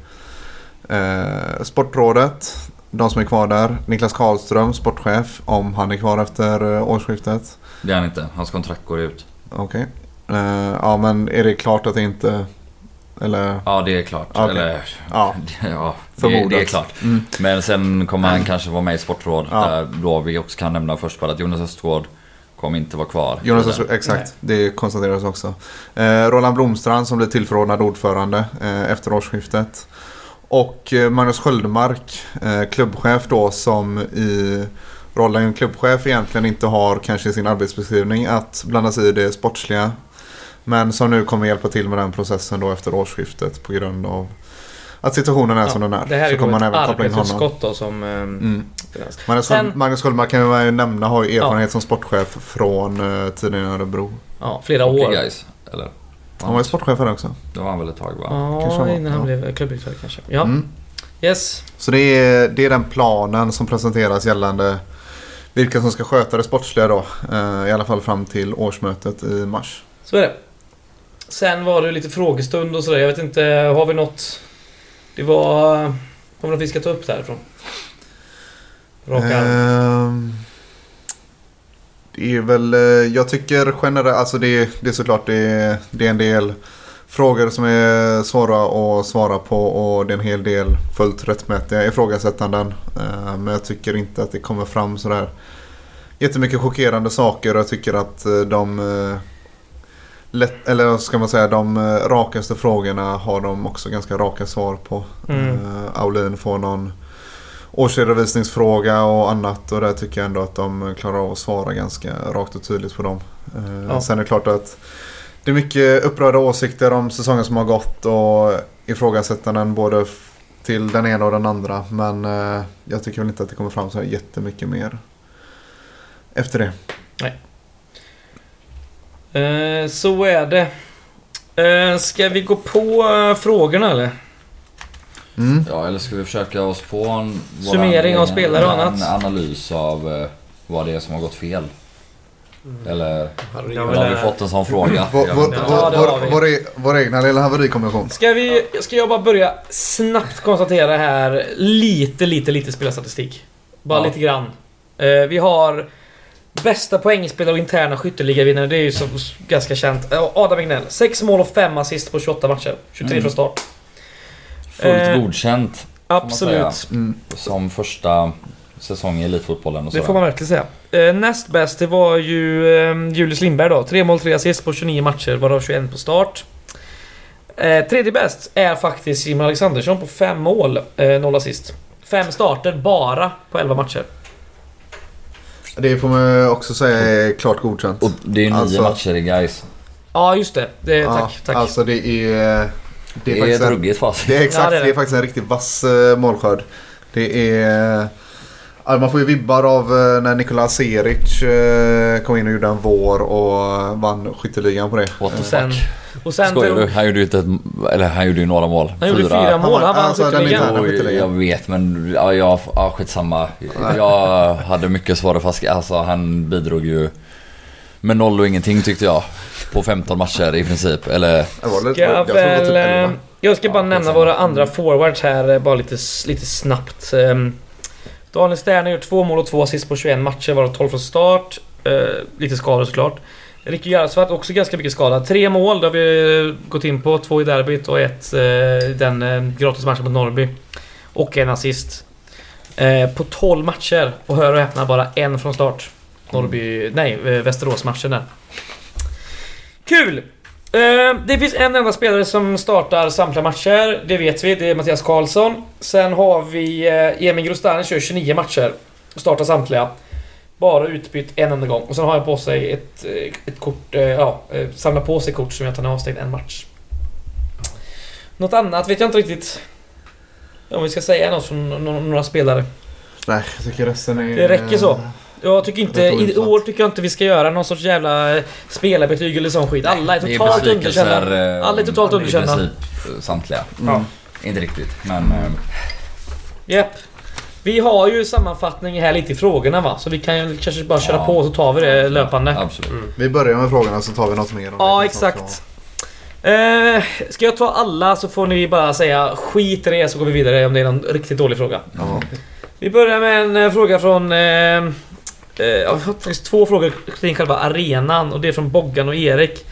eh, Sportrådet, de som är kvar där. Niklas Karlström, sportchef, om han är kvar efter eh, årsskiftet. Det är han inte, hans kontrakt går ut. Okej. Okay. Eh, ja men är det klart att det inte eller? Ja, det är klart. Okay. Eller, ja, ja det, det, är klart. Mm. Men sen kommer han kanske vara med i sportråd. Ja. Där då vi också kan nämna först bara att Jonas Östgård kommer inte vara kvar. Jonas Östgård, exakt. Nej. Det konstateras också. Eh, Roland Blomstrand som blir tillförordnad ordförande eh, efter årsskiftet. Och eh, Magnus Sköldemark, eh, klubbchef då som i rollen klubbchef egentligen inte har kanske i sin arbetsbeskrivning att blanda sig i det sportsliga men som nu kommer hjälpa till med den processen då efter årsskiftet på grund av att situationen är ja, som den är. Det här är så kommer man även koppla då som... Eh, mm. Magnus, Sen, Magnus Sköldmark kan man ju nämna har ju erfarenhet ja. som sportchef från uh, tiden i Örebro. Ja, flera år. Guys, eller? Han var ju sportchef här också. Det var han väl ett tag va? Ja, kanske innan han blev klubbdirektör kanske. Ja. Mm. Yes. Så det är, det är den planen som presenteras gällande vilka som ska sköta det sportsliga då. Uh, I alla fall fram till årsmötet i mars. Så är det. Sen var det lite frågestund och sådär. Jag vet inte, har vi något... Det var... Har vi något vi ska ta upp därifrån? Raka um, Det är väl... Eh, jag tycker generellt... Alltså det, det är såklart det är, det är en del frågor som är svåra att svara på och det är en hel del fullt rättmätiga ifrågasättanden. Ehm, men jag tycker inte att det kommer fram sådär jättemycket chockerande saker och jag tycker att eh, de eh, lätt, eller ska man säga de eh, rakaste frågorna har de också ganska raka svar på. Mm. Uh, Aulin får någon årsredovisningsfråga och annat. Och där tycker jag ändå att de klarar av att svara ganska rakt och tydligt på dem. Eh, ja. Sen är det klart att det är mycket upprörda åsikter om säsongen som har gått och ifrågasättanden både till den ena och den andra. Men eh, jag tycker väl inte att det kommer fram så här jättemycket mer efter det. Nej. Eh, så är det. Eh, ska vi gå på eh, frågorna eller? Mm. Ja, eller ska vi försöka oss på en... Summering av spelare och annat? En analys av eh, vad det är som har gått fel. Mm. Eller har vi fått en sån fråga? Vår, vår, vår, vår egna lilla haverikommission. Ska, vi, ska jag bara börja snabbt konstatera här lite, lite, lite spelarstatistik. Bara ja. lite grann. Vi har bästa poängspelare och interna skytteligavinnare. Det är ju så, ganska känt. Adam Egnell. 6 mål och 5 assist på 28 matcher. 23 mm. från start. Fullt uh, godkänt. Absolut. Mm. Som första säsong i elitfotbollen och Det får man verkligen säga. Eh, näst bäst det var ju eh, Julius Lindberg då. 3 mål, 3 assist på 29 matcher, varav 21 på start. Eh, tredje bäst är faktiskt Simon Alexandersson på 5 mål, eh, 0 assist. 5 starter bara på 11 matcher. Det får man också säga är klart godkänt. Och det är ju 9 alltså, matcher i guys. Ja, just det. det ja, tack, tack. Alltså det är... Det är, det är ett ruggigt facit. Det är exakt, ja, det, är det. det är faktiskt en riktigt vass eh, målskörd. Det är... Man får ju vibbar av eh, när Nikola Seric eh, kom in och gjorde en vår och vann skytteligan på det. What the fuck? Och sen Skojar du? Han gjorde ju inte eller han gjorde ju några mål. Han gjorde fyra mål, han vann alltså, skytteligan. Jag vet men, ja, ja, ja skitsamma. Jag hade mycket svårare fast alltså han bidrog ju med noll och ingenting tyckte jag. På 15 matcher i princip, eller? Ska jag, väl, typ eh, jag ska bara nämna våra andra forwards här bara lite, lite snabbt. Ehm, Daniel Stern har gjort två mål och två assist på 21 matcher, varav 12 från start. Uh, lite skador såklart. Ricky Jarlsvart också ganska mycket skadad. Tre mål, det har vi gått in på. Två i derbyt och ett eh, i den eh, gratismatchen mot Norrby. Och en assist. Eh, på 12 matcher. Och hör och häpna, bara en från start. Norrby... Nej, Västerås-matchen där. Kul! Det finns en enda spelare som startar samtliga matcher. Det vet vi. Det är Mattias Karlsson. Sen har vi Emil Grostani kör 29 matcher. Och startar samtliga. Bara utbytt en enda gång. Och sen har jag på sig ett, eh, ett kort... ja, samlar på sig kort som jag tar avstängd en match. Något annat vet jag inte riktigt. Om vi ska säga något från några spelare. Nej, jag tycker resten är... Det räcker så. Jag tycker inte, i år tycker jag inte vi ska göra någon sorts jävla eh, spelarbetyg eller sån skit. Alla är totalt underkända. Eh, Alla är totalt underkända. I princip eh, samtliga. Mm. Inte riktigt, men... Japp. Yep. Vi har ju sammanfattning här lite i frågorna va? Så vi kan ju kanske bara köra ja. på och så tar vi det löpande. Absolut. Mm. Vi börjar med frågorna så tar vi något mer. Ja, exakt. Eh, ska jag ta alla så får ni bara säga skit i det så går vi vidare om det är någon riktigt dålig fråga. Mm. Vi börjar med en fråga från eh, Eh, jag har faktiskt två frågor kring själva arenan och det är från Boggan och Erik.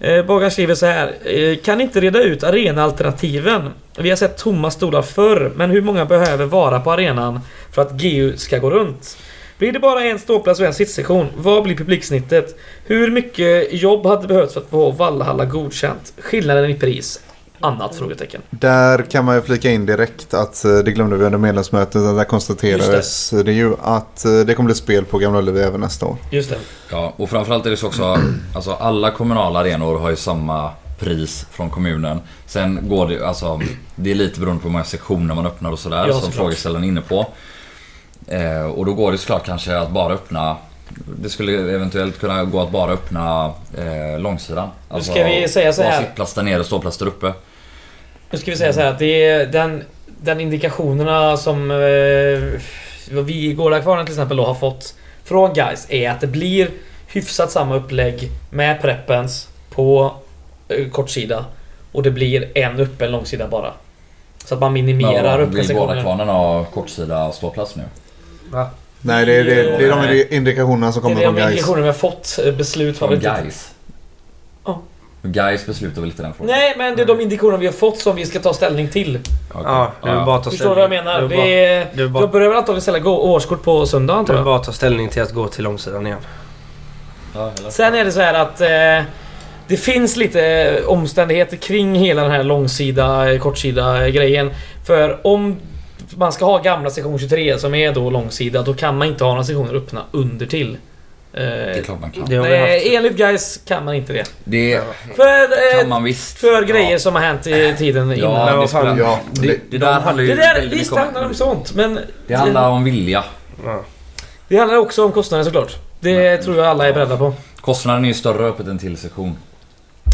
Eh, skriver så här. Eh, kan inte reda ut arenaalternativen? Vi har sett tomma stolar förr, men hur många behöver vara på arenan för att GU ska gå runt? Blir det bara en ståplats och en sittsektion? Vad blir publiksnittet? Hur mycket jobb hade behövts för att få Vallhalla godkänt? Skillnaden i pris? Annat? Frågetecken. Där kan man ju flika in direkt att eh, det glömde vi under medlemsmötet. Där konstaterades det. det. ju att eh, det kommer bli spel på Gamla Ullevi även nästa år. Just det. Ja, och framförallt är det så också. Alltså alla kommunala arenor har ju samma pris från kommunen. Sen går det alltså Det är lite beroende på hur många sektioner man öppnar och sådär. Ja, som frågeställaren är inne på. Eh, och då går det såklart kanske att bara öppna det skulle eventuellt kunna gå att bara öppna eh, långsidan. Alltså, nu ska vi säga så här. sittplats där nere och ståplats där uppe. Nu ska vi säga så här att det är den, den indikationerna som eh, vi i Gårdakvarnen till exempel då har fått från guys är att det blir hyfsat samma upplägg med preppens på eh, kortsida och det blir en öppen långsida bara. Så att man minimerar ja, öppna sektioner. Vill Gårdakvarnen ha kortsida ståplats nu? Va? Nej, det är, det, det är de indikationerna som kommer från Gais. Det är de indikationerna vi har fått eh, beslut från Gais. Gais beslutar väl inte den frågan? Nej, men det är de indikationer vi har fått som vi ska ta ställning till. Okay. Ja, du vill bara ta Förstår du vad jag menar? Du, det är, du, bara, du börjar väl antagligen ställa årskort på söndag antar jag? Du bara ta ställning till att gå till långsidan igen. Ja, Sen är det så här att eh, det finns lite omständigheter kring hela den här långsida, kortsida grejen. För om man ska ha gamla sektion 23 som är då långsida, då kan man inte ha några sektioner öppna under till. Det är klart man kan. Det har vi Nej, enligt guys kan man inte det. Det För, eh, kan man visst. för grejer som har hänt i tiden Ja, innan. ja men det, spelar- ja, det, det- det, där handlar ju Det där, visst handlar om sånt, men... Det handlar om vilja. Ja. Det handlar också om kostnader såklart. Det tror jag alla är beredda på. Kostnaden är ju större öppet än till sektion.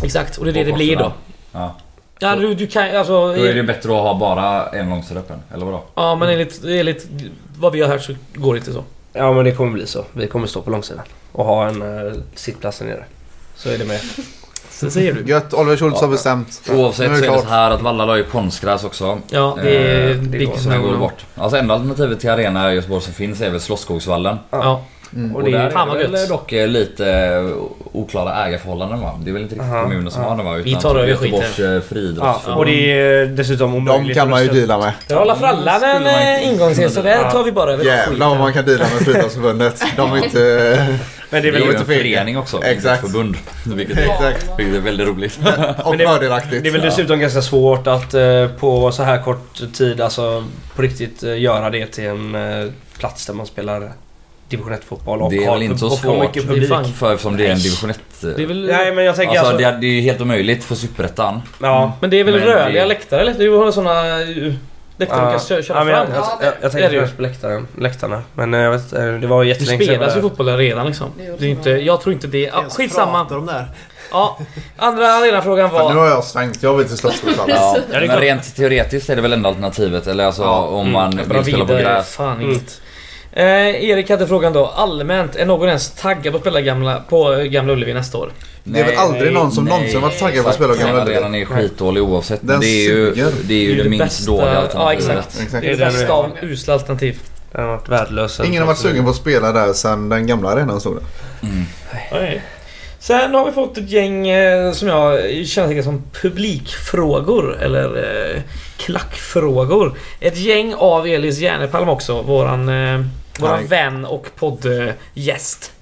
Exakt, och det är det det blir då. Ja. Ja, du, du kan alltså... Då är det bättre att ha bara en långsida öppen, eller vadå? Ja, men enligt, enligt vad vi har hört så går det inte så. Ja men det kommer bli så. Vi kommer stå på långsidan. Och ha en uh, sittplats där nere. Så är det med. Så säger du. Gött, Oliver Schultz har bestämt. Oavsett Nu så är är det det så här att Valla la ju konstgräs också. Ja, det är Eh, big Och sen går det no. bort. Alltså enda alternativet till arena i Göteborg som finns är väl Slottsskogsvallen. Ja. Mm. Och, det är- fan är vad det väl gött. dock eh, lite eh, oklara ägarförhållanden va? Det är väl inte riktigt kommunen som har det va? Vi Utan tar över Göteborgs eh, Ja, friidrottsförbund. och det är dessutom De omöjligt kan man ju deala med. Där alla frallan en eh, ingångsresa. Så där tar vi bara över Jävlar vad man kan deala med Friidrottsförbundet. De är inte... Men det Det är är väl ju en inte fel. förening också. Exakt. Förbund. Vilket är, Exakt. vilket är väldigt roligt. Och det- fördelaktigt. Det är väl dessutom ganska svårt att eh, på så här kort tid alltså på riktigt eh, göra det till en eh, plats där man spelar division 1 fotboll och Det är har, väl inte så svårt. Det är fan- För eftersom det är en division 1. Det är väl, Nej men jag tänker Alltså, alltså... det, är, det är ju helt omöjligt för Superettan. ja. Men det är väl Men rörliga det- läktare eller? Du har såna uh, läktare du kan kö- köra ja, men jag, fram. jag, Ja, jag, jag det är tänkte det ju. först på läktaren, läktarna. Men eh, jag vet det var Det jättelänge sedan var spelas ju där. fotboll där redan liksom. Det är Det är inte, jag tror inte det. Ja, Ens skitsamma. om det här. Ja, andra arenafrågan För nu var... har jag svängt. Jag vill till Slottsskogsvallen. Ja, det är men rent teoretiskt är det väl ändå alternativet. Eller alltså Ja. om man vill spela på är gräs. fan Mm. inget. Eh, Erik hade frågan då. Allmänt, är någon ens taggad på att spela gamla, på Gamla Ullevi nästa år? Det är väl aldrig någon som nej, någonsin varit taggad på att spela. Gamla Den Ullevi. arenan är skitdålig oavsett. Den det är ju det, är ju det, minst dåliga Ja, alternativet. exakt. Exakt. Det är det Det bästa den av usla alternativ. Den har varit värdelös. Ingen har varit sugen på att spela där sedan den gamla arenan stod där. Mm. Sen har vi fått ett gäng eh, som jag känner som publikfrågor eller eh, klackfrågor. Ett gäng av Elis Järnepalm också, våran, eh, våran vän och poddgäst.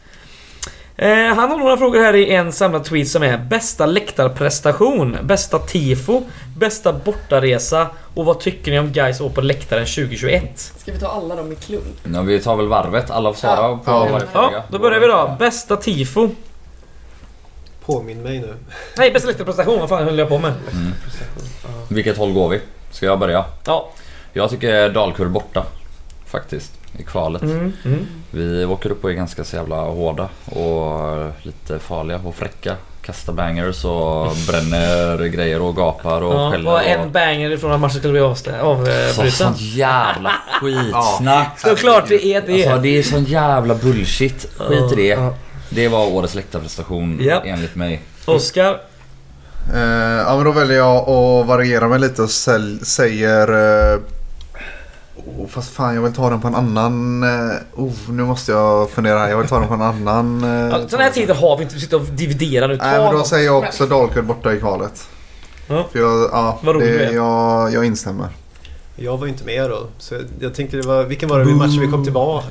Eh, han har några frågor här i en samlad tweet som är Bästa läktarprestation, bästa tifo, bästa bortaresa och vad tycker ni om guys år på läktaren 2021? Ska vi ta alla dem i klump? Ja, vi tar väl varvet. Alla får svara Ja. på Ja. varje fråga. Ja, då börjar vi då. Bästa tifo. Påminn mig nu. Nej, bästa läktarprestation. Vad fan höll jag på med? Mm. Vilket håll går vi? Ska jag börja? Ja. Jag tycker Dalkurd borta. Faktiskt. I kvalet. Mm, mm. Vi åker upp och är ganska så jävla hårda och lite farliga och fräcka. Kastar bangers och bränner grejer och gapar och Ja, skäller. och... en banger ifrån att matchen skulle bli Så, avbruten. sånt jävla skitsnack. Såklart det är det. Alltså det är sån jävla bullshit. Skit i det. Det var årets läktarprestation Japp. enligt mig. Oscar. Eh, ja men då väljer jag att variera mig lite och säl- säger... eh, oh, fast fan jag vill ta den på en annan... eh, oh, nu måste jag fundera här. Jag vill ta den på en annan... eh, Ja, Såna här tider har vi inte. Vi sitter och dividerar nu. Nej men då något. säger jag också Dalkurd borta i kvalet. Ja. För jag, ja, Vad roligt det jag, jag instämmer. Jag var ju inte med då. Så jag, tänkte det var, vilken var det vid matchen vi kom tillbaka?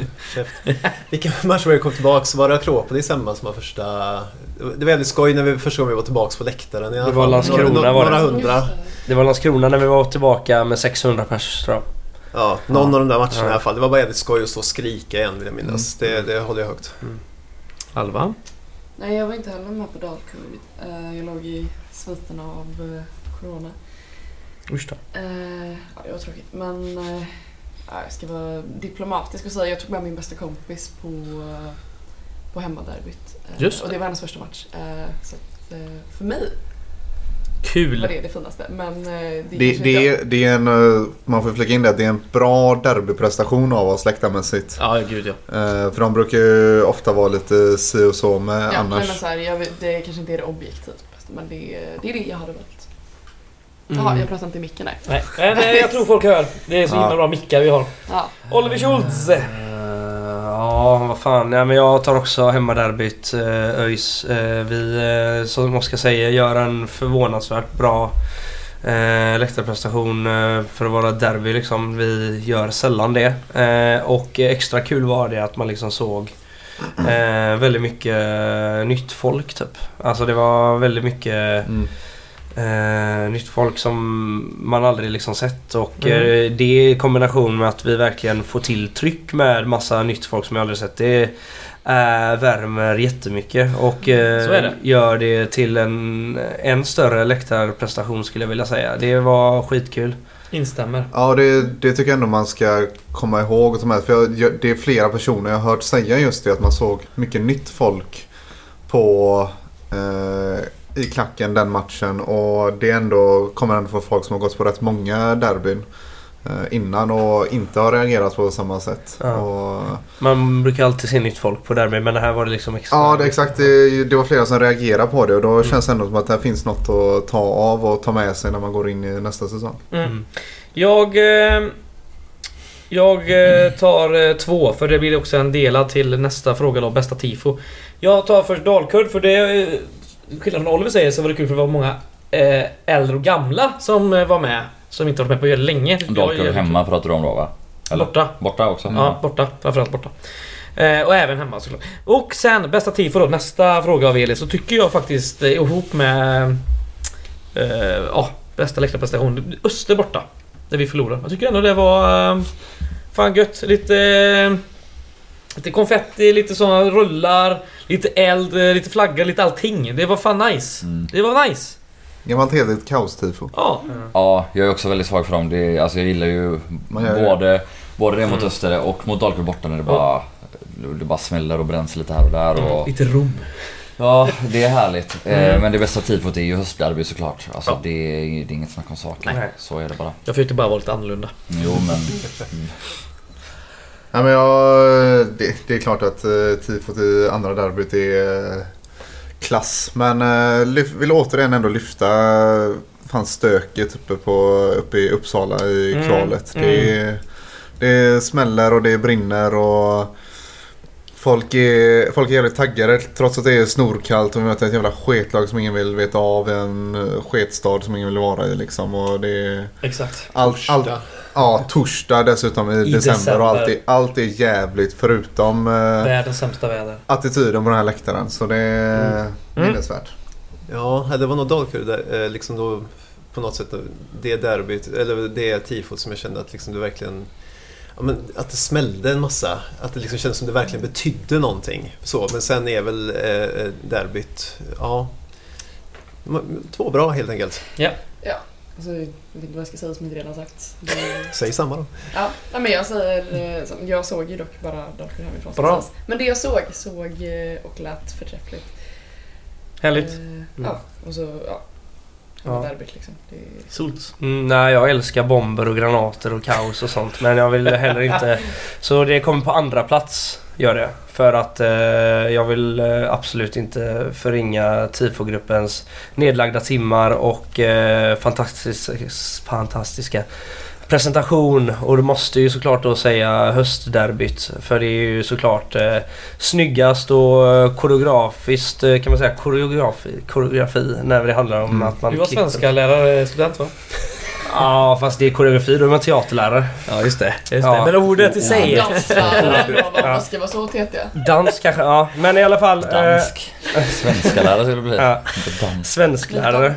Vilken match var det vi kom tillbaka? Så var det Akropolis hemma som var första... Det var väldigt skoj när vi första gången vi var tillbaka på läktaren i alla Det var. Landskrona, några, var det? några hundra. Det var Landskrona när vi var tillbaka med 600 pers tror jag. Ja, någon Ja. av de där matcherna Ja. i alla fall. Det var bara jävligt skoj att stå och skrika igen vill jag minnas. Det, det håller jag högt. Alva. Nej, jag var inte heller med på Dalkurd. Eh, Jag låg i sviterna av eh, Corona. Usch då. Eh, Ja, det var tråkigt. Men ja, jag ska vara diplomatisk och säga jag tog med min bästa kompis på, på hemmaderbyt. Just det. Och det var hennes första match. Så att, för mig Kul. det det finaste. Men eh, det, Det, det, är, det är en... eh, Man får flika in det det är en bra derbyprestation av oss läktarmässigt. Ja, gud ja. Eh, för de brukar ju ofta vara lite si och så med Ja, annars. men så här, jag, det kanske inte är det objektivt bästa men det, är- det är det jag hade valt. Mm. Jaha, jag pratar inte i micken där. Nej, men jag tror folk hör. Det är så himla Ja. bra mickar vi har. Ja. Oliver Schultz. Ja, vad fan. Ja, men jag tar också hemmaderbyt uh, ÖIS. Eh, vi, eh, som Oskar säger, gör en förvånansvärt bra läktarprestation för att vara derby. Liksom. Vi gör sällan det. Eh, och extra kul var det att man liksom såg eh, väldigt mycket nytt folk typ. Alltså det var väldigt mycket Mm. Eh, nytt folk som man aldrig liksom sett och mm. eh, det i kombination med att vi verkligen får till tryck med massa nytt folk som jag aldrig sett. Det eh, värmer jättemycket och eh, det. gör det till en än större läktarprestation skulle jag vilja säga. Det var skitkul. Instämmer. Ja, det, det tycker jag ändå man ska komma ihåg och ta med. För jag, det är flera personer jag har hört säga just det att man såg mycket nytt folk på eh, i klacken den matchen och det ändå kommer ändå från folk som har gått på rätt många derbyn eh, innan och inte har reagerat på samma sätt. Ja. Och... Man brukar alltid se nytt folk på derby men det här var det liksom extra. Ja det, exakt. Det, det var flera som reagerade på det och då mm. känns det ändå som att det finns något att ta av och ta med sig när man går in i nästa säsong. Mm. mm. Jag... Eh, jag eh, tar två för det blir också en delad till nästa fråga då, bästa tifo. Jag tar först Dalkurd för det skillnad från Oliver säger så var det kul för det var många eh, äldre och gamla som eh, var med. Som inte varit med på väldigt länge. Dalkurd hemma pratar du om då va? Eller? Borta. Borta också? Ja, borta. Framförallt borta. Eh, och även hemma såklart. Och sen bästa tifo då, nästa fråga av Eli. Så tycker jag faktiskt eh, ihop med... Ja, eh, oh, bästa läktarprestation. Öster borta. Där vi förlorade. Jag tycker ändå det var... Eh, fan gött. Lite... Eh, lite konfetti, lite såna rullar, lite eld, lite flagga, lite allting. Det var fan nice. Mm. Det var nice. Gammalt heligt kaos-tifo. Ja. Ja, jag är också väldigt svag för dem. Det, alltså jag gillar ju både, både det mot mm. Öster och mot Dalkurd borta när det bara, det bara smäller och bränns lite här och där. Och, mm. Lite rom. Ja, det är härligt. Eh, mm. Men det bästa tifot är ju höstderby såklart. Alltså, ja. det, är, det är inget snack om saken. Så är det bara. Jag försökte bara vara lite annorlunda. Jo, men... Ja, men jag, det, det är klart att uh, tifot i andra derbyt är uh, klass. Men lyf, vill återigen ändå lyfta fan stöket uppe, på, uppe i Uppsala i mm. kvalet. Mm. Det, det smäller och det brinner och Folk är, folk är jävligt taggade trots att det är snorkallt och vi möter ett jävla sketlag som ingen vill veta av. En sketstad som ingen vill vara i liksom. Och det är Exakt. Allt, allt, Ja, torsdag dessutom i, I december, december, och allt är, allt är jävligt förutom eh, Världens sämsta väder. attityden på den här läktaren. Så det är mm. minnesvärt. Ja, det var nog Dalkurd där, eh, liksom då på något sätt det derbyt, eller det tifot som jag kände att liksom det verkligen ja, men att det smällde en massa. Att det liksom kändes som det verkligen betydde någonting. Så, men sen är väl eh, derbyt, ja, två bra helt enkelt. Ja. ja. Alltså, jag vet inte vad jag ska säga som inte redan sagt. Det... Säg samma då. Ja, men jag säger... Eh, jag såg ju dock bara Darker hemifrån. Bra. Men det jag såg, såg eh, och lät förträffligt. Härligt. Eh, mm. Ja, och så... Ja. Ja. Derbyt liksom. Det är... Mm, nej, jag älskar bomber och granater och kaos och sånt. Men jag vill heller inte... Så det kommer på andra plats, gör det. För att eh, jag vill eh, absolut inte förringa tifogruppens nedlagda timmar och eh, fantastisk, fantastiska presentation. Och du måste ju såklart då säga höstderbyt. För det är ju såklart eh, snyggast och eh, koreografiskt eh, kan man säga koreografi, koreografi när det handlar om mm. att man... Du var svenska lärare student va? Ja, fast det är koreografi. Då är man teaterlärare. Ja, just det. Just ja. det. Men ordet i sig... Danslärare ska vara så tetiga. Dans kanske, ja. Men i alla fall... Dansk. Eh, Svenska lärare skulle det bli. Ja. Svensklärare.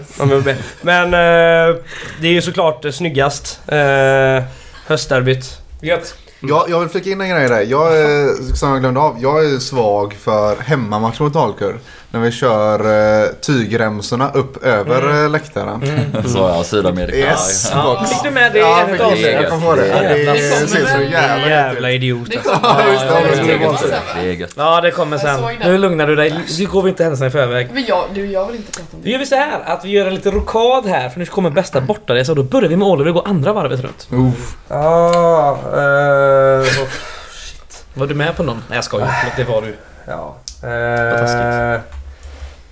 Men eh, det är ju såklart snyggast. Eh, höstderbyt. Gött. Jag, jag vill flika in en grej där. Jag är, som jag glömde av, jag är svag för hemmamatch mot Dalkurd. När vi kör uh, tygremsorna upp över mm. Eh, läktaren. Mm. Så ja, Sydamerika. Yes. Ja. Fick du med det ja, en av Jag kom på det. Det, det ser så jävla Jävla idiot. Det Ja, det kommer sen. Nu lugnar du dig. Nu går vi inte händelserna i förväg. Men jag, du, jag vill inte prata om det. Nu gör vi så här att vi gör en liten rokad här för nu kommer bästa bortaresa och då börjar vi med Oliver och går andra varvet runt. Uff. Ah, uh, shit. Var du med på någon? Nej jag skojar. Det var du. Ja. Uh, Eh,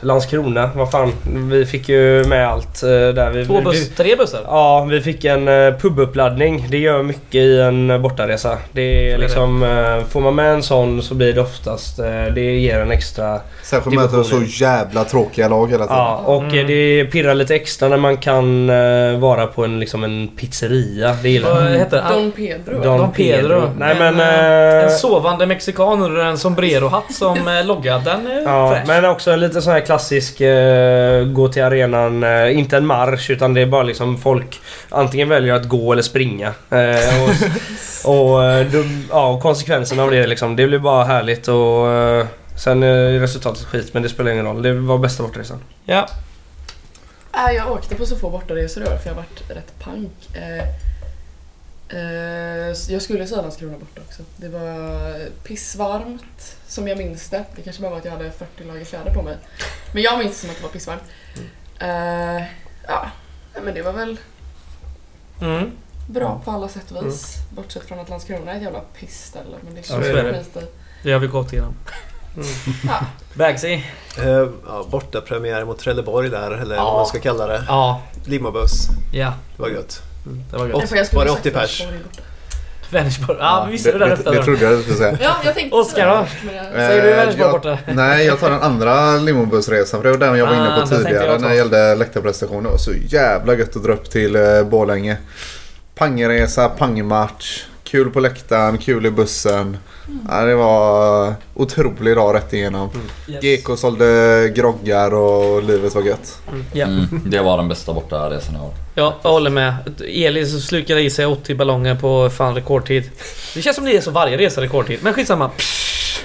Landskrona, vad fan. Vi fick ju med allt eh, där. Vi, Två buss, tre bussar? Ja, vi fick en eh, pubuppladdning. Det gör mycket i en bortaresa. Det är liksom... Får man med en sån så blir det oftast... Det ger en extra... Särskilt med så jävla tråkiga lag hela tiden. Ja, och mm. det pirrar lite extra när man kan vara på en, liksom en pizzeria. Det gillar Vad heter det? Don Pedro. Don, Don Pedro. Pedro. Nej men... men en sovande mexikan under en sombrero-hatt som logga. Den är ja, fräsch. Men också en lite sån här klassisk uh, gå till arenan, uh, inte en marsch utan det är bara liksom folk antingen väljer att gå eller springa. Uh, och, och, ja, konsekvenserna av det liksom, det blir bara härligt och sen är resultatet skit men det spelar ingen roll. Det var bästa bortaresan. Ja. Jag åkte på så få bortaresor i år för jag har varit rätt pank. Eh, jag skulle säga Landskrona borta också. Det var pissvarmt som jag minns det. Det kanske bara var att jag hade 40 lager kläder på mig. Men jag minns det som att det var pissvarmt. Mm. Ja, men det var väl mm. bra på alla sätt och vis. Mm. Bortsett från att Landskrona är ett jävla pissställe. Men det så ja, det. det. Det har vi gått igenom. Mm. ja. Bagsy? Uh, ja, borta premiär mot Trelleborg där, eller ja. vad man ska kalla det. Ja. Limobuss. Ja. Det var gött. Det var gött. Var det 80 pers? Vänersborg. Ja, vi visste det, där efter. Det trodde jag du skulle säga. Ja, jag tänkte Oskar då? Säger du Vänersborg borta? Nej, jag tar den andra limobussresan. För det var den jag var inne på ah, tidigare när det gällde läktarprestationer. Det var så jävla gött att dra upp till eh, Borlänge. Pangresa, pangmatch. Kul på läktaren, kul i bussen. Ja, det var otrolig dag rätt igenom. Mm. Yes. GK sålde groggar och livet var gött. Mm. Yeah. Mm, det var den bästa borta resan i år. Ja, jag håller med. Elis slukade i sig 80 ballonger på fan rekordtid. Det känns som det är så varje resa rekordtid, men skitsamma.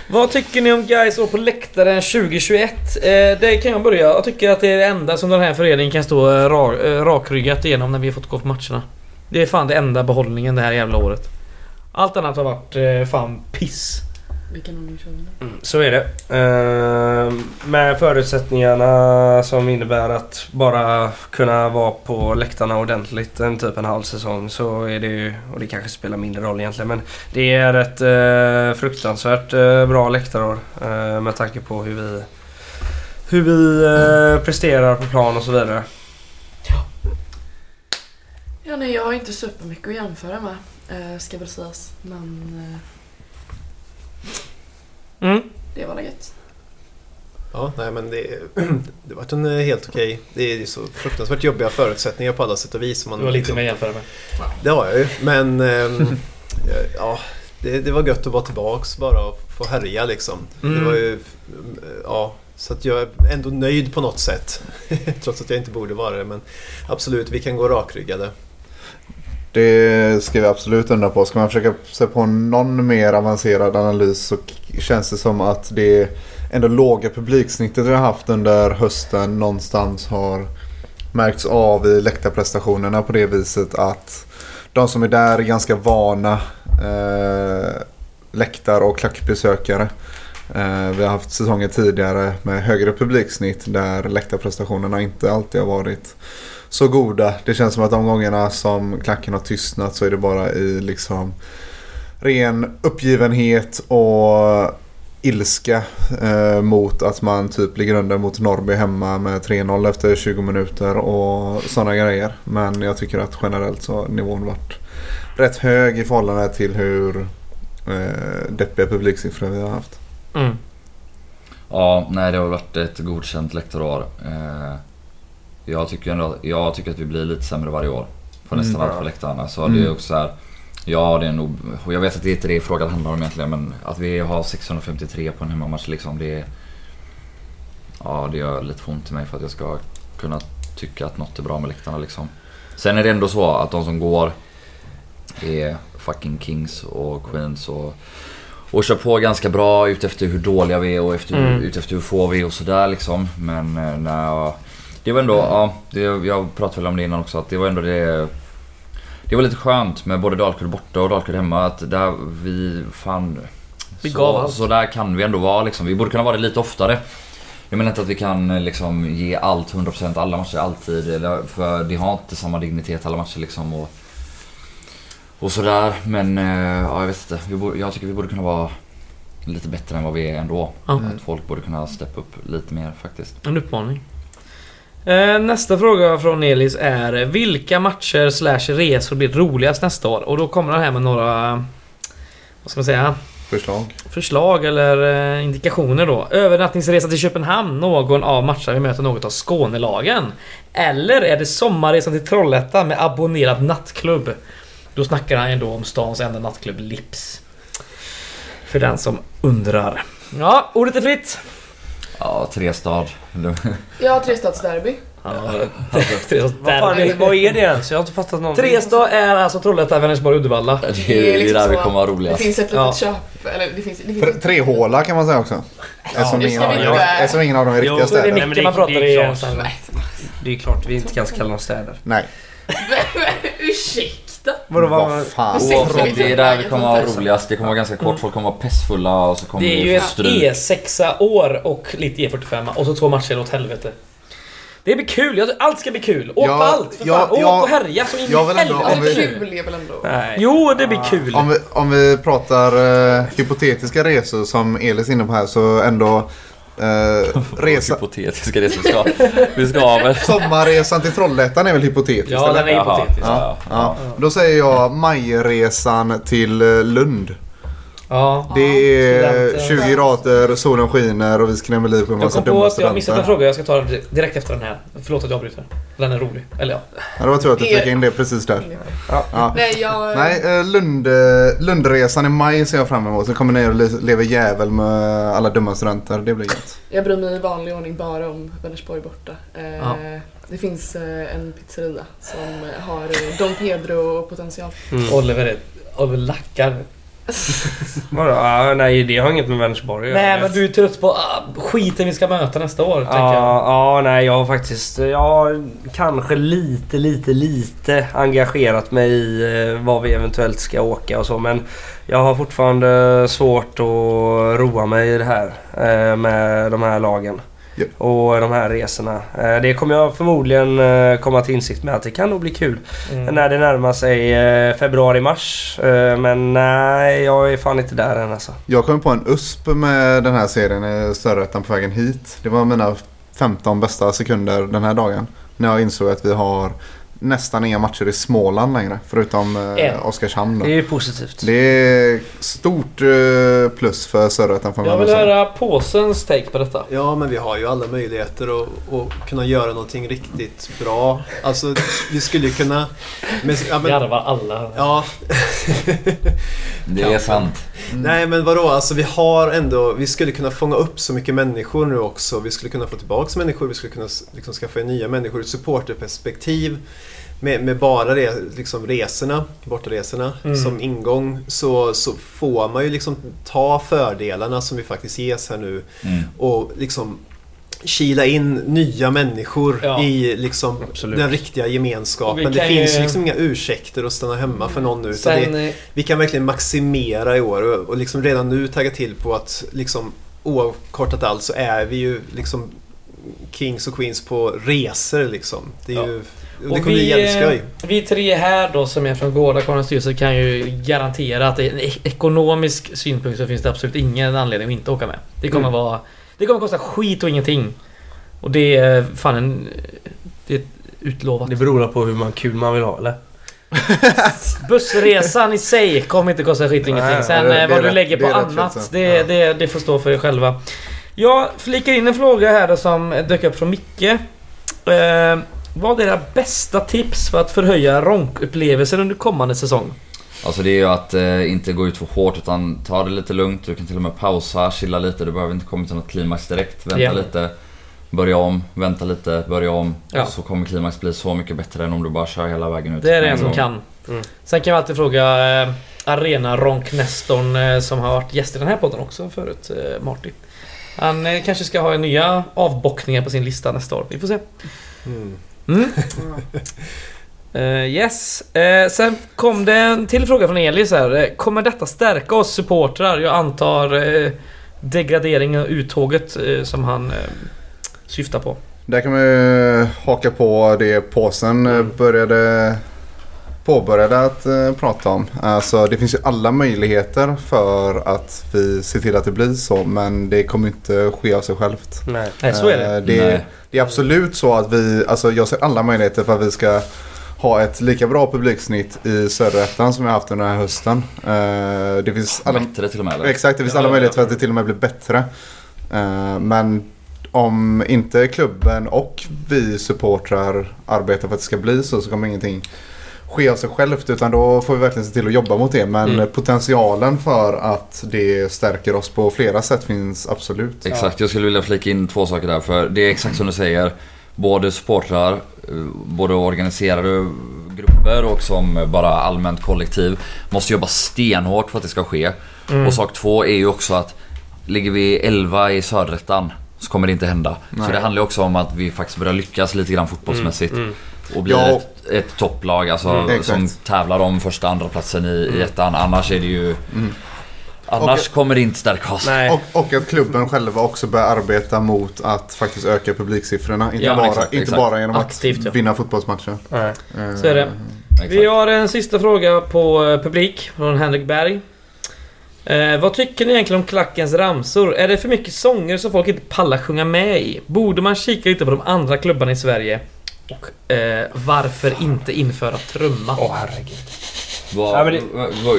Vad tycker ni om guys år på läktaren 2021? Eh, det kan jag börja. Jag tycker att det är det enda som den här föreningen kan stå eh, rak, eh, rakryggat igenom när vi har fått gå på matcherna. Det är fan det enda behållningen det här jävla året. Allt annat har varit eh, fan piss. Vilken ordning kör vi nu? Mm, så är det. Uh, med förutsättningarna som innebär att bara kunna vara på läktarna ordentligt en typ en halv säsong så är det ju, och det kanske spelar mindre roll egentligen, men det är ett uh, fruktansvärt uh, bra läktarår uh, med tanke på hur vi, hur vi uh, presterar på plan och så vidare. Ja. Ja, nej, jag har inte supermycket att jämföra med. Eh, ska väl sägas. Men... Eh, mm. Det var gött. Ja, nej men det, det var en eh, helt okej. Det är så fruktansvärt jobbiga förutsättningar på alla sätt och vis. Man, du har lite liksom, mer jämföra med. Det har jag ju, men eh, ja, det, det, var gött att vara tillbaks bara och få härja liksom. Mm. Det var ju, ja, så att jag är ändå nöjd på något sätt. Trots att jag inte borde vara det. Men absolut, vi kan gå rakryggade. Det ska vi absolut undra på. Ska man försöka se på någon mer avancerad analys så känns det som att det ändå låga publiksnittet vi har haft under hösten någonstans har märkts av i läktarprestationerna på det viset att de som är där är ganska vana eh, läktar och klackbesökare. Eh, vi har haft säsonger tidigare med högre publiksnitt där läktarprestationerna inte alltid har varit så goda. Det känns som att de gångerna som klacken har tystnat så är det bara i liksom ren uppgivenhet och ilska eh, mot att man typ ligger under mot Norrby hemma med 3-0 efter 20 minuter och sådana grejer. Men jag tycker att generellt så har nivån varit rätt hög i förhållande till hur eh, deppiga publiksiffror vi har haft. Mm. Ja, nej det har varit ett godkänt lektorår. Eh, jag tycker ändå jag tycker att vi blir lite sämre varje år. På nästan mm. allt på läktarna. Så mm. det är också så här, Ja det är nog, och jag vet att det är inte det frågan handlar om egentligen men att vi har 653 på en hemmamatch liksom det är... Ja det gör lite ont i mig för att jag ska kunna tycka att något är bra med läktarna liksom. Sen är det ändå så att de som går är fucking kings och queens och, och kör på ganska bra utefter hur dåliga vi är och efter, mm. utefter hur få vi är och sådär liksom. Men eh, när jag det var ändå, ja, det, jag pratade väl om det innan också, att det var ändå det... Det var lite skönt med både Dalkurd borta och Dalkurd hemma att där vi fan... Vi gav allt. Så där kan vi ändå vara liksom. Vi borde kunna vara det lite oftare. Jag menar inte att vi kan liksom ge allt 100% alla matcher alltid. För det har inte samma dignitet alla matcher liksom. Och, och sådär. Men ja, jag vet inte. Borde, jag tycker vi borde kunna vara lite bättre än vad vi är ändå. Mm. Att folk borde kunna steppa upp lite mer faktiskt. En uppmaning. Eh, nästa fråga från Elis är Vilka matcher slash resor blir roligast nästa år? Och då kommer han här med några... Vad ska man säga? Förslag. Förslag eller eh, indikationer då. Övernattningsresa till Köpenhamn någon av matcherna vi möter något av Skånelagen. Eller är det sommarresan till Trollhättan med abonnerad nattklubb? Då snackar han ändå om stans enda nattklubb Lips. För den som undrar. Ja, ordet är fritt. Ja, Trestad. ja, Trestadsderby. Ja, vad, fan, vad är det ens? Jag har inte fattat någonting. Trestad är alltså Trollhättan, Vänersborg, Uddevalla. Det är, det är, liksom där vi kommer vara roligast. Det finns ett litet ja. köp, eller det finns... Det finns Tre håla kan man säga också. Ja, eftersom, ingen av, eftersom ingen av dem är riktiga städer. Det är mycket man pratar i. Det är klart vi inte kan kalla dem städer. Nej. Ursäkta? Vadå, vad, vad fan? det är där vi kommer vara roligast. Det kommer vara ganska kort, folk kommer vara pestfulla och så kommer Det är ju ett E6 år och lite E45 och så två matcher åt helvete. Det blir kul, allt ska bli kul. Åk ja, på allt för fan. Ja, Åk och härja så in i helvete. Alltså, kul är väl ändå... Nej. Jo, det blir kul. Om vi, om vi pratar uh, hypotetiska resor som Elis är inne på här så ändå Uh, resa... Hypotetiska resor vi ska, vi ska väl. Sommarresan till Trollhättan är väl hypotetisk? Ja, eller? den är hypotetisk. Ja, ja. Ja. Då säger jag majresan till eh, Lund. Ja. Det är 20 grader, solen skiner och vi skrämmer liv på en massa dumma studenter. Jag kom på att jag har missat en fråga. Jag ska ta den direkt efter den här. Förlåt att jag avbryter. Den är rolig. Eller ja. ja det var tur att du fick in det precis där. Ja. Ja. Nej, jag... Nej eh, Lund, eh, Lundresan i maj ser jag fram emot. Så kommer ner och lever jävel med alla dumma studenter. Det blir gött. Jag bryr mig i vanlig ordning bara om Vänersborg borta. Ja. Det finns en pizzeria som har Don Pedro-potential. Mm. Oliver, Oliver lackar Vadå? Ah, nej, det har inget med Vänersborg att Nej, men du är trött på ah, skiten vi ska möta nästa år, Ja, ah, ah, nej, jag har faktiskt... Jag har kanske lite, lite, lite engagerat mig i eh, vad vi eventuellt ska åka och så, men jag har fortfarande svårt att roa mig i det här eh, med de här lagen. Yep. Och de här resorna. Eh, det kommer jag förmodligen eh, komma till insikt med att det kan nog bli kul. Mm. När det närmar sig eh, februari-mars. Men nej, jag är fan inte där än alltså. Jag kom på en USP med den här serien i Störrätten på vägen hit. Det var mina 15 bästa sekunder den här dagen. När jag insåg att vi har nästan inga matcher i Småland längre. Förutom eh, Oskarshamn. Då. Det är positivt. Det är stort eh, plus för Sörrötan. Jag vill höra påsens take på detta. Ja, men vi har ju alla möjligheter att, att kunna göra någonting riktigt bra. Alltså, vi skulle ju kunna... Men, ja, men, Garva alla. Ja. det är sant. Mm. Nej, men vadå? Alltså, vi har ändå... Vi skulle kunna fånga upp så mycket människor nu också. Vi skulle kunna få tillbaka människor. Vi skulle kunna liksom, skaffa nya människor ur supporterperspektiv med, med bara re, liksom resorna, bortaresorna mm. som ingång så, så får man ju liksom ta fördelarna som vi faktiskt ges här nu mm. och liksom kila in nya människor ja, i liksom den riktiga gemenskapen. Det finns ju liksom inga ursäkter att stanna hemma för någon nu. Sen, det, vi kan verkligen maximera i år och, och liksom redan nu tagga till på att liksom, oavkortat allt så är vi ju liksom Kings och Queens på resor liksom. Det är ja. ju det kommer vi, bli jävligt Vi tre här då som är från Gårda styrelse kan ju garantera att en ekonomisk synpunkt så finns det absolut ingen anledning att inte åka med. Det kommer mm. vara... Det kommer kosta skit och ingenting. Och det är fan en... Det är utlovat. Det beror på hur man kul man vill ha eller? Bussresan i sig kommer inte kosta skit och ingenting. Sen det, vad du lägger på annat, det, det, det får stå för er själva. Jag flikar in en fråga här då som dök upp från Micke. Eh, vad är era bästa tips för att förhöja ronkupplevelsen under kommande säsong? Alltså det är ju att eh, inte gå ut för hårt utan ta det lite lugnt. Du kan till och med pausa, chilla lite. Du behöver inte komma till något klimax direkt. Vänta yeah. lite. Börja om, vänta lite, börja om. Ja. Så kommer klimax bli så mycket bättre än om du bara kör hela vägen ut. Det är det en som kan. Mm. Sen kan vi alltid fråga eh, Arena Ronk Nestorn eh, som har varit gäst i den här podden också förut, eh, Marty. Han eh, kanske ska ha nya avbockningar på sin lista nästa år. Vi får se. Mm. Mm. Uh, yes. Uh, sen kom det en till fråga från Elis här. Uh, kommer detta stärka oss supportrar? Jag antar uh, degraderingen och uttåget som han syftar på. Där kan man ju haka på det påsen mm. började påbörjade att prata om. Alltså det finns ju alla möjligheter för att vi ser till att det blir så men det kommer inte ske av sig självt. Nej, Nej så är det. det Nej det är absolut så att vi, alltså jag ser alla möjligheter för att vi ska ha ett lika bra publiksnitt i söderettan som vi har haft under den här hösten. Uh, det finns alla, bättre till och med? Eller? Exakt, det finns ja, alla möjligheter för att det till och med blir bättre. Uh, men om inte klubben och vi supportrar arbetar för att det ska bli så så kommer ingenting ske av sig självt utan då får vi verkligen se till att jobba mot det. Men mm. potentialen för att det stärker oss på flera sätt finns absolut. Exakt, jag skulle vilja flika in två saker där. För det är exakt som du säger. Både supportrar, eh, både organiserade grupper och som bara allmänt kollektiv måste jobba stenhårt för att det ska ske. Mm. Och sak två är ju också att ligger vi 11 i söderettan så kommer det inte hända. Nej. Så det handlar också om att vi faktiskt börjar lyckas lite grann fotbollsmässigt. Mm. Mm. Och blir ja. ett, ett topplag alltså, mm, som tävlar om första andra platsen i, i mm. ettan. Annars är det ju... Mm. Annars och, kommer det inte stärka oss. Och, och, att klubben själva också börjar arbeta mot att faktiskt öka publiksiffrorna. Inte, ja, bara, exakt, inte exakt. bara genom Aktivt, att ja. vinna fotbollsmatcher. Nej. Uh, Så är det. Vi har en sista fråga på eh, publik från Henrik Berg. Eh, vad tycker ni egentligen om klackens ramsor? Är det för mycket sånger som folk inte pallar sjunga med i? Borde man kika lite på de andra klubbarna i Sverige? Och eh, varför inte införa trumma? Åh oh, herregud. Vad, ja, det...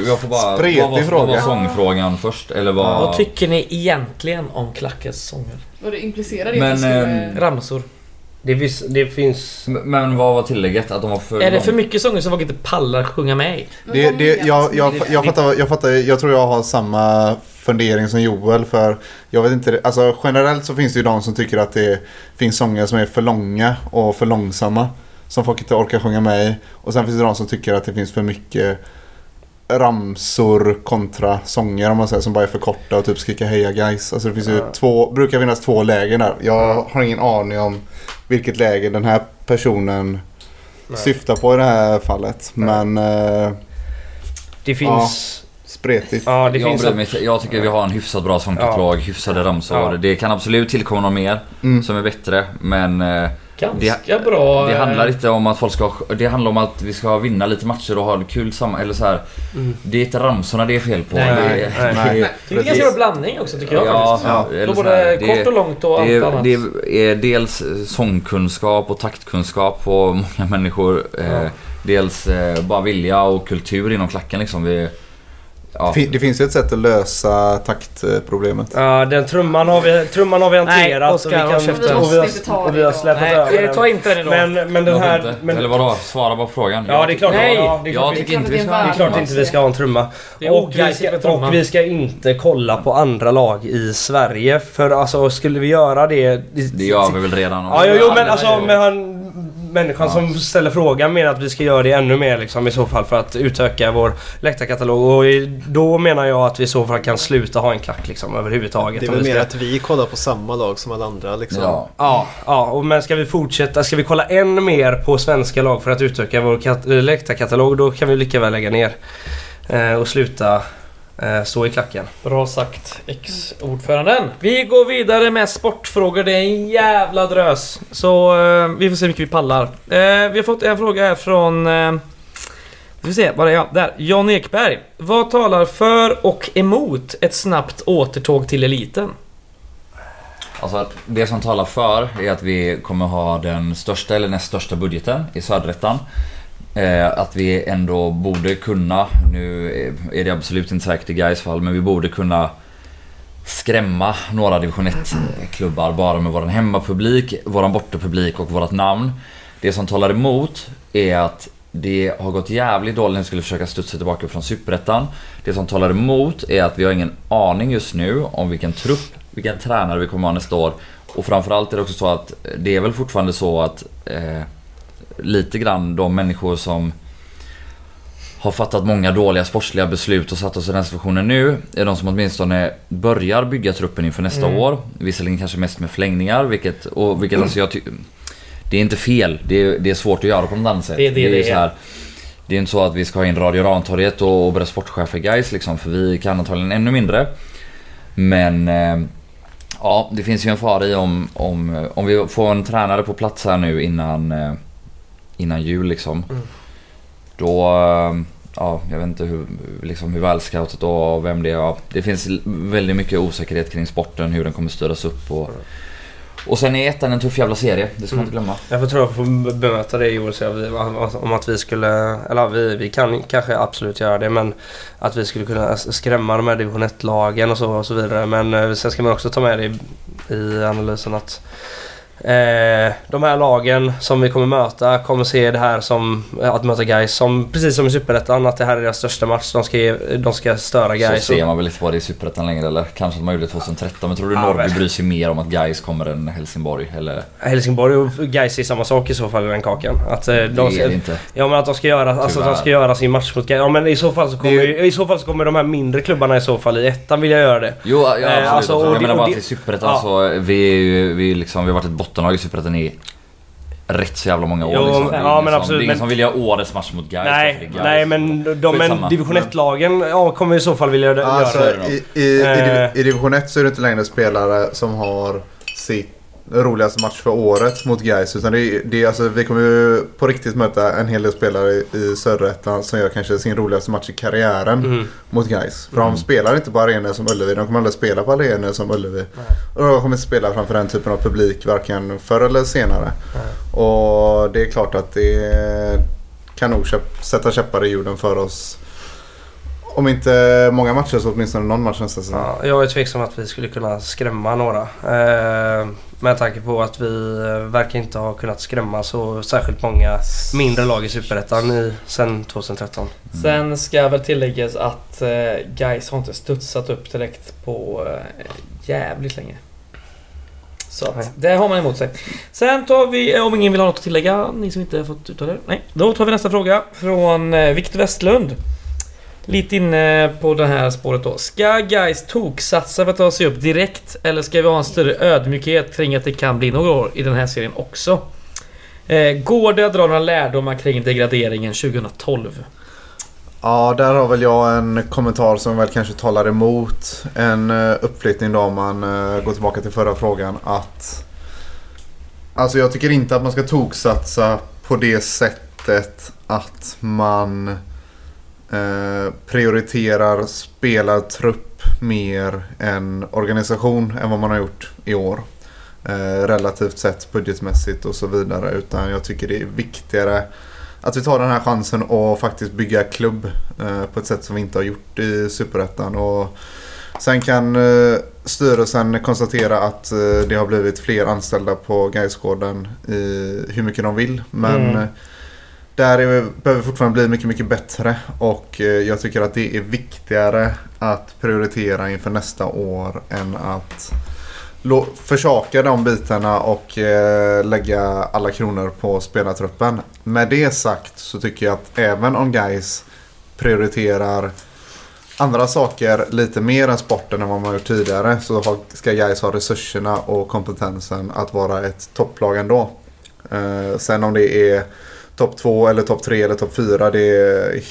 jag får bara... Spretig vad var, fråga. Vad var sångfrågan först? Eller vad... vad tycker ni egentligen om klackens sånger? Vad det implicerar det Men, skulle... eh, Ramsor. Det, vis, det finns... Men vad var tillägget? Att de var för Är det för mycket sånger som folk inte pallar sjunga med i? Det, det, jag, jag, jag, fattar, jag fattar, jag tror jag har samma fundering som Joel för jag vet inte, alltså generellt så finns det ju de som tycker att det finns sånger som är för långa och för långsamma. Som folk inte orkar sjunga med i. Och sen finns det de som tycker att det finns för mycket ramsor kontra sånger om man säger som bara är för korta och typ skrika heja guys. Alltså det finns ju två, brukar finnas två lägen där. Jag har ingen aning om vilket läge den här personen Nej. syftar på i det här fallet. Nej. Men... Eh, det finns... Ja, spretigt. Ja, det jag, finns mig, jag tycker vi har en hyfsat bra sångkatalog, ja. hyfsade ramsor. Ja. Det kan absolut tillkomma något mer mm. som är bättre. Men... Eh, Ganska det, bra. Det handlar inte om att folk ska... Det handlar om att vi ska vinna lite matcher och ha det kul samma... Eller så här, mm. Det är inte ramsorna det är fel på. Nej, nej, nej, nej. Det är en ganska bra blandning också tycker jag ja, faktiskt. Ja. Både kort det, och långt och det, allt annat. Det är dels sångkunskap och taktkunskap på många människor. Ja. Eh, dels eh, bara vilja och kultur inom klacken liksom. Vi, Ja. Det finns ju ett sätt att lösa taktproblemet. Ja, den trumman har vi, trumman har vi hanterat. Nej, Oskar, och, vi kan, och, vi har, och vi har släppt Nej, över den. ta inte den idag. Men, men den här... Men, Eller vadå? Svara på frågan. Ja, det är klart. Nej, ja, det är klart, jag tycker inte vi ska, det är klart inte vi ska ha en trumma. Och vi, ska, och vi ska inte kolla på andra lag i Sverige. För alltså, skulle vi göra det... Det gör vi väl redan. Ja, jo, men alltså med han människan ja. som ställer frågan menar att vi ska göra det ännu mer liksom, i så fall för att utöka vår läktarkatalog. Och då menar jag att vi i så fall kan sluta ha en klack liksom, överhuvudtaget. Det är väl mer att vi kollar på samma lag som alla andra liksom. Ja, ja, ja och men ska vi fortsätta, ska vi kolla än mer på svenska lag för att utöka vår läktarkatalog då kan vi lika väl lägga ner. Eh, och sluta Eh, stå i klacken. Bra sagt, ex-ordföranden. Vi går vidare med sportfrågor. Det är en jävla drös. Så eh, vi får se hur mycket vi pallar. Eh, vi har fått en fråga här från... Eh, vi får se, var är jag? Där. John Ekberg. Vad talar för och emot ett snabbt återtåg till eliten? Alltså det som talar för är att vi kommer ha den största eller näst största budgeten i Söderettan. Eh, att vi ändå borde kunna, nu är det absolut inte säkert i Gais fall, men vi borde kunna skrämma några division 1-klubbar bara med våran hemmapublik, våran bortapublik och vårat namn. Det som talar emot är att det har gått jävligt dåligt när vi skulle försöka studsa tillbaka från Superettan. Det som talar emot är att vi har ingen aning just nu om vilken trupp, vilken tränare vi kommer ha nästa år. Och framförallt är det också så att det är väl fortfarande så att eh, lite grann de människor som har fattat många dåliga sportsliga beslut och satt oss i den situationen nu är de som åtminstone börjar bygga truppen inför nästa mm. år. Visserligen kanske mest med förlängningar, vilket, och, vilket alltså jag tycker... Det är inte fel, det är, det är svårt att göra på något annat sätt. Det, det, det, är, så här, det är inte så att vi ska ha in Radio Rantorget och, och börja sportchefer guys liksom, för vi kan antagligen ännu mindre. Men... Eh, ja, det finns ju en fara i om, om, om vi får en tränare på plats här nu innan... Eh, innan jul liksom. Mm. Då, eh, ja jag vet inte hur, liksom hur välscoutat och vem det är. Ja, det finns väldigt mycket osäkerhet kring sporten, hur den kommer styras upp och och sen är ettan en tuff jävla serie, det ska man inte mm. glömma. Jag får tror jag får bemöta det Joel om att vi skulle, eller vi, vi kan kanske absolut göra det men att vi skulle kunna skrämma de här division 1-lagen och så, och så vidare. Men eh, sen ska man också ta med det i, i analysen att Eh, de här lagen som vi kommer möta kommer se det här som att möta guys som precis som i Superettan att det här är deras största match. De ska, de ska störa guys. Så ser man väl inte på det i Superettan längre eller? Kanske att man gjorde det 2013 men tror du ja, Norrby bryr sig mer om att guys kommer än Helsingborg eller? Helsingborg och guys är samma sak i så fall i den kakan. Att, eh, de det är det inte. Ja men att de ska göra, alltså, att de ska göra sin match mot guys. Ja men i så fall så kommer, det... i så fall så kommer de här mindre klubbarna i så fall i ettan vilja göra det. Jo ja, absolut. Eh, alltså, och jag menar bara att i Superettan ja. så vi är ju, vi liksom, vi har varit ett bottenlag i Superettan i rätt så jävla många år. Jo, liksom. ja, men absolut, det är ingen som vill göra årets match mot Gais. Nej, nej men, de, men division 1-lagen ja, kommer i så fall vilja göra alltså, det. I, i, i, I division 1 så är det inte längre spelare som har sitt roligaste match för året mot Gais. Utan det, det, alltså, vi kommer ju på riktigt möta en hel del spelare i, södra som gör kanske sin roligaste match i karriären mm. mot Gais. För mm. de spelar inte på arenor som Ullevi. De kommer aldrig spela på arenor som Ullevi. Nej. Och de kommer inte spela framför den typen av publik varken förr eller senare. Nej. Och det är klart att det kan nog sätta käppar i jorden för oss om inte många matcher så åtminstone någon match nästa säsong. Ja, jag är tveksam att vi skulle kunna skrämma några. Eh, med tanke på att vi eh, verkar inte ha kunnat skrämma så särskilt många mindre lag i Superettan sen 2013. Mm. Sen ska väl tilläggas att eh, Gais har inte studsat upp direkt på eh, jävligt länge. Så att, det har man emot sig. Sen tar vi, om ingen vill ha något att tillägga, ni som inte har fått uttala det. Nej. Då tar vi nästa fråga från Viktor Westlund. Lite inne på det här spåret då. Ska guys toksatsa för att ta sig upp direkt? Eller ska vi ha en större ödmjukhet kring att det kan bli några år i den här serien också? Eh, går det att dra några lärdomar kring degraderingen 2012? Ja, där har väl jag en kommentar som väl kanske talar emot en eh, uppflyttning då om man eh, går tillbaka till förra frågan. Att Alltså jag tycker inte att man ska toksatsa på det sättet att man Eh, prioriterar spelartrupp mer än organisation än vad man har gjort i år. Eh, relativt sett budgetmässigt och så vidare. Utan jag tycker det är viktigare att vi tar den här chansen och faktiskt bygga klubb eh, på ett sätt som vi inte har gjort i Superettan. Och sen kan eh, styrelsen konstatera att eh, det har blivit fler anställda på Gaisgården i hur mycket de vill. Men mm där är, behöver fortfarande bli mycket, mycket bättre. Och eh, jag tycker att det är viktigare att prioritera inför nästa år än att försaka de bitarna och eh, lägga alla kronor på spelartruppen. Med det sagt så tycker jag att även om guys prioriterar andra saker lite mer än sporten än vad man gjort tidigare så ska guys ha resurserna och kompetensen att vara ett topplag ändå. Eh, sen om det är topp två eller topp tre eller topp fyra. Det är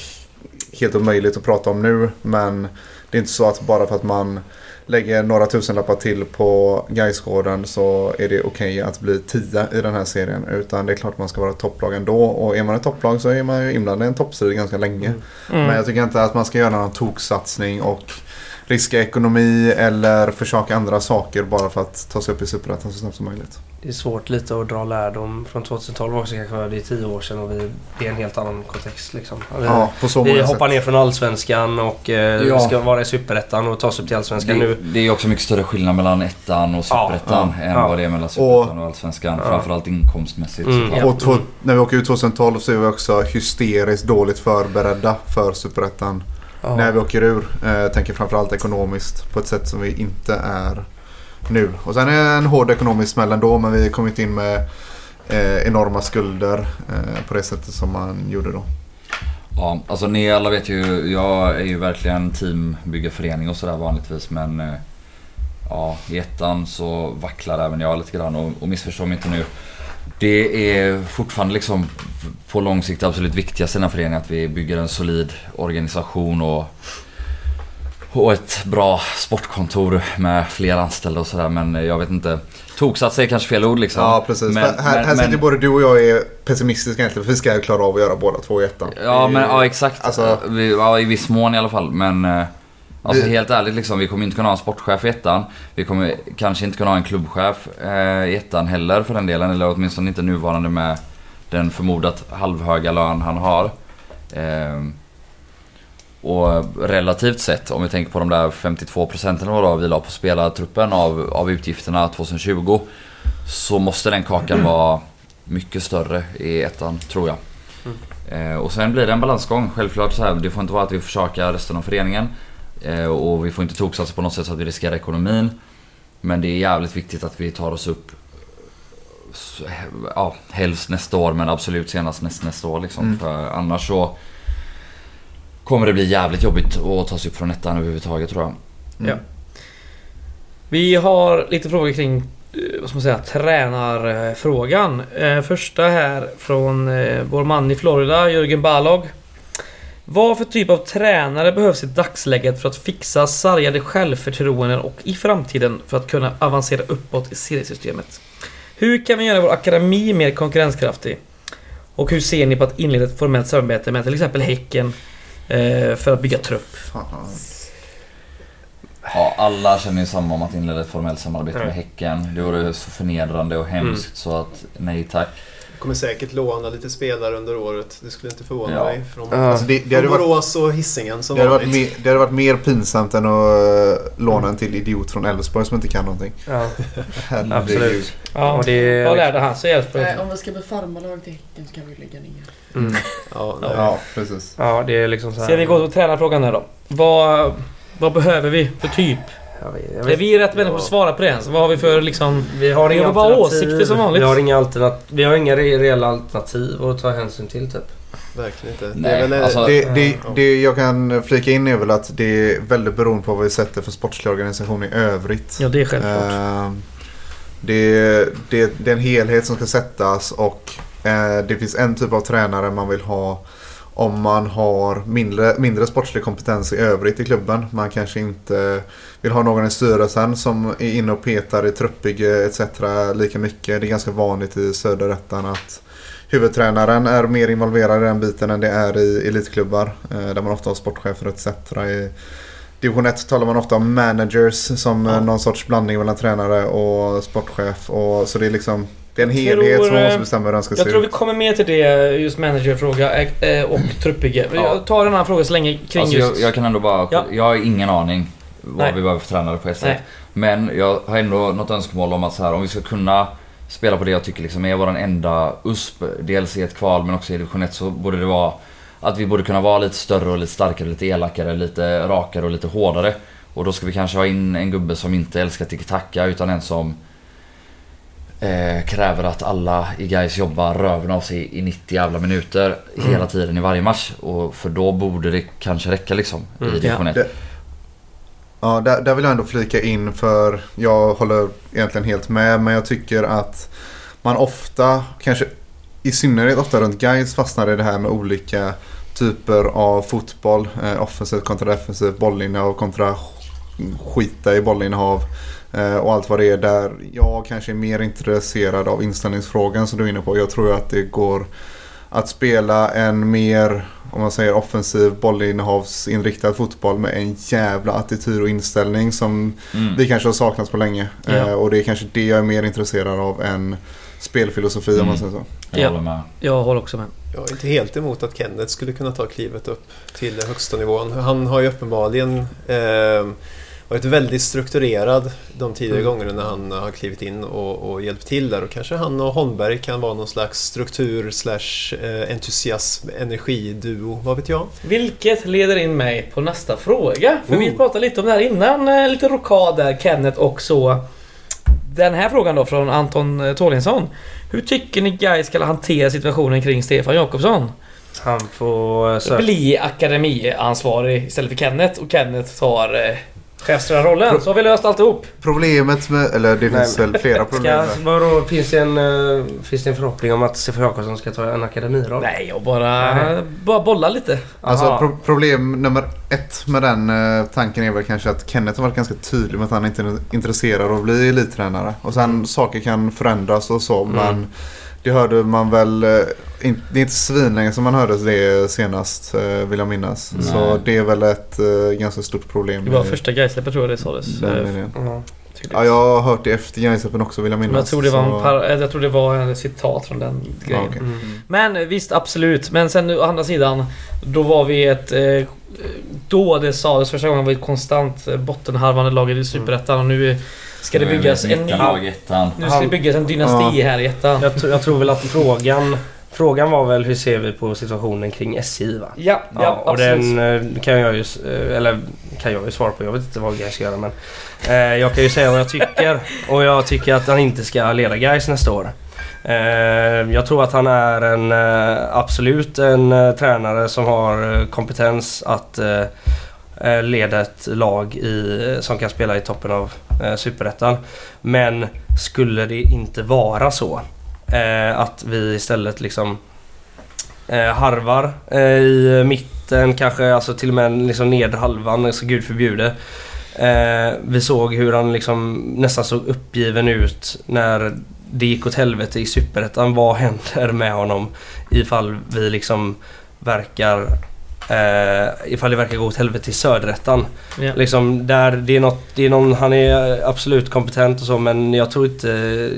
helt omöjligt att prata om nu. Men det är inte så att bara för att man lägger några tusenlappar till på Gaisgården så är det okej okay att bli tia i den här serien. Utan det är klart man ska vara topplag ändå. Och är man ett topplag så är man ju inblandad i en toppstrid ganska länge. Mm. Men jag tycker inte att man ska göra någon toksatsning och riska ekonomi eller försöka andra saker bara för att ta sig upp i Superettan så snabbt som möjligt. Det är svårt lite att dra lärdom från 2012 också kanske. Det är tio år sedan och vi, det är en helt annan kontext liksom. Vi, ja, på så vi hoppar ner från Allsvenskan och eh, ja. ska vara i Superettan och ta oss upp till Allsvenskan det, nu. Det är också mycket större skillnad mellan ettan och Superettan ja, än vad det är mellan Superettan och, och Allsvenskan. Framförallt inkomstmässigt. Mm, och to, när vi åker ut 2012 så är vi också hysteriskt dåligt förberedda för Superettan ja. när vi åker ur. Eh, tänker framförallt ekonomiskt på ett sätt som vi inte är nu. Och sen är det en hård ekonomisk smäll ändå men vi kom inte in med eh, enorma skulder eh, på det sättet som man gjorde då. Ja, alltså ni alla vet ju, jag är ju verkligen teambyggarförening och sådär vanligtvis men eh, Ja, i ettan så vacklar även jag lite grann och, och missförstå mig inte nu. Det är fortfarande liksom på lång sikt absolut viktigaste i den här föreningen att vi bygger en solid organisation och, och ett bra sportkontor med fler anställda och sådär. Men jag vet inte. Toksats är kanske fel ord liksom. Ja precis. Men, här men, här sitter både du och jag är pessimistiska egentligen. För vi ska ju klara av att göra båda två i ettan. Ja men ja exakt. Alltså, vi, ja, I viss mån i alla fall. Men eh, Alltså helt ärligt liksom, vi kommer inte kunna ha en sportchef i ettan. Vi kommer kanske inte kunna ha en klubbchef eh, i ettan heller för den delen. Eller åtminstone inte nuvarande med den förmodat halvhöga lön han har. Eh, och relativt sett, om vi tänker på de där 52 procenten vad vi la på spelartruppen av, av utgifterna 2020. så måste den kakan vara mycket större i ettan, tror jag. Mm. Eh, och sen blir det en balansgång. Självklart så här, det får inte vara att vi försakar resten av föreningen. Eh, och vi får inte toksatsa på något sätt så att vi riskerar ekonomin. Men det är jävligt viktigt att vi tar oss upp ja, helst nästa år men absolut senast näst, nästa år liksom. Mm. För annars så kommer det bli jävligt jobbigt att ta sig upp från ettan överhuvudtaget tror jag. Mm. Ja. Vi har lite frågor kring eh, vad ska man säga, tränarfrågan. Eh, första här från eh, vår man i Florida, Jörgen Balog. Vad för typ av tränare behövs i dagsläget för att fixa sargade självförtroenden och i framtiden för att kunna avancera uppåt i seriesystemet? Hur kan vi göra vår akademi mer konkurrenskraftig? Och hur ser ni på att inleda ett formellt samarbete med till exempel Häcken för att bygga trupp? Ja, alla känner ju samma om att inleda ett formellt samarbete med Häcken. Det vore så förnedrande och hemskt mm. så att nej tack kommer säkert låna lite spelare under året. Det skulle inte förvåna ja. mig. Från, uh, alltså det, det från Borås och Hisingen som det hade, varit mer, det hade varit mer pinsamt än att uh, låna en till idiot från Elfsborg som inte kan någonting. Ja. Absolut. Ja, och det, Vad lärde han sig i Elfsborg? om vi ska bli farmarlag till Häcken så kan vi lägga ner. Mm. ja, ja, precis. Ja, det är liksom så här. Ska vi gå på tränarfrågan här då? Vad, vad behöver vi för typ? Jag vet, vi rätt människor att svara på det? Så vad har vi för liksom... Vi har inga bara åsikter som vanligt. Vi har inga, alternat vi har inga reella alternativ att ta hänsyn till typ. Verkligen inte. Nej, det, väl, alltså, det, det, det, jag kan flika in är väl att det är väldigt beroende på vad vi sätter för sportslig organisation i övrigt. Ja, det är självklart. Uh, det, det, det är en helhet som ska sättas och uh, det finns en typ av tränare man vill ha om man har mindre, mindre sportslig kompetens i övrigt i klubben. Man kanske inte vill ha någon i styrelsen som är inne och petar i truppbygge etc. lika mycket. Det är ganska vanligt i söderettan att huvudtränaren är mer involverad i den biten än det är i elitklubbar. Eh, där man ofta har sportchefer etc. I division 1 talar man ofta om managers som ja. någon sorts blandning mellan tränare och sportchef. Och, så det är liksom det är en helhet tror, som måste bestämma hur den ska jag se ut. Jag tror vi kommer mer till det, just managerfråga eh, och truppbygge. Ja. Jag tar en annan fråga så länge kring alltså just... Jag, jag kan ändå bara... Ja. Jag har ingen aning vad Nej. vi behöver för tränare på S1. Men jag har ändå något önskemål om att så här, om vi ska kunna spela på det jag tycker liksom är vår enda USP, dels i ett kval men också i division 1, så borde det vara att vi borde kunna vara lite större och lite starkare, lite elakare, lite rakare och lite hårdare. Och då ska vi kanske ha in en gubbe som inte älskar tiki-taka utan en som eh, kräver att alla i guys jobbar röven av sig i 90 jävla minuter mm. hela tiden i varje match. Och för då borde det kanske räcka liksom mm. i division 1. Ja, där, där, vill jag ändå flika in för jag håller egentligen helt med men jag tycker att man ofta, kanske i synnerhet ofta runt guys fastnar i det här med olika typer av fotboll. Eh, offensivt kontra defensivt, bollinnehav kontra skita i bollinnehav. Eh, och allt vad det är där. Jag kanske är mer intresserad av inställningsfrågan som du är inne på. Jag tror att det går att spela en mer, om man säger offensiv bollinnehavsinriktad fotboll med en jävla attityd och inställning som mm. vi kanske har saknat på länge. Ja. Eh, och det är kanske det jag är mer intresserad av än spelfilosofi mm. om man mm. säger så. Jag håller med. Jag håller också med. Jag är inte helt emot att Kenneth skulle kunna ta klivet upp till högsta nivån. Han har ju uppenbarligen eh, varit väldigt strukturerad de tidigare mm. gångerna när han har klivit in och, och, hjälpt till där. Och kanske han och Holmberg kan vara någon slags struktur slash eh, entusiasm, energiduo, vad vet jag? Vilket leder in mig på nästa fråga. För oh. vi pratade lite om det här innan, eh, lite rokad där, Kenneth och så. Den här frågan då från Anton eh, Tålinsson. Hur tycker ni guys ska hantera situationen kring Stefan Jakobsson? Han får... Bli akademiansvarig istället för Kenneth och Kenneth tar chefstränarrollen, så har vi löst alltihop. Problemet med, eller det finns väl flera problem ska, vadå, finns, det en, uh, finns det en förhoppning om att Stefan Jakobsson ska ta en akademiroll? Nej, jag bara, Nej. bara bolla lite. Alltså pro problem nummer ett med den uh, tanken är väl kanske att Kenneth har varit ganska tydlig med att han inte är intresserad av att bli elittränare. Och sen mm. saker kan förändras och så mm. men det hörde man väl, eh, det är inte svinlänge som man hörde det senast eh, vill jag minnas. Nej. Så det är väl ett eh, ganska stort problem. Det var första Gaisläppet tror jag det sades. Ja, jag har hört det efter Gaisläppen också vill jag minnas. Jag tror det var, en par, jag tror det var en citat från den grejen. Ja, okay. mm. Men visst, absolut. Men sen å andra sidan, då var vi ett då det sades första gången var ett konstant bottenharvande lag i Superettan och nu ska det byggas en ny... Nu ska det byggas en dynasti här i ettan. Jag, jag tror väl att frågan Frågan var väl hur ser vi på situationen kring SJ va? Ja, ja, ja och absolut. den kan jag ju, eller kan jag ju svara på. Jag vet inte vad Gais ska göra men eh, jag kan ju säga vad jag tycker. och jag tycker att han inte ska leda Gais nästa år. Eh, jag tror att han är en eh, absolut en eh, tränare som har kompetens att leda ett lag i, som kan spela i toppen av Superettan. Men skulle det inte vara så Eh, att vi istället liksom eh, harvar eh, i mitten kanske, alltså till och med liksom nedre halvan, alltså gud förbjude. vi såg hur han liksom nästan såg uppgiven ut när det gick åt helvete i Superettan. Vad händer med honom ifall vi liksom verkar eh, ifall det verkar gå åt helvete i Söderettan. Yeah. Liksom där, det är något, det är någon, han är absolut kompetent och så men jag tror inte,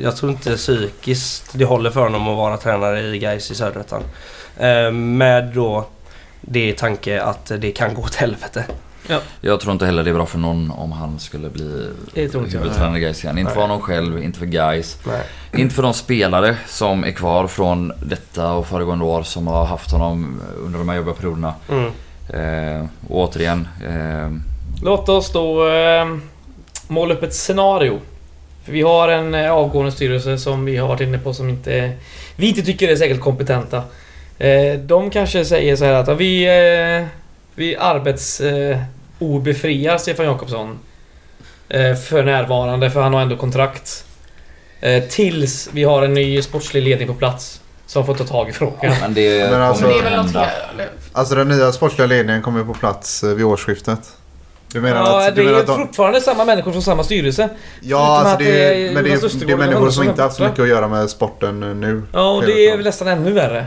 jag tror inte psykiskt det håller för honom att vara tränare i Gais i Söderettan. Eh, med då det tanke att det kan gå åt helvete. Ja. Jag tror inte heller det är bra för någon om han skulle bli huvudtränare i Gais igen. Inte för honom själv, inte för Gais. Inte för de spelare som är kvar från detta och föregående år som har haft honom under de här jobbiga perioderna. Mm. Eh, och återigen. Eh, Låt oss då eh, måla upp ett scenario. För vi har en eh, avgående styrelse som vi har varit inne på som inte vi inte tycker är särskilt kompetenta. Eh, de kanske säger så här att vi, eh, vi arbets obefriar Stefan Jakobsson. Eh, för närvarande, för han har ändå kontrakt. Eh, tills vi har en ny sportslig ledning på plats. Som får ta tag i frågan. Ja, men det, men alltså, det är väl något Alltså den nya sportsliga ledningen kommer på plats eh, vid årsskiftet. Du menar ja, att, det är de... fortfarande samma människor från samma styrelse. Ja, alltså det, är, men det är, det är människor som inte haft så mycket att göra med sporten nu. Ja, och det är väl nästan ännu värre.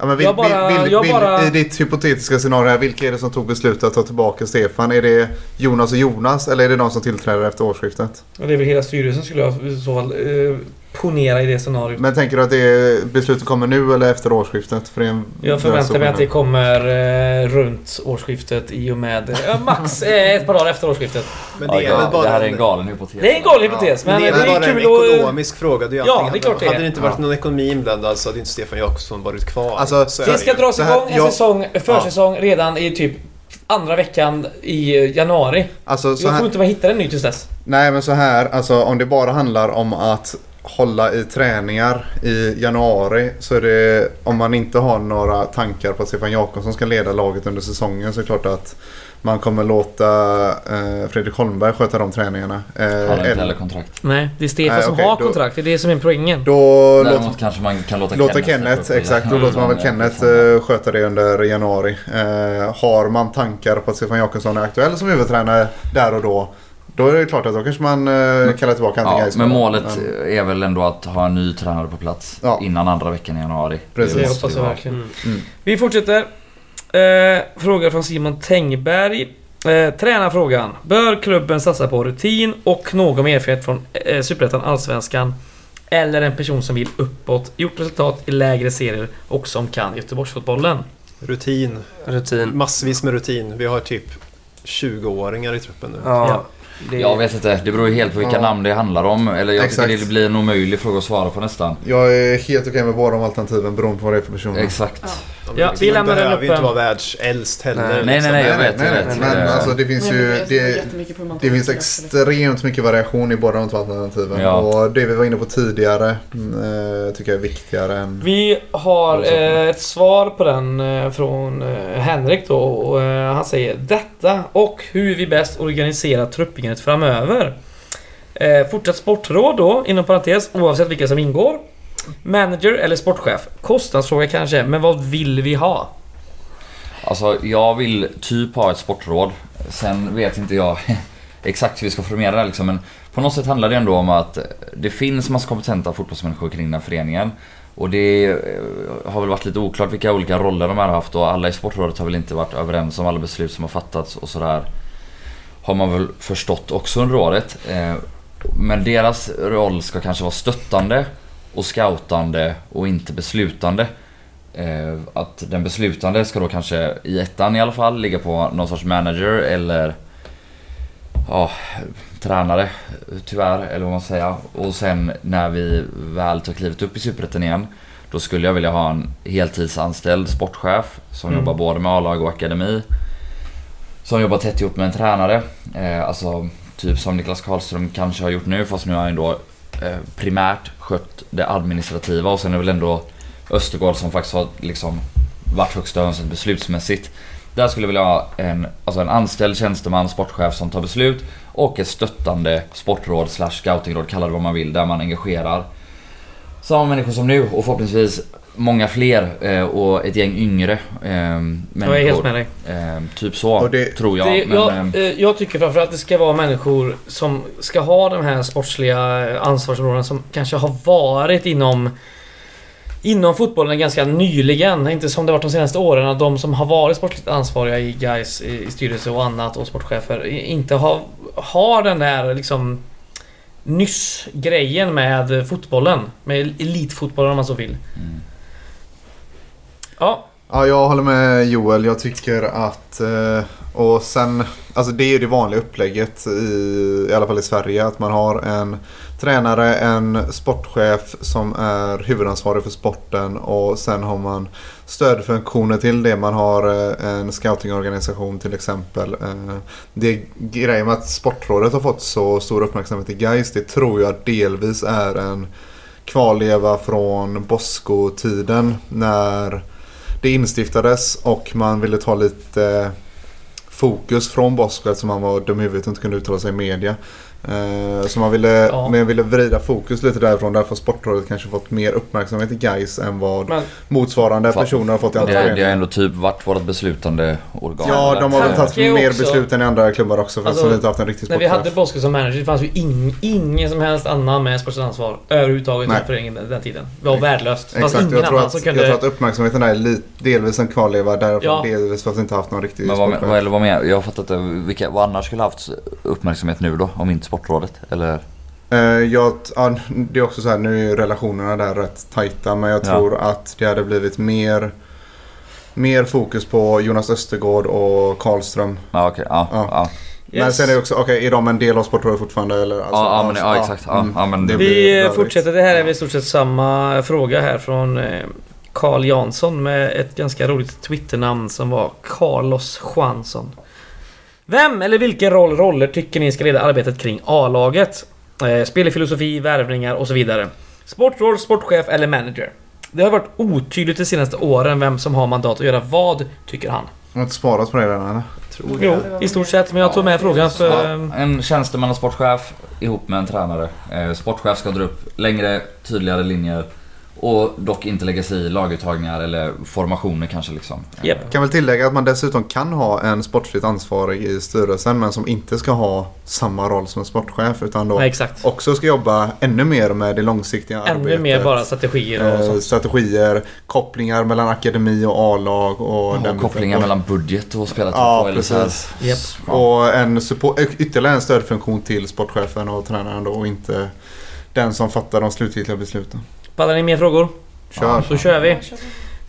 Ja, men vil, jag bara, vil, vil, bara... I ditt hypotetiska scenario, vilka är det som tog beslutet att ta tillbaka Stefan? Är det Jonas och Jonas eller är det de som tillträder efter årsskiftet? Ja, det är väl hela styrelsen skulle jag i så fall eh, ponera i det scenariot. Men tänker du att det beslutet kommer nu eller efter årsskiftet? För en jag förväntar mig att det kommer eh, runt årsskiftet i och med... Ja, max eh, ett par dagar efter årsskiftet. Men det, är väl bara det här är en galen hypotes. Det är en galen hypotes. Ja. Men, men det är, det är bara en ekonomisk och... fråga. Det är ja, det är klart det Hade det inte varit någon ekonomi inblandad så hade inte Stefan Jakobsson varit kvar. Alltså, det ska dras igång en säsong, försäsong redan i typ andra veckan i januari. Alltså, jag tror inte man hittar en ny tills dess. Nej men så här, alltså om det bara handlar om att hålla i träningar i januari så är det om man inte har några tankar på att Stefan Jakobsson ska leda laget under säsongen så är det klart att man kommer låta eh, Fredrik Holmberg sköta de träningarna. Eh, han har inte heller kontrakt. Nej, det är Stefan Nej, som okay, har då, kontrakt. Det är det som är poängen. Då Däremot låt, kanske man kan låta, låta Kenneth. Kenneth exakt, då låter man väl Kenneth eh, sköta det under januari. Eh, har man tankar på att Stefan Jakobsson är aktuell som huvudtränare där och då då är det klart att då kanske man eh, kallar tillbaka ja, Men målet men... är väl ändå att ha en ny tränare på plats ja. innan andra veckan i januari. Precis. Det hoppas jag verkligen. Mm. Mm. Vi fortsätter. Eh, fråga från Simon Tengberg. Eh, tränarfrågan. Bör klubben satsa på rutin och någon med erfarenhet från eh, Superettan, Allsvenskan eller en person som vill uppåt, gjort resultat i lägre serier och som kan Göteborgsfotbollen? Rutin. rutin. Massvis med rutin. Vi har typ 20-åringar i truppen nu. Ja. Ja. Det... Jag vet inte, det beror ju helt på vilka ja. namn det handlar om. Eller jag Exakt. tycker det blir en omöjlig fråga att svara på nästan. Jag är helt okej med båda de alternativen beroende på vad det är för personer. Exakt. Ja. Ja, vi lämnar den behöver ju inte vara världsäldst heller. Nej, nej, nej, nej, jag vet. Nej, nej, nej, men alltså det finns ju... Det, det finns extremt mycket variation i båda de två alternativen. Ja. Och det vi var inne på tidigare äh, tycker jag är viktigare än... Vi har äh, ett svar på den äh, från Henrik då. Och, han säger detta och hur vi bäst organiserar truppbyggandet framöver. Eh, fortsatt sportråd då, inom parentes, oavsett vilka som ingår. Manager eller sportchef? Kostnadsfråga kanske, men vad vill vi ha? Alltså jag vill typ ha ett sportråd. Sen vet inte jag exakt hur vi ska formera det liksom, men på något sätt handlar det ändå om att det finns massa kompetenta fotbollsmänniskor kring den här föreningen. Och det eh, har väl varit lite oklart vilka olika roller de här har haft och alla i sportrådet har väl inte varit överens om alla beslut som har fattats och sådär. Har man väl förstått också under året. Eh, men deras roll ska kanske vara stöttande och scoutande och inte beslutande. Eh, att den beslutande ska då kanske i ettan i alla fall ligga på någon sorts manager eller ja, tränare tyvärr, eller vad man säger. Och sen när vi väl tar klivet upp i Superettan igen då skulle jag vilja ha en heltidsanställd sportchef som mm. jobbar både med A-lag och akademi. Som jobbar tätt ihop med en tränare. Eh, alltså typ som Niklas Karlström kanske har gjort nu fast nu har han då eh, primärt skött det administrativa och sen är det väl ändå Östergård som faktiskt har liksom varit högsta hönset beslutsmässigt. Där skulle jag vilja ha en, alltså en anställd tjänsteman, sportchef som tar beslut och ett stöttande sportråd slash scoutingråd, kalla det vad man vill, där man engagerar samma människor som nu och förhoppningsvis många fler eh, och ett gäng yngre eh, människor. Jag är helt med dig. Eh, typ så, det, tror jag. Det, men, jag, eh, eh, jag tycker framförallt att det ska vara människor som ska ha de här sportsliga ansvarsområdena som kanske har varit inom Inom fotbollen ganska nyligen, inte som det varit de senaste åren, att de som har varit sportligt ansvariga i guys i, i styrelse och annat och sportchefer inte har, har den där liksom nyss-grejen med fotbollen. Med elitfotbollen om man så vill. Mm. Ja. Ja, jag håller med Joel. Jag tycker att... Eh, och sen... Alltså det är ju det vanliga upplägget i, i alla fall i Sverige. Att man har en tränare, en sportchef som är huvudansvarig för sporten och sen har man stödfunktioner till det. Man har eh, en scoutingorganisation till exempel. Eh, det grejen med att Sportrådet har fått så stor uppmärksamhet i Gais det tror jag delvis är en kvarleva från Bosko-tiden när det instiftades och man ville ta lite eh, fokus från Bosko eftersom han var dum i huvudet och inte kunde uttala sig i media. Eh, så man ville, ja. men ville vrida fokus lite därifrån. Därför har Sportrådet kanske fått mer uppmärksamhet i Gais än vad men, motsvarande personer har fått i andra det, det har ändå typ varit vårt beslutande organ. Ja, de har väl tagit mer beslut än i andra klubbar också. För alltså, att inte haft en riktig När vi hade Boske som manager det fanns ju ing, ingen som helst annan med sportsligt ansvar överhuvudtaget i föreningen den tiden. Det var värdelöst. Det fanns ingen jag, tror att, kunde... jag tror att uppmärksamheten är li, delvis en kvarleva därifrån. Ja. Delvis för att vi inte haft någon riktig Men vad, vad, eller vad mer? Jag har fattat vilka, vad annars skulle haft uppmärksamhet nu då? Om inte Sportrådet? Eller? Uh, jag, ja, det är också så här, nu är relationerna där rätt tajta men jag tror ja. att det hade blivit mer Mer fokus på Jonas Östergård och Karlström. Ja, okay. ja, ja. Yes. Men sen är det också, okej okay, är de en del av Sportrådet fortfarande eller? Alltså, ja, men, ja, exakt. Ja, mm. ja, men det Vi fortsätter, det här är väl i stort sett samma fråga här från eh, Carl Jansson med ett ganska roligt Twitternamn som var Carlos Juansson. Vem eller vilken roll roller tycker ni ska leda arbetet kring A-laget? Eh, spelfilosofi, värvningar och så vidare. Sportråd, sportchef eller manager? Det har varit otydligt de senaste åren vem som har mandat att göra vad, tycker han. Har inte svarat på det redan eller? Jo, i stort sett. Men jag tog med frågan för... Ja, en tjänsteman och sportchef ihop med en tränare. Eh, sportchef ska dra upp längre, tydligare linjer och dock inte lägga sig i laguttagningar eller formationer kanske liksom. Yep. Kan väl tillägga att man dessutom kan ha en sportsligt ansvarig i styrelsen men som inte ska ha samma roll som en sportchef utan då Nej, också ska jobba ännu mer med det långsiktiga ännu arbetet. Ännu mer bara strategier och eh, sånt. Strategier, kopplingar mellan akademi och A-lag och, och kopplingar och, mellan budget och spelartrupp ja, och precis. Yep. Och en support, ytterligare en stödfunktion till sportchefen och tränaren då och inte den som fattar de slutgiltiga besluten. Pallar ni mer frågor? Kör. Så kör vi.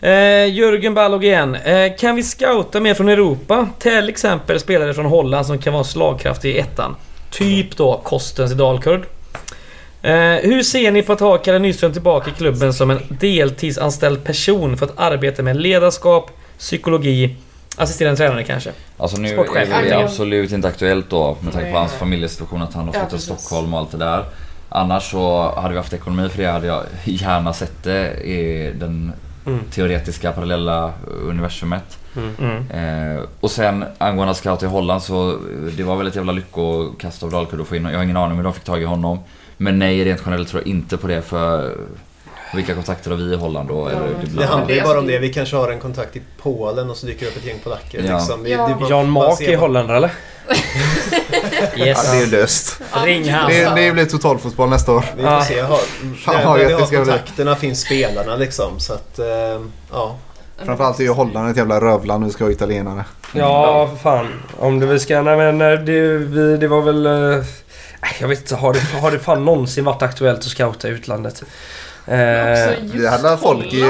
Eh, Jörgen Ballog igen. Eh, kan vi scouta mer från Europa? Till exempel spelare från Holland som kan vara slagkraftiga i ettan. Typ då Kostens i Dalkurd. Eh, hur ser ni på att ha Kalle Nyström tillbaka i klubben som en deltidsanställd person för att arbeta med ledarskap, psykologi, assisterande tränare kanske? Alltså nu Sportchef. är det absolut inte aktuellt då med tanke på hans familjesituation att han har flyttat till Stockholm och allt det där. Annars så hade vi haft ekonomi för det hade jag gärna sett det i den mm. teoretiska parallella universumet. Mm. Eh, och sen angående scout i Holland så det var väl ett jävla lyckokast av Dalkurd att få in Jag har ingen aning om hur de fick tag i honom. Men nej, rent generellt tror jag inte på det för vilka kontakter har vi i Holland då? Eller det, det handlar ju bara om det. Vi kanske har en kontakt i Polen och så dyker det upp ett gäng polacker. Ja. Liksom. Ja. Jan Mak är holländare eller? yes. Ja, det är löst. Ring. Det, det blir totalfotboll nästa år. Vi får se. Har, där, där vi har kontakterna finns spelarna liksom. Så att, uh, ja. Framförallt är ju Holland ett jävla rövland. Vi ska ha italienare. Ja, för fan. Om det vi ska... Nej men eh, det, vi, det var väl... Uh, jag vet inte. Har det, har det fan någonsin varit aktuellt att scouta i utlandet? Vi hade folk i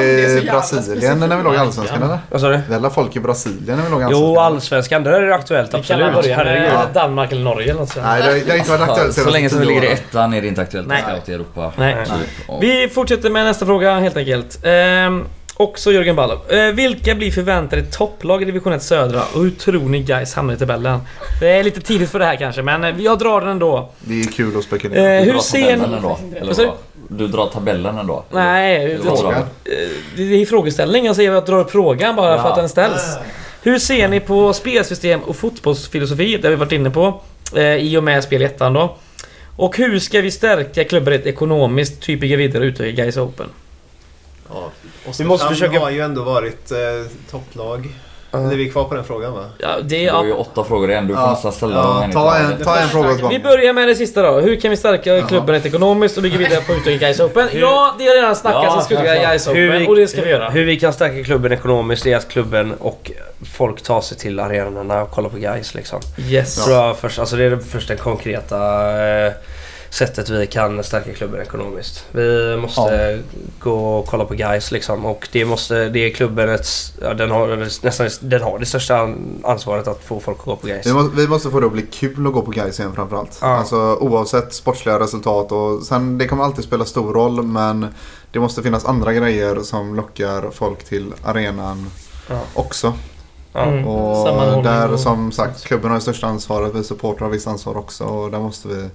Brasilien när vi låg i Allsvenskan eller? Vad sa du? Vi hade folk i Brasilien när vi låg i Allsvenskan? Jo, Allsvenskan där är det aktuellt absolut. Vi kan börja med Danmark eller Norge eller något sånt. Nej, det har inte varit aktuellt Så länge som vi ligger i ettan är det inte aktuellt Nej. att i Europa. Nej. Nej. Vi fortsätter med nästa fråga helt enkelt. Ehm, Också Jörgen Ballow. Eh, vilka blir förväntade topplag i division 1 södra och hur tror ni guys hamnar i tabellen? Det är lite tidigt för det här kanske, men eh, jag drar den ändå. Det är kul att spekulera. Eh, hur ser ni... Du drar tabellen ändå? Nej, jag, eh, det är frågeställning. Jag säger att jag drar upp frågan bara ja. för att den ställs. Hur ser ni på spelsystem och fotbollsfilosofi? Det har vi varit inne på. Eh, I och med spel 1 då. Och hur ska vi stärka klubben ekonomiskt? Typ bygga vidare och utöka Guys Open? Ja, vi måste försöka... har ju ändå varit eh, topplag. Uh. Är vi kvar på den frågan va? Ja, det är... Du har ju åtta frågor igen. Du får ja. nästan ställa ja. Ta en, ta en fråga Vi börjar med det sista då. Hur kan vi stärka Jaha. klubben ekonomiskt och bygga vidare på utöka Guys Open? Hur? Ja, det har redan snackats ja, om Skuldga Guys Open vi, och det ska vi göra. Hur vi kan stärka klubben ekonomiskt är att klubben och folk tar sig till arenorna och kollar på Guys liksom. Yes. Ja. Först, alltså det är det första konkreta eh, sättet vi kan stärka klubben ekonomiskt. Vi måste ja. gå och kolla på guys liksom och det, måste, det är klubben ett, ja, den, har, nästan, den har det största ansvaret att få folk att gå på guys. Vi måste, vi måste få det att bli kul att gå på guys igen framförallt. Ja. Alltså oavsett sportsliga resultat och sen det kommer alltid spela stor roll men det måste finnas andra grejer som lockar folk till arenan ja. också. Mm. Och där som sagt klubben har det största ansvaret, vi supportrar har visst ansvar också och där måste vi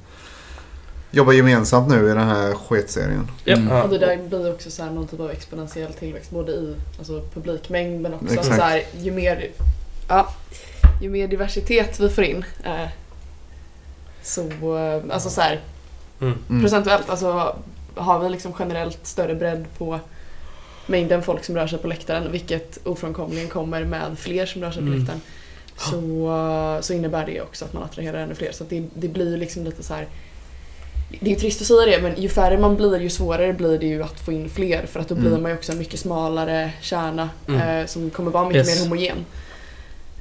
jobbar gemensamt nu i den här sketserien. Mm. Och det där blir också så här någon typ av exponentiell tillväxt både i alltså, publikmängd men också så här, ju mer ja, ju mer diversitet vi får in eh, så, eh, alltså så här, mm. mm. procentuellt, alltså har vi liksom generellt större bredd på mängden folk som rör sig på läktaren, vilket ofrånkomligen kommer med fler som rör sig på mm. läktaren, så, så innebär det också att man attraherar ännu fler. Så det, det blir liksom lite så här det är ju trist att säga det men ju färre man blir ju svårare blir det ju att få in fler för att då blir mm. man ju också en mycket smalare kärna mm. eh, som kommer vara mycket yes. mer homogen.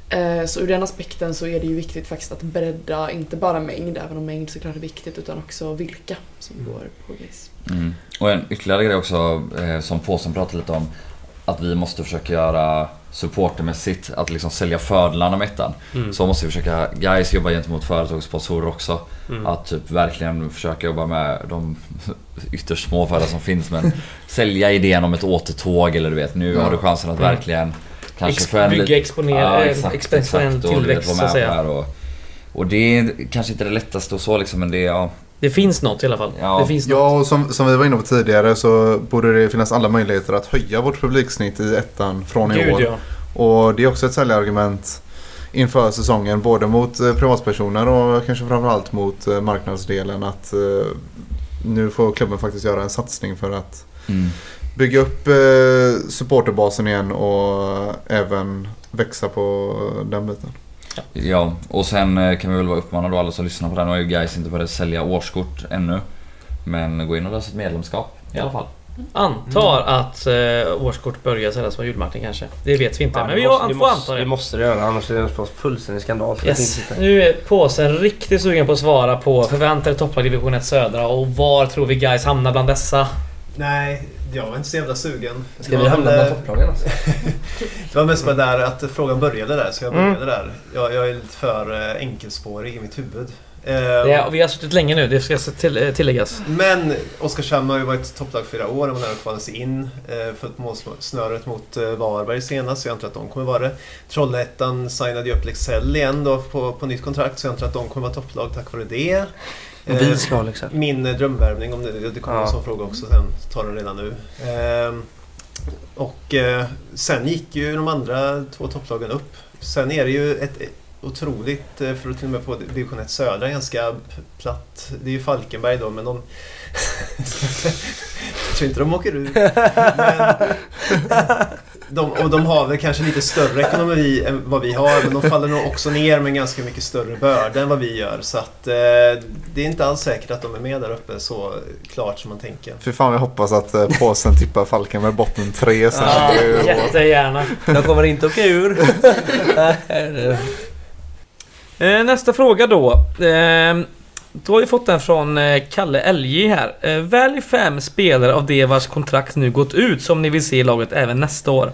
Eh, så ur den aspekten så är det ju viktigt faktiskt att bredda, inte bara mängd, även om mängd såklart är viktigt, utan också vilka som mm. går på GIS. Mm. Och en ytterligare grej också eh, som Påsen pratade lite om, att vi måste försöka göra supportermässigt, att liksom sälja fördelarna med ettan. Mm. Så måste vi försöka, guys jobba gentemot företag och sponsorer också. Mm. Att typ verkligen försöka jobba med de ytterst små företag som finns men sälja idén om ett återtåg eller du vet, nu ja. har du chansen att mm. verkligen kanske Ex för Bygga exponera, ja, exakt, exponentiell tillväxt så att säga. Och, och det är kanske inte det lättaste och så liksom men det är, ja, det finns något i alla fall. Ja, det finns ja och som, som vi var inne på tidigare så borde det finnas alla möjligheter att höja vårt publiksnitt i ettan från i Gud, år. Ja. Och det är också ett säljargument inför säsongen. Både mot eh, privatpersoner och kanske framförallt mot eh, marknadsdelen. Att eh, nu får klubben faktiskt göra en satsning för att mm. bygga upp supporterbasen igen och även växa på den biten. Ja, och sen kan vi väl uppmana då alla som lyssnar på här. Nu har ju guys inte börjat sälja årskort ännu. Men gå in och lösa ett medlemskap i alla fall. Antar mm. att eh, årskort börjar säljas på julmarknaden kanske. Det vet vi inte. Ja, men vi måste, får anta det. Det måste det göra annars är det en fullständig skandal. Yes. Nu är påsen riktigt sugen på att svara på förväntade topplag division 1 södra och var tror vi guys hamnar bland dessa? Nej, jag var inte så jävla sugen. Ska vi hamna bland topplagen alltså? det var mest bara där att frågan började där, så jag började mm. där. Jag, jag är lite för eh, enkelspårig i mitt huvud. Ja, vi har suttit länge nu, det ska till, tilläggas. Men Oskarshamn har ju varit topplag flera år och man har kvalat sig in. Eh, fått målsnöret mot eh, Varberg senast, så jag antar att de kommer vara det. Trollhättan signade ju upp Leksell igen då på, på nytt kontrakt, så jag antar att de kommer vara topplag tack vare det. Och vi ska Leksell. Min drömvärvning, om det, det kommer ja. en sån fråga också sen, tar den redan nu. Ehm, och sen gick ju de andra två topplagen upp. Sen är det ju ett otroligt, eh, för att till och med få division 1 södra, ganska platt. Det är ju Falkenberg då, men de... jag tror inte de åker ut. Men de, och de har väl kanske lite större ekonomi än vad vi har, men de faller nog också ner med ganska mycket större börda än vad vi gör. Så att eh, det är inte alls säkert att de är med där uppe så klart som man tänker. Fy fan, jag hoppas att eh, påsen tippar Falkenberg botten tre sen. Ja, jättegärna. De kommer inte åka ur. Eh, nästa fråga då. Eh, Då har vi fått den från eh, Kalle LJ här. Eh, välj fem spelare av det vars kontrakt nu gått ut som ni vill se i laget även nästa år.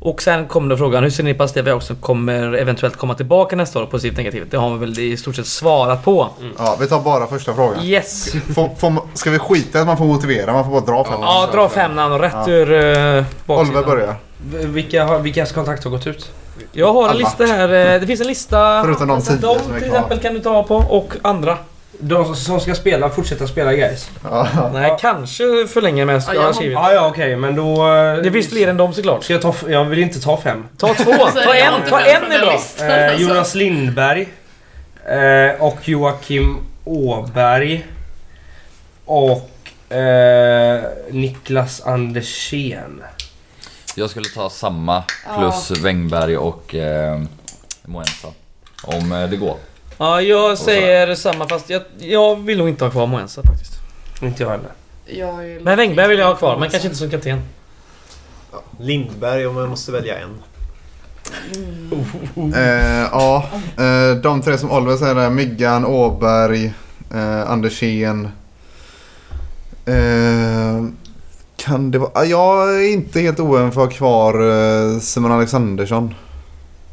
Och sen kommer då frågan, hur ser ni på att Stevie också kommer eventuellt komma tillbaka nästa år? Positivt negativt. Det har vi väl i stort sett svarat på. Mm. Ja, vi tar bara första frågan. Yes! Får, får, ska vi skita att man får motivera? Man får bara dra fem Ja, dra fem namn rätt ja. ur uh, baksidan. Oliver börjar. Vilka, vilkas kontrakt har gått ut? Jag har en Alla. lista här. Eh, det finns en lista. Förutom de tio De till exempel kan du ta på och andra. De som ska spela, fortsätta spela guys. Nej, kanske förlänga med ja, jag skrivit. Ja, ja okej, okay, men då... Eh, det finns fler än dem såklart. Ska jag, ta, jag vill inte ta fem. Ta två! ta en! Ta en är bra! Eh, Jonas Lindberg. Eh, och Joakim Åberg. Och eh, Niklas Andersén. Jag skulle ta samma plus ja. Wängberg och eh, Moensa. Om eh, det går. Ja, jag säger samma fast jag, jag vill nog inte ha kvar Moensa faktiskt. Inte jag heller. Jag men Wängberg vill jag ha kvar, men kanske inte som kapten. Ja, Lindberg om jag måste välja en. Mm. Eh, ja, eh, de tre som Oliver säger där. Myggan, Åberg, eh, Andersén. Eh, kan det vara... Jag är inte helt oen för att ha kvar eh, Simon Alexandersson.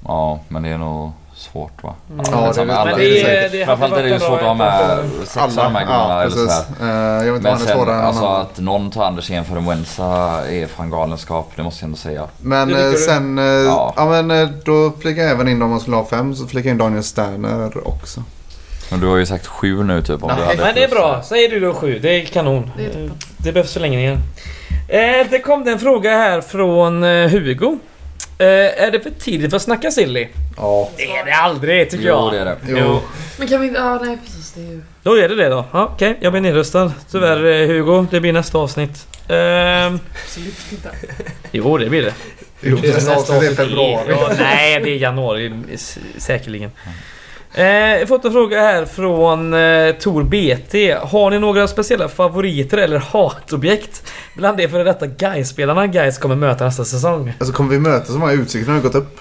Ja, men det är nog svårt va? Mm. Ja, det, med alla, det, det, det Framförallt är det ju svårt att ha med sex av de här gubbarna. Ja, eller sådär. Uh, jag vet Men sen alltså att någon tar Andersén för en Wensa är fan galenskap. Det måste jag ändå säga. Men uh, sen, ja. ja. men då flikar jag även in om man skulle ha fem så flikar jag in Daniel Sterner också. Men du har ju sagt sju nu typ. Om Nej, du hade men det är bra. Säger du då sju. Det är kanon. Det, är det behövs förlängningar. Eh, det kom en fråga här från Hugo. Eh, är det för tidigt för att snacka silly? Ja. Det är det aldrig tycker jag. Jo, det är det. Jo. Men kan vi inte... Ja, nej precis. Det är ju... Då är det det då. Ja, Okej, okay. jag blir nedröstad. Tyvärr eh, Hugo, det blir nästa avsnitt. Ehm... Absolut inte. Jo, det blir det. Jo, det är nästa avsnitt är februari. Ja, nej, det är januari säkerligen. Eh, jag har fått en fråga här från eh, Tor BT. Har ni några speciella favoriter eller hatobjekt bland de före detta Gais-spelarna Gais kommer möta nästa säsong? Alltså kommer vi möta så många utsikter när vi gått upp?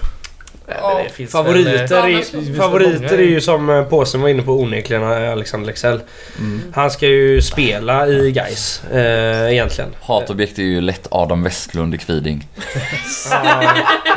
Ja, favoriter, väl, är, favoriter är ju som eh, Påsen var inne på onekligen eh, Alexander Lexell. Mm. Han ska ju spela i Gais eh, egentligen. Hatobjekt är ju lätt Adam Westlund i Kviding. ja,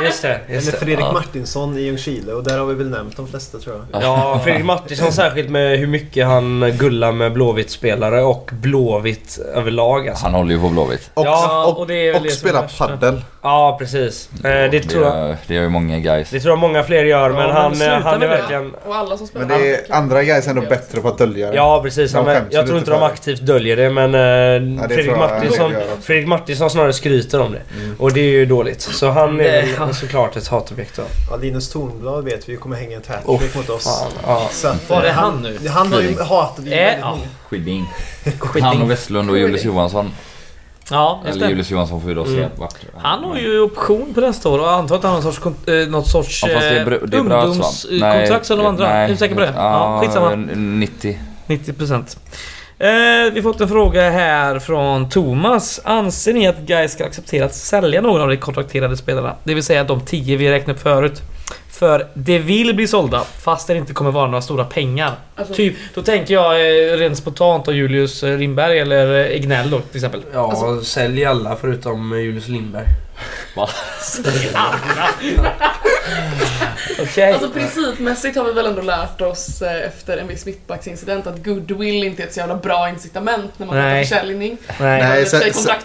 just det. Just Eller Fredrik ja. Martinsson i Ljungskile och där har vi väl nämnt de flesta tror jag. Ja, Fredrik Martinsson särskilt med hur mycket han gullar med Blåvitt-spelare och Blåvitt överlag. Alltså. Han håller ju på Blåvitt. Och, ja, och, och, och spelar padel. Ja, precis. Ja, det, det, tror jag. Det gör ju många guys. Det tror jag många fler gör, men han, men han är verkligen... Och alla som spelar Men det är andra guys ändå bättre på att dölja det. Ja, precis. De jag, jag tror inte de aktivt döljer det, men uh, ja, Fredrik, Martinsson, Fredrik Martinsson snarare skryter om det. Mm. Och det är ju dåligt. Så han är väl såklart ett hatobjekt då. Ja, Linus Tornblad vet vi kommer hänga en hattrick mot oss. Fan, ja. Så Var är han nu? Han har ju hatat äh, ja. Skiding. Han och Westlund och Julius Johansson. Ja, just Eller Julius Johansson får vi då se mm. vart Han har ju option på nästa år och antar att han har någon sorts, eh, något sorts ja, det är br- det är ungdomskontrakt som de andra. Nej, är du säker på det? Ja, skitsamma. 90. 90 procent. Eh, vi har fått en fråga här från Thomas. Anser ni att Gais ska acceptera att sälja någon av de kontrakterade spelarna? Det vill säga de 10 vi räknade upp förut. För det vill bli sålda fast det inte kommer vara några stora pengar. Alltså, typ, då tänker jag eh, rent spontant av Julius eh, Lindberg eller Egnell då till exempel. Ja, alltså, sälj alla förutom Julius Lindberg. Va? okay. Alltså principmässigt har vi väl ändå lärt oss eh, efter en viss mittbacksincident att goodwill inte är ett så jävla bra incitament när man pratar försäljning. Nej, Nej sen,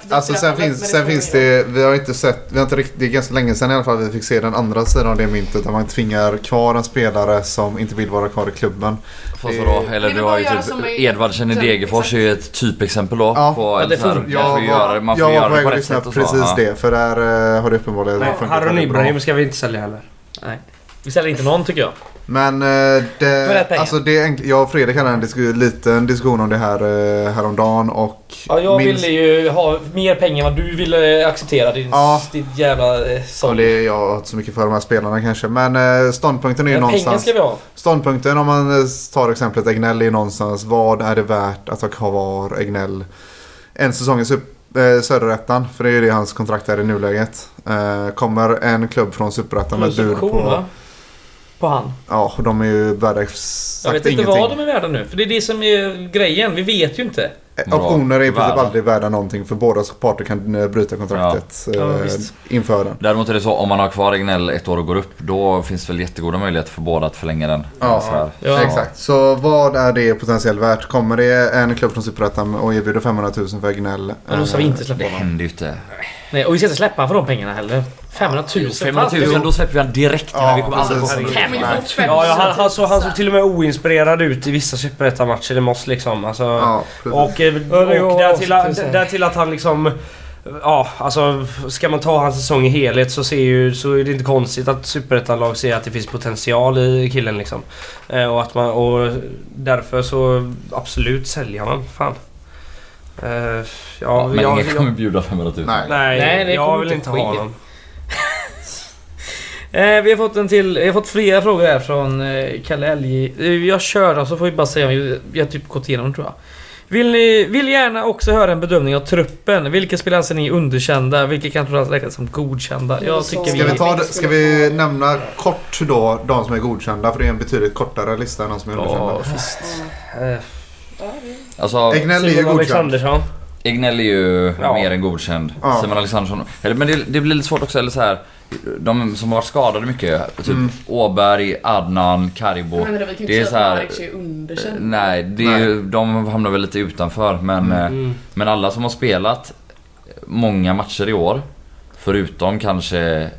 alltså sen, finns, sen finns det, vi har inte sett, vi har inte riktigt, det är ganska länge sedan i alla fall vi fick se den andra sidan av det myntet där man tvingar kvar en spelare som inte vill vara kvar i klubben. Fast vadå? Eller du har ju typ Edvardsen i Degerfors är ju ett typexempel då. Ja, på ja, det får, jag, får göra, man får göra det på rätt sätt och så. precis det. För där uh, har det uppenbarligen funkat Harun Ibrahim ska vi inte sälja heller. Nej. Vi säljer inte någon tycker jag. Men eh, det, alltså det jag och Fredrik hade en disk liten diskussion om det här eh, häromdagen och... Ja, jag minst... ville ju ha mer pengar än vad du ville acceptera. Din, ja. ditt jävla eh, sång. Ja, det, jag har inte så mycket för de här spelarna kanske. Men eh, ståndpunkten är ju någonstans... Pengar ska vi ha. Ståndpunkten om man tar exemplet Egnell är någonstans. Vad är det värt att ha kvar Egnell en säsong i eh, Söderettan? För det är ju det hans kontrakt är i nuläget. Eh, kommer en klubb från Superettan med bud på... Va? På han. Ja, de är ju värda exakt Jag vet inte ingenting. vad de är värda nu. För det är det som är grejen. Vi vet ju inte. Optioner är i princip Värda. aldrig värda någonting för båda parter kan eh, bryta kontraktet Ja. Ja, eh, visst. inför den. Däremot är det så om man har kvar Egnell ett år och går upp då finns det väl jättegoda möjligheter för båda att förlänga den. Ja, Så här. Ja. Exakt. Så vad är det potentiellt värt? Kommer det en klubb från Superettan och erbjuder 500 000 för Egnell? Och då ska vi inte Det släppa honom. händer ju inte. Nej, och vi ska inte släppa för de pengarna heller. 500 000. 500 000 då släpper vi han direkt. Ja, vi kommer aldrig få precis. 500 000. Men vi får fem Ja, ja han, han, så, han såg till och med oinspirerad ut i vissa superettan-matcher i Moss liksom. Alltså, Ja, och eh, och går där, till, av, där till att han liksom... Ja, alltså ska man ta hans säsong i helhet så, ser ju, så är det inte konstigt att superettan-lag ser att det finns potential i killen liksom. Eh, och, att man, och därför så absolut sälja honom. Fan. Eh, ja, Ja, men jag, ingen jag, kommer bjuda 500 000. Nej. Nej, Nej, det jag vill inte ske. ha honom. Eh, vi har fått en till. Vi har fått flera frågor här från eh, Kalle Elgi. Eh, jag kör då så får vi bara säga. Vi, vi har typ gått igenom tror jag. Vill ni vill gärna också höra en bedömning av truppen. Vilka spelare anser ni underkända? Vilka kan räknas som godkända? Jag tycker Ska vi, ta, det- ska vi nämna kort då de som är godkända? För det är en betydligt kortare lista än de som är underkända. Ja, visst. Eh, Alltså, Egnell är ju Simon godkänd. Alexandersson. Egnell är ju Ja. mer än godkänd. Ja. Simon Alexandersson. Eller, Men det, det blir lite svårt också, eller så här. De som har varit skadade mycket. Typ Mm. Åberg, Adnan, Karibo. Vi kan ju Det är inte så säga att här- Maric är underkänd. Nej, det är, ju- de hamnar väl lite utanför. Men, eh, Mm. men alla som har spelat många matcher i år. Förutom kanske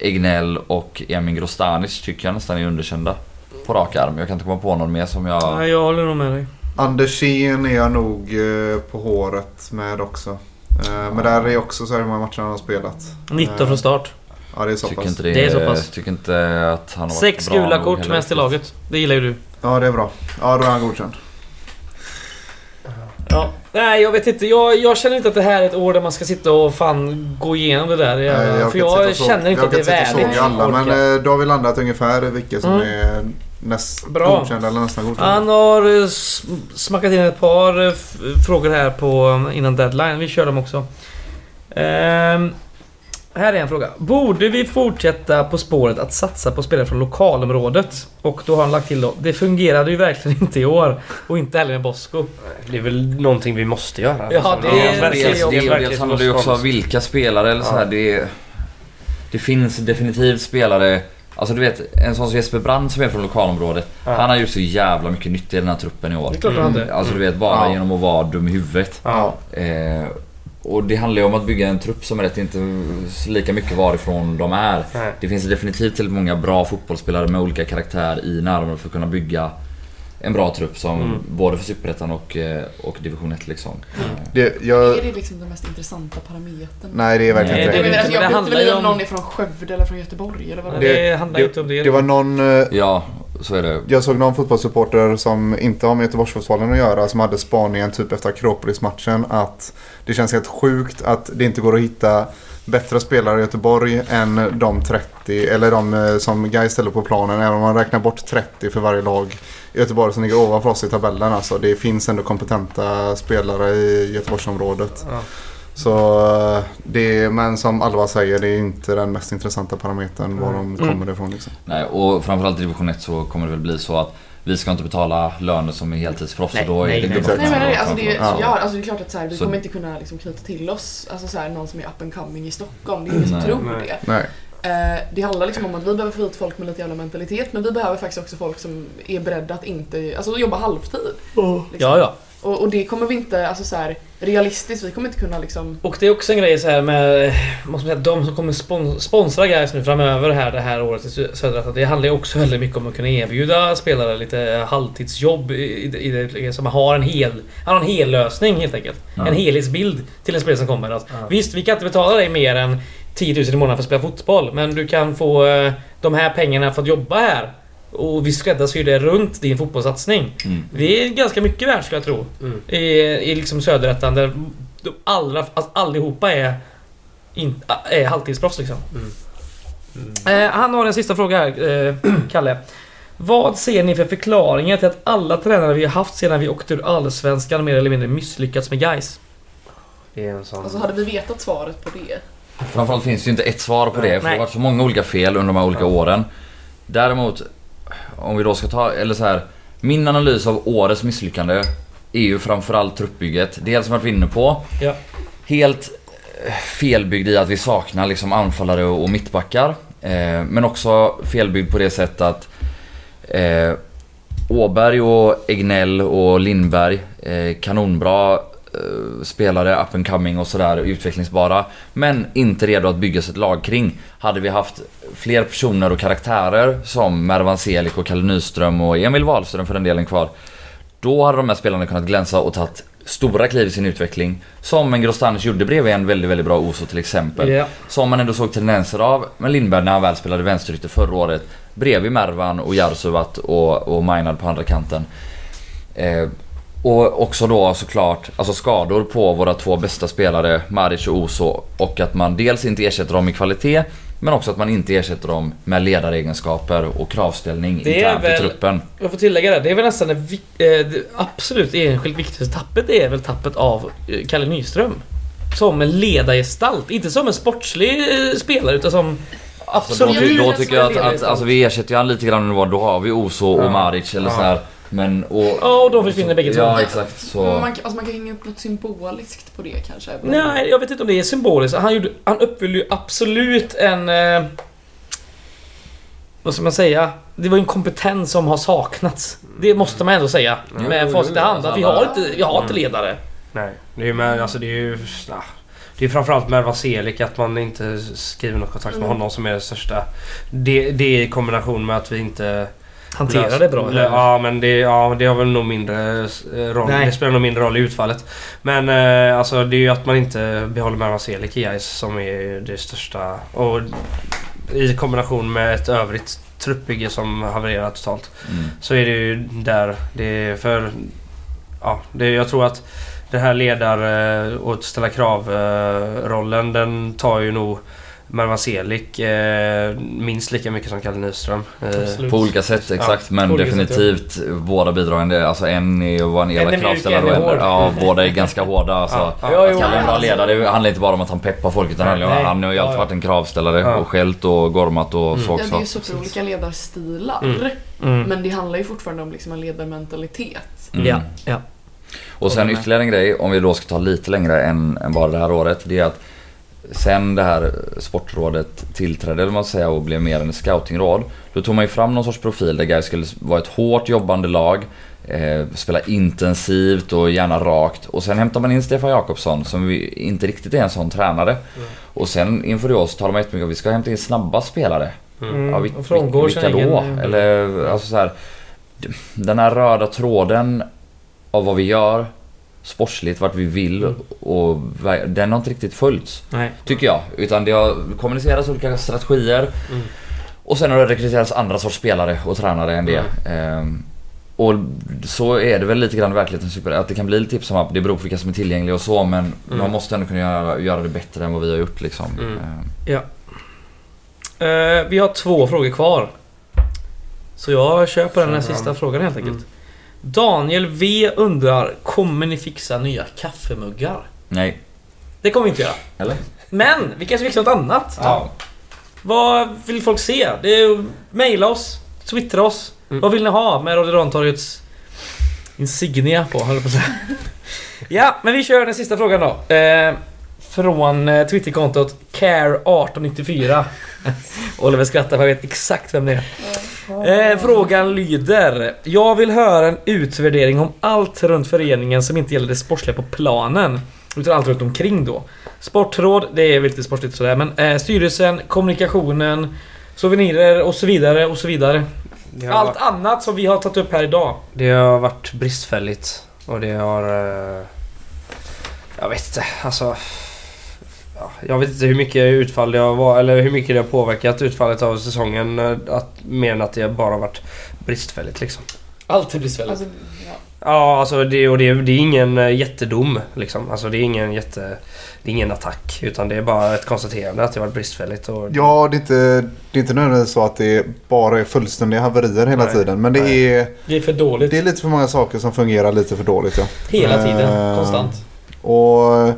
Egnell och Emin Grostanic tycker jag nästan är underkända. På rak arm. Jag kan inte komma på någon mer som jag... Nej, jag håller nog med dig. Andersén är jag nog eh, på håret med också. Eh, Men där är också så här hur många matcher han har spelat. 19 från start. Ja, det är så Tycker pass. inte det, Det är så pass. Tycker inte att han har varit Sex bra gula kort mest i laget. Det gillar ju du. Ja, det är bra. Ja, då är han godkänd. Ja. Nej, jag vet inte. Jag, jag känner inte att det här är ett år där man ska sitta och fan gå igenom det där. jävla- Eh, för jag känner inte jag att det är kan sitta och värdigt. såga alla, men eh, då har vi landat ungefär vilka som Mm. är näst Bra. godkända eller nästan godkända. Han har eh, smackat in ett par eh, frågor här på innan deadline. Vi kör dem också. Ehm, här är en fråga. Borde vi fortsätta på spåret att satsa på spelare från lokalområdet? Och då har han lagt till då. Det fungerade ju verkligen inte i år. Och inte heller med Bosko. Det är väl någonting vi måste göra. Ja, det är- verkligen- Dels, det är det, verkligen dels handlar det ju också om vilka spelare eller så här, Ja. det, det finns definitivt spelare Alltså du vet, en sån som Jesper Brand som är från lokalområdet. Ja. Han har gjort så jävla mycket nytt i den här truppen i år. Det är klart han hade. Alltså du vet, bara Ja. genom att vara dum i huvudet. Ja. Eh, och det handlar ju om att bygga en trupp som är rätt inte lika mycket varifrån de är. Nej. Det finns definitivt till många bra fotbollsspelare med olika karaktär i närområdet för att kunna bygga en bra trupp som Mm. både för Superettan och, eh, och Division 1 liksom. Det, jag, Är det liksom den mest intressanta parametern? nej, det är verkligen Nej, inte Jag det- det. alltså, men jag det vet inte handlar ju väl om någon är från Skövde eller från Göteborg eller vad Det, det handlar inte om det. Det var någon... eh, Ja, så är det. Jag såg någon fotbollssupporter som inte har med Göteborgsfotbollen att göra som hade spaningen typ efter Akropolis-matchen att det känns helt sjukt att det inte går att hitta bättre spelare i Göteborg än de 30 eller de eh, som Gais ställer på planen även om man räknar bort 30 för varje lag Göteborg som ligger ovanför oss i tabellen. Alltså, det finns ändå kompetenta spelare i Göteborgsområdet. Ja. Så eh, det, men som Alva säger, det är inte den mest intressanta parametern var de kommer ifrån. Liksom. Nej, och framförallt i division 1 så kommer det väl bli så att vi ska inte betala löner som är heltidsproffs Nej, och då är nej, det nej. Nej men har alltså, det, är. Ja. alltså, det är klart att så här, vi Så- kommer inte kunna liksom, knyta till oss alltså, så här, någon som är up and coming i Stockholm. Det är ingen som Nej. tror Nej. det. Nej. Eh, det handlar liksom om att vi behöver få hit folk med lite jävla mentalitet men vi behöver faktiskt också folk som är beredda att inte, alltså jobba halvtid. Liksom. Ja, ja. Och, och det kommer vi inte, alltså så här, realistiskt, vi kommer inte kunna liksom Och det är också en grej så här med måste man säga, de som kommer spon sponsra guys nu framöver här det här året i Sö- Södra. Det handlar ju också väldigt mycket om att kunna erbjuda spelare lite halvtidsjobb i, i, i det, som har en hel, han har en hel lösning helt enkelt. Ja. En helhetsbild till en spelare som kommer. Att, Ja. Visst, vi kan inte betala dig mer än 10 000 i månaden för att spela fotboll. Men du kan få eh, de här pengarna för att jobba här. Och vi skräddarsyr det runt din fotbollssatsning. Mm. Det är ganska mycket värt ska jag tro. Mm. I, i liksom Söderettan där de allra, alltså allihopa är, in, är halvtidsproffs liksom. Eh, han har en sista fråga här, eh, Kalle. Vad ser ni för förklaringar till att alla tränare vi har haft sedan vi åkte ur Allsvenskan mer eller mindre misslyckats med guys? Det är en sån... Alltså hade vi vetat svaret på det Framförallt finns det ju inte ett svar på det för det har varit så många olika fel under de här olika åren. Däremot, om vi då ska ta, eller så här. Min analys av årets misslyckande är ju framförallt truppbygget. Dels som jag varit inne på. Ja. Helt eh, felbyggd i att vi saknar liksom anfallare och mittbackar. Eh, men också felbyggd på det sättet att eh, Åberg och Egnell och Lindberg, eh, kanonbra spelare, up and coming och sådär, utvecklingsbara. Men inte redo att bygga sig ett lag kring. Hade vi haft fler personer och karaktärer som Mervan Selik och Kalle Nyström och Emil Wahlström för den delen kvar. Då hade de här spelarna kunnat glänsa och tagit stora kliv i sin utveckling. Som en Grostanic gjorde bredvid en väldigt, väldigt bra Oso till exempel. Ja. Som man ändå såg tendenser av med Lindberg när han väl spelade vänsterytter förra året. Bredvid Mervan och Jarsuvat och, och Mainad på andra kanten. Eh, och också då såklart alltså skador på våra två bästa spelare, Maric och Oso. Och att man dels inte ersätter dem i kvalitet men också att man inte ersätter dem med ledaregenskaper och kravställning Det internt väl- i truppen. Jag får tillägga det. Det är väl nästan det, eh, det absolut enskilt viktigaste tappet. Det är väl tappet av eh, Kalle Nyström. Som en ledargestalt. Inte som en sportslig eh, spelare utan som absolut... då, ju då det tycker jag att, att alltså, vi ersätter ju han lite grann nu då har vi Oso och. Maric eller Ja. så här. Men och... Ja, och de försvinner bägge två. Ja exakt så. Man, kan- alltså man kan hänga upp något symboliskt på det kanske. Nej, jag vet inte om det är symboliskt. Han, gjorde, han uppfyllde ju absolut en... Eh, vad ska man säga? Det var ju en kompetens som har saknats. Det måste man ändå säga. Mm. Med Jo, facit i hand. Att vi alltså, har inte, vi har inte Mm. ledare. Nej, det är ju med, alltså det är ju... ja, Det är framförallt med Vaselik att man inte skriver något kontrakt med Mm. honom som är det största. Det, det i kombination med att vi inte... Hanterar det bra. Lö- Ja men det, ja, det har väl nog mindre eh, roll. Nej. Det spelar nog mindre roll i utfallet. Men eh, alltså det är ju att man inte behåller med Vaselik i Gais som är det största. Och i kombination med ett övrigt truppbygge som havererar totalt. Mm. Så är det ju där det är för... Ja, det, jag tror att det här ledar eh, och ställa krav-rollen den tar ju nog Mervan Selik eh, minst lika mycket som Kalle Nyström. Eh. På olika sätt exakt men på olika sätt, definitivt båda bidragande. Alltså en är att vara en elak kravställare en och är en... hård. Ja, båda är ganska hårda alltså. Ja, ja. Ja, Att. Kalle är en bra ledare det handlar inte bara om att han peppar folk utan Nej, han, nej. han har ju alltid Ja, ja. varit en kravställare Ja. och skällt och gormat och Mm. så Ja, det är också. ju superolika ledarstilar. Mm. Mm. Men det handlar ju fortfarande om liksom en ledarmentalitet. Mm. Ja, ja. Och sen ytterligare en grej, om vi då ska ta lite längre än, än bara det här året. Det är att sen det här sportrådet tillträdde, eller man säga, och blev mer än ett scoutingråd. Då tog man ju fram någon sorts profil där Gais skulle vara ett hårt jobbande lag. Eh, spela intensivt och gärna rakt. Och sen hämtar man in Stefan Jakobsson som vi inte riktigt är en sån tränare. Och sen inför i år så talar man jättemycket om att vi ska hämta in snabba spelare. Mm. Ja, vi, frångår vilka då? egen- Eller alltså så här, Den här röda tråden av vad vi gör sportsligt, vart vi vill Mm. och den har inte riktigt följts. Nej. Tycker jag. Utan det har kommunicerats olika strategier. Mm. Och sen har det rekryterats andra sorts spelare och tränare än det. Ehm, och så är det väl lite grann i verkligheten. super- Att det kan bli lite tips om att det beror på vilka som är tillgängliga och så men Mm. man måste ändå kunna göra, göra det bättre än vad vi har gjort liksom. Mm. Ehm, Eh, vi har två frågor kvar. Så jag kör på den här sista frågan helt enkelt. Mm. Daniel V undrar, kommer ni fixa nya kaffemuggar? nej. Det kommer vi inte göra. Eller? Men vi kanske fixar något annat. Ja. Vad vill folk se? Det är, maila oss, twittra oss. Mm. Vad vill ni ha med Rhododendrontorgets insignia på, höll på att säga. Ja, men vi kör den sista frågan då. Eh, från eh, Twitterkontot Care1894. Oliver skrattar för jag vet exakt vem det är. Eh, frågan lyder. Jag vill höra en utvärdering om allt runt föreningen som inte gäller det sportsliga på planen. Utan allt runt omkring då. Sportråd, det är väl lite sportligt sådär men eh, styrelsen, kommunikationen, souvenirer och så vidare och så vidare. Allt varit, annat som vi har tagit upp här idag. det har varit bristfälligt. Och det har... eh, Jag vet inte, alltså... Ja, jag vet inte hur mycket utfall det har varit, eller hur mycket det har påverkat utfallet av säsongen. eh, Att, mer än att det bara har varit bristfälligt liksom. Allt är bristfälligt. Alltså, ja. Ja, alltså det, och det, det är ingen eh, jättedom liksom. Alltså det är ingen jätte... Det är ingen attack. Utan det är bara ett konstaterande att det har varit bristfälligt. Och, Ja, det är, inte, det är inte nödvändigtvis så att det bara är fullständiga haverier hela Nej. tiden. Men det Nej. är, det är för dåligt. det är lite för många saker som fungerar lite för dåligt. Ja. Hela tiden. Eh, Konstant. Och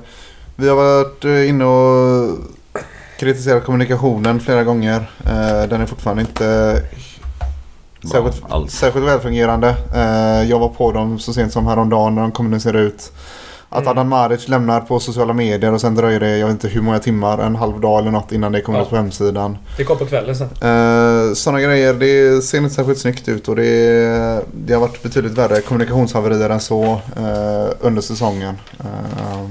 vi har varit eh, inne och kritiserat kommunikationen flera gånger. Eh, Den är fortfarande inte Särskilt, särskilt välfungerande. Eh, jag var på dem så sent som häromdagen när de kommunicerade ut att mm. Adam Maric lämnar på sociala medier och sen dröjer det, jag vet inte hur många timmar, en halv dag eller något innan det kommer ja. på hemsidan. Det kom på kvällen sen. Eh, sådana grejer, det ser inte särskilt snyggt ut och det, det har varit betydligt värre kommunikationshaverier än så eh, under säsongen. Eh,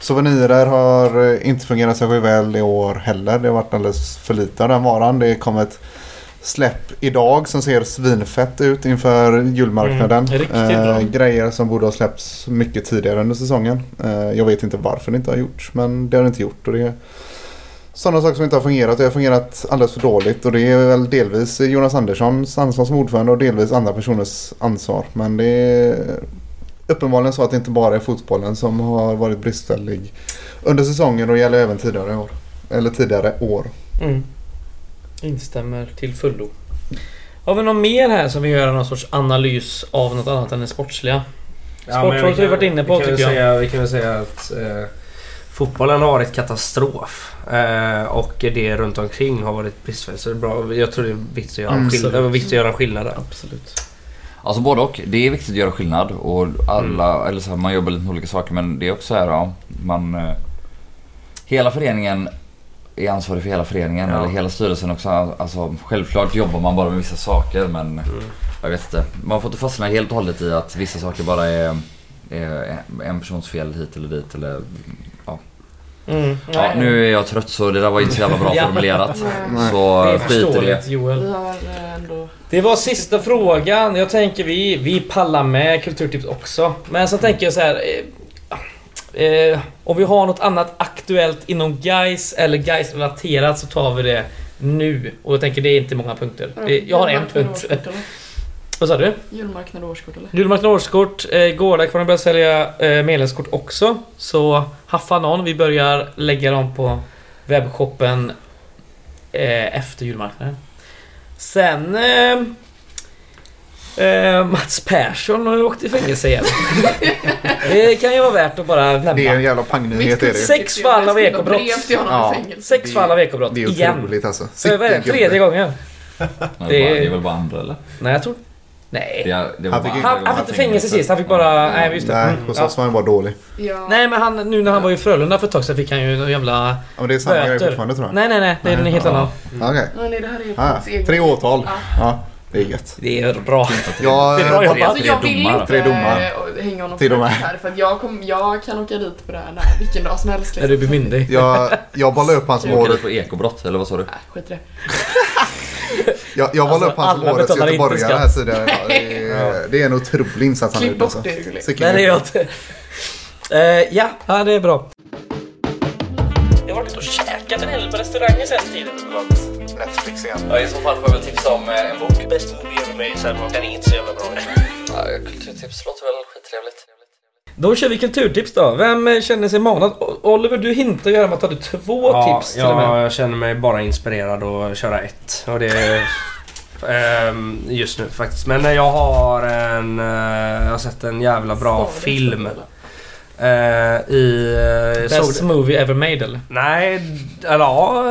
souvenirer har inte fungerat särskilt väl i år heller. Det har varit alldeles för lite av den varan. Det kom ett släpp idag som ser svinfett ut inför julmarknaden. Mm, eh, grejer som borde ha släppts mycket tidigare under säsongen. Eh, jag vet inte varför det inte har gjorts men det har det inte gjort. Och det är sådana saker som inte har fungerat. Det har fungerat alldeles för dåligt och det är väl delvis Jonas Anderssons ansvar som ordförande och delvis andra personers ansvar. Men det är uppenbarligen så att det inte bara är fotbollen som har varit bristfällig under säsongen och gäller även tidigare år. Eller tidigare år. Mm. Instämmer till fullo. Har vi något mer här som vi gör någon sorts analys av något annat än det sportsliga? Sportrådet har vi varit inne på tycker jag. Säga, vi kan väl säga att eh, fotbollen har varit katastrof. Eh, och det runt omkring har varit bristfälligt. Så det är bra. Jag tror det är viktigt att göra, mm, skill- viktigt att göra en skillnad där. Absolut. Alltså både och. Det är viktigt att göra skillnad och alla, mm. eller så här, man jobbar lite med olika saker men det är också här, ja, man... Eh, hela föreningen är ansvarig för hela föreningen ja. eller hela styrelsen också. Alltså, självklart jobbar man bara med vissa saker men mm. jag vet inte. Man får inte fastna helt och hållet i att vissa saker bara är, är en persons fel hit eller dit eller. Mm. ja. Nu är jag trött så det där var inte så jävla bra formulerat. Så skit i det. Joel. Eh, det var sista frågan. Jag tänker vi, vi pallar med kulturtips också. Men så tänker jag så här. Eh, Eh, om vi har något annat aktuellt inom guys eller guys relaterat så tar vi det nu. Och jag tänker det är inte många punkter. Det, jag har en punkt. Vad sa du? Julmarknad och årskort eller? Julmarknad och årskort. Eh, Gårda kommer börja sälja eh, medlemskort också. Så haffa någon. Vi börjar lägga dem på webbshoppen eh, efter julmarknaden. Sen... Eh, Eh, Mats Persson har åkt i fängelse igen. det kan ju vara värt att bara nämna. Det är en jävla pangnyhet är det. Sex fall av ekobrott. Ja. Sex fall av ekobrott. Det är otroligt alltså. Vad är det? Tredje gången. Det är, det är väl bara andra eller? Nej jag tror... Nej. Det, det han, fick, han, han fick inte fängelse sist. Han fick bara... Nej just det. Nej, mm, hos oss var han bara dålig. Ja. Nej men han, nu när han var i Frölunda för ett tag sedan fick han ju någon jävla Ja men det är samma grej fortfarande tror jag. Nej nej nej. Det är en helt annan. Okej. Nej det här är ju ah, Tre åtal. Ja. Det är gött. Det är bra. Ja, det är bra jobbat. Alltså, jag vill inte tre domar. hänga honom för här för att jag, kom, jag kan åka dit på det här när, vilken dag som helst. När du blir myndig. Jag, jag bollar upp hans mål. Du på ekobrott eller vad sa du? Nej, skit i det. jag, jag alltså, upp hans årets göteborgare här tidigare Det är, det är en otrolig insats han. Klipp bort det Nej, det gör inte. Uh, ja, ja, det är bra. Jag har varit och käkat en hel på restauranger sen tiden. Netflix igen. Ja, I så fall får jag väl tipsa om eh, en bok. Bäst movie ever made sen. Den är inte så jävla bra. ja, kulturtips låter väl skittrevligt. Då kör vi kulturtips då. Vem eh, känner sig manad? Oliver, du hintar ju om att du hade två ja, tips till Ja, jag känner mig bara inspirerad att köra ett. Och det ehm, just nu faktiskt. Men jag har en... Eh, jag har sett en jävla bra film. Eller? Uh, i, uh, best movie ever made eller? Nej, eller ja.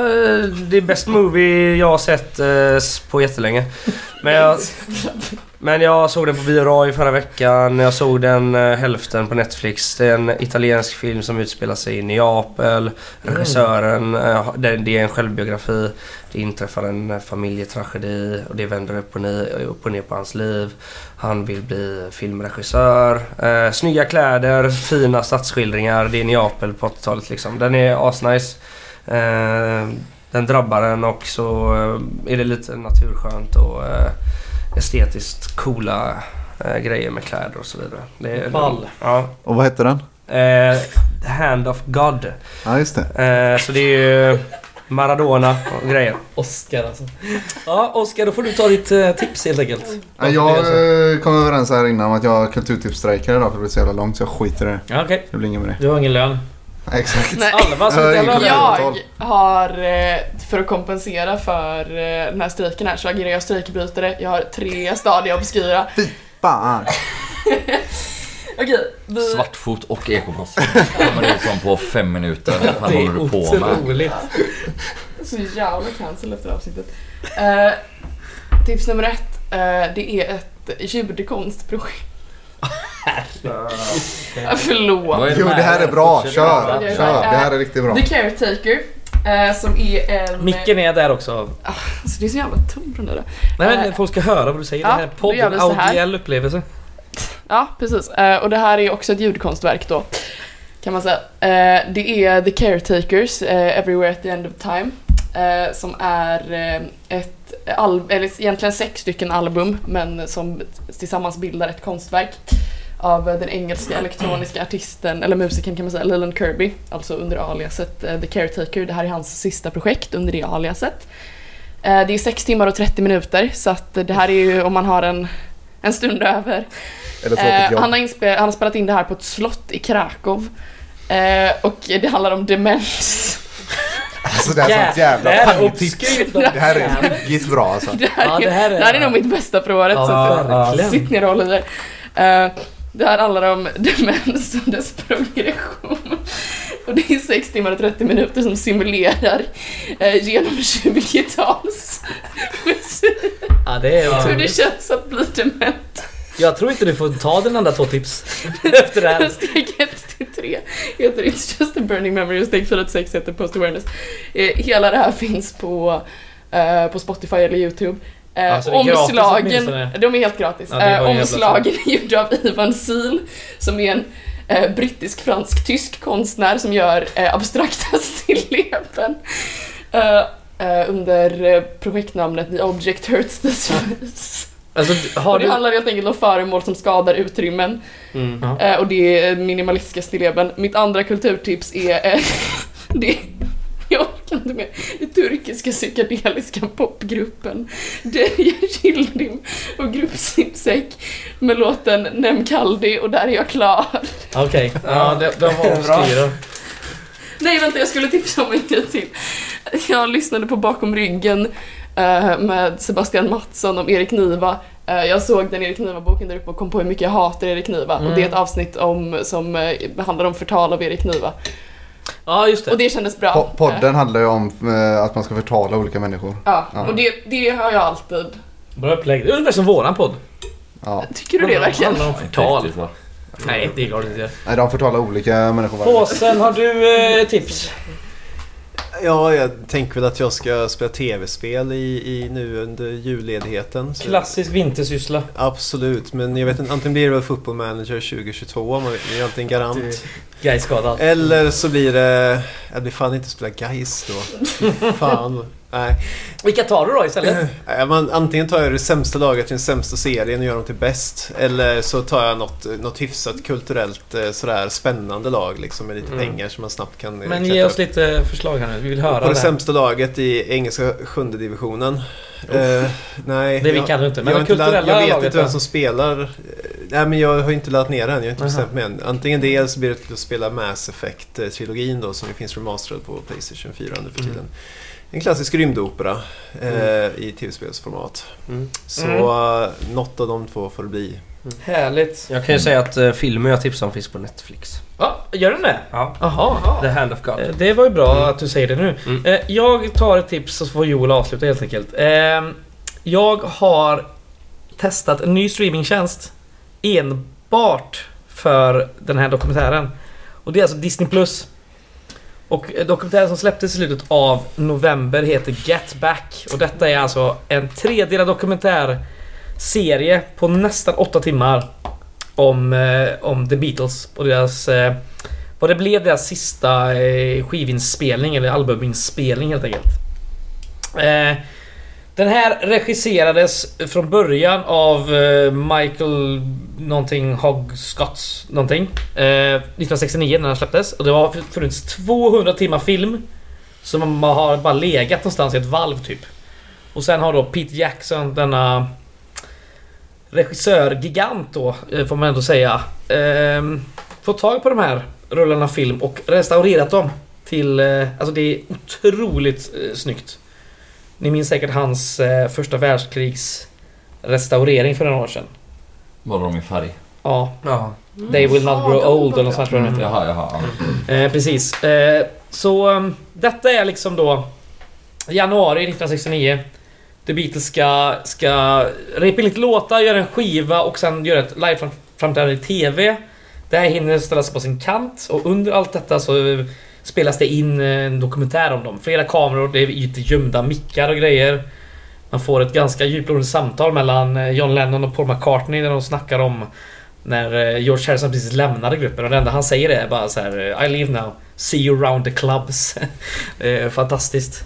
Det är best movie jag har sett uh, på jättelänge. Men jag, men jag såg den på bio i förra veckan. Jag såg den hälften på Netflix. Det är en italiensk film som utspelar sig i Neapel. Regissören, det, det är en självbiografi. Det inträffar en familjetragedi och det vänder upp och, ner, upp och ner på hans liv. Han vill bli filmregissör. Eh, snygga kläder, fina stadsskildringar. Det är Neapel på 80-talet liksom. Den är asnice. Eh, den drabbar en och så eh, är det lite naturskönt och eh, estetiskt coola eh, grejer med kläder och så vidare. Det är, Ball. Ja. Och vad heter den? Eh, The Hand of God. Ja, just det. Eh, så det är ju Maradona och grejer. Oscar alltså. Ja, Oscar då får du ta ditt eh, tips helt enkelt. Ja, jag eh, kom överens här innan om att jag kulturtipsstrejkar idag för det blir så jävla långt så jag skiter i det. Ja, okay. Det blir inget med det. Du har ingen lön? Exakt. Nej. Alva som jag, jag har, eh, för att kompensera för den här strejken här, så agerar jag strejkbrytare. Jag har tre stadier obskyra. Fy fan! Okej. Vi... Svartfot och ekobrott. kommer ut som på fem minuter. Vad håller du på med? otroligt. Så jävla cancel efter avsnittet. Uh, tips nummer ett. det är ett ljudkonstprojekt. Förlåt. Jo, det här är bra. Kör, kör. Det här är riktigt bra. The Caretaker. Eh, som är en... Micken är där också. Ah, alltså det är så jävla tomt den där. Nej men eh, folk ska höra vad du säger. Ja, det här är podden, audiell upplevelse. Ja, precis. Eh, och det här är också ett ljudkonstverk då. Kan man säga. Eh, det är The Caretakers, eh, Everywhere at the End of Time. Eh, som är ett eller egentligen sex stycken album, men som tillsammans bildar ett konstverk av den engelska elektroniska artisten, eller musikern kan man säga, Leland Kirby, alltså under aliaset uh, The Caretaker. Det här är hans sista projekt under det aliaset. Uh, det är 6 timmar och 30 minuter, så att det här är ju om man har en, en stund över. Uh, han, har inspel- han har spelat in det här på ett slott i Krakow. och det handlar om demens. Alltså det är sånt jävla pangtips. Det här är riktigt bra alltså. Det här, ja, det här är, det här är nog mitt bästa för året. Ja, så sitt ner och håll i uh, Det här handlar om demens och dess progression. Och det är 6 timmar och 30 minuter som simulerar uh, genom 20-tals Ja, det är Hur det känns att bli dement. Jag tror inte du får ta den andra två tips efter det här. Steg 1 till 3 heter It's just a burning memory och steg 4 till 6 heter Post awareness. Eh, hela det här finns på, uh, på Spotify eller Youtube. Uh, alltså, omslagen, de är helt gratis. Ja, uh, omslagen är gjorda av Ivan Sil som är en uh, brittisk, fransk, tysk konstnär som gör uh, abstrakta stilleben. under projektnamnet The Object Hurts the Surface. Alltså, har och det du... handlar helt enkelt om föremål som skadar utrymmen. Mm. Eh, och det är minimalistiska stilleben. Mitt andra kulturtips är eh, det jag orkar inte mer. Den turkiska psykedeliska popgruppen Derya Yildirim och Grupp Sipsek med låten Nemkaldi och där är jag klar. Okej, okay. ja det, det var bra. Nej vänta, jag skulle tipsa om en grej till. Jag lyssnade på Bakom ryggen med Sebastian Mattsson om Erik Niva. Eh, jag såg den Erik Niva-boken där uppe och kom på hur mycket jag hatar Erik Niva. Mm. Och det är ett mm. avsnitt om, som eh, handlar om förtal av Erik Niva. Ja, just det. Och det kändes bra. podden handlar ju om att man ska förtala olika människor. Ja, ja. och det, det har jag alltid. Bra upplägg. Det är ungefär som våran podd. Ja. Tycker du det verkligen? Det handlar om förtal. Nej, det är klart inte. Nej, de förtalar olika människor. Påsen, har du eh, tips? Ja, jag tänker väl att jag ska spela tv-spel i, i nu under julledigheten. Så Klassisk vintersyssla. Absolut, men jag vet inte, antingen blir det väl Football Manager 2022, man är alltid en garant. Gais skadad. Eller så blir det... Jag blir fan inte spela Gais då. fan. Nej. Vilka tar du då istället? Man, antingen tar jag det sämsta laget i den sämsta serien och gör dem till bäst. Eller så tar jag något, något hyfsat kulturellt eh, sådär spännande lag liksom, med lite mm. pengar som man snabbt kan Men ge oss upp. lite förslag här nu, vi vill höra På det, det sämsta laget i engelska sjunde divisionen. Uh, nej, det vi kan du inte, men jag, kulturella jag vet laget, inte vem som spelar. Nej men jag har inte laddat ner den, jag har inte bestämt mig än. Antingen det eller så blir det att spela Mass Effect-trilogin då som finns remasterad på Playstation 4 nu för tiden. Mm en klassisk rymdopera eh, mm. i tv-spelsformat. Mm. Så mm. något av de två får det bli. Mm. Härligt. Jag kan ju säga att uh, filmen jag tipsade om finns på Netflix. Ja, gör den det? Ja. Aha. The Hand of God. Eh, det var ju bra mm. att du säger det nu. Mm. Eh, jag tar ett tips och så får Joel avsluta helt enkelt. Jag har testat en ny streamingtjänst enbart för den här dokumentären. Och det är alltså Disney Plus. Och dokumentären som släpptes i slutet av november heter Get Back. Och detta är alltså en tredelad Serie på nästan åtta timmar. Om, eh, om The Beatles och deras... Eh, vad det blev deras sista eh, skivinspelning eller albuminspelning helt enkelt. Eh, den här regisserades från början av eh, Michael någonting Hogscotts någonting. Eh, 1969 när den släpptes. Och det har funnits 200 timmar film. Som har bara legat någonstans i ett valv typ. Och sen har då Pete Jackson, denna regissör-gigant då, eh, får man ändå säga. Eh, fått tag på de här rullarna film och restaurerat dem till... Eh, alltså det är otroligt eh, snyggt. Ni minns säkert hans eh, första världskrigs restaurering för några år sedan. Var de i färg? Ja. ja. They will not grow old eller något sånt tror jag mm. Jaha, jaha. Eh, precis. Eh, så um, detta är liksom då januari 1969. The Beatles ska, ska repa in lite låtar, göra en skiva och sen göra ett liveframträdande i TV. Det här hinner ställas på sin kant och under allt detta så spelas det in en dokumentär om dem. Flera kameror, det är lite gömda mickar och grejer. Man får ett ganska djuplodande samtal mellan eh, John Lennon och Paul McCartney när de snackar om när eh, George Harrison precis lämnade gruppen och det enda han säger är bara så här eh, I leave now. See you around the clubs. Fantastiskt.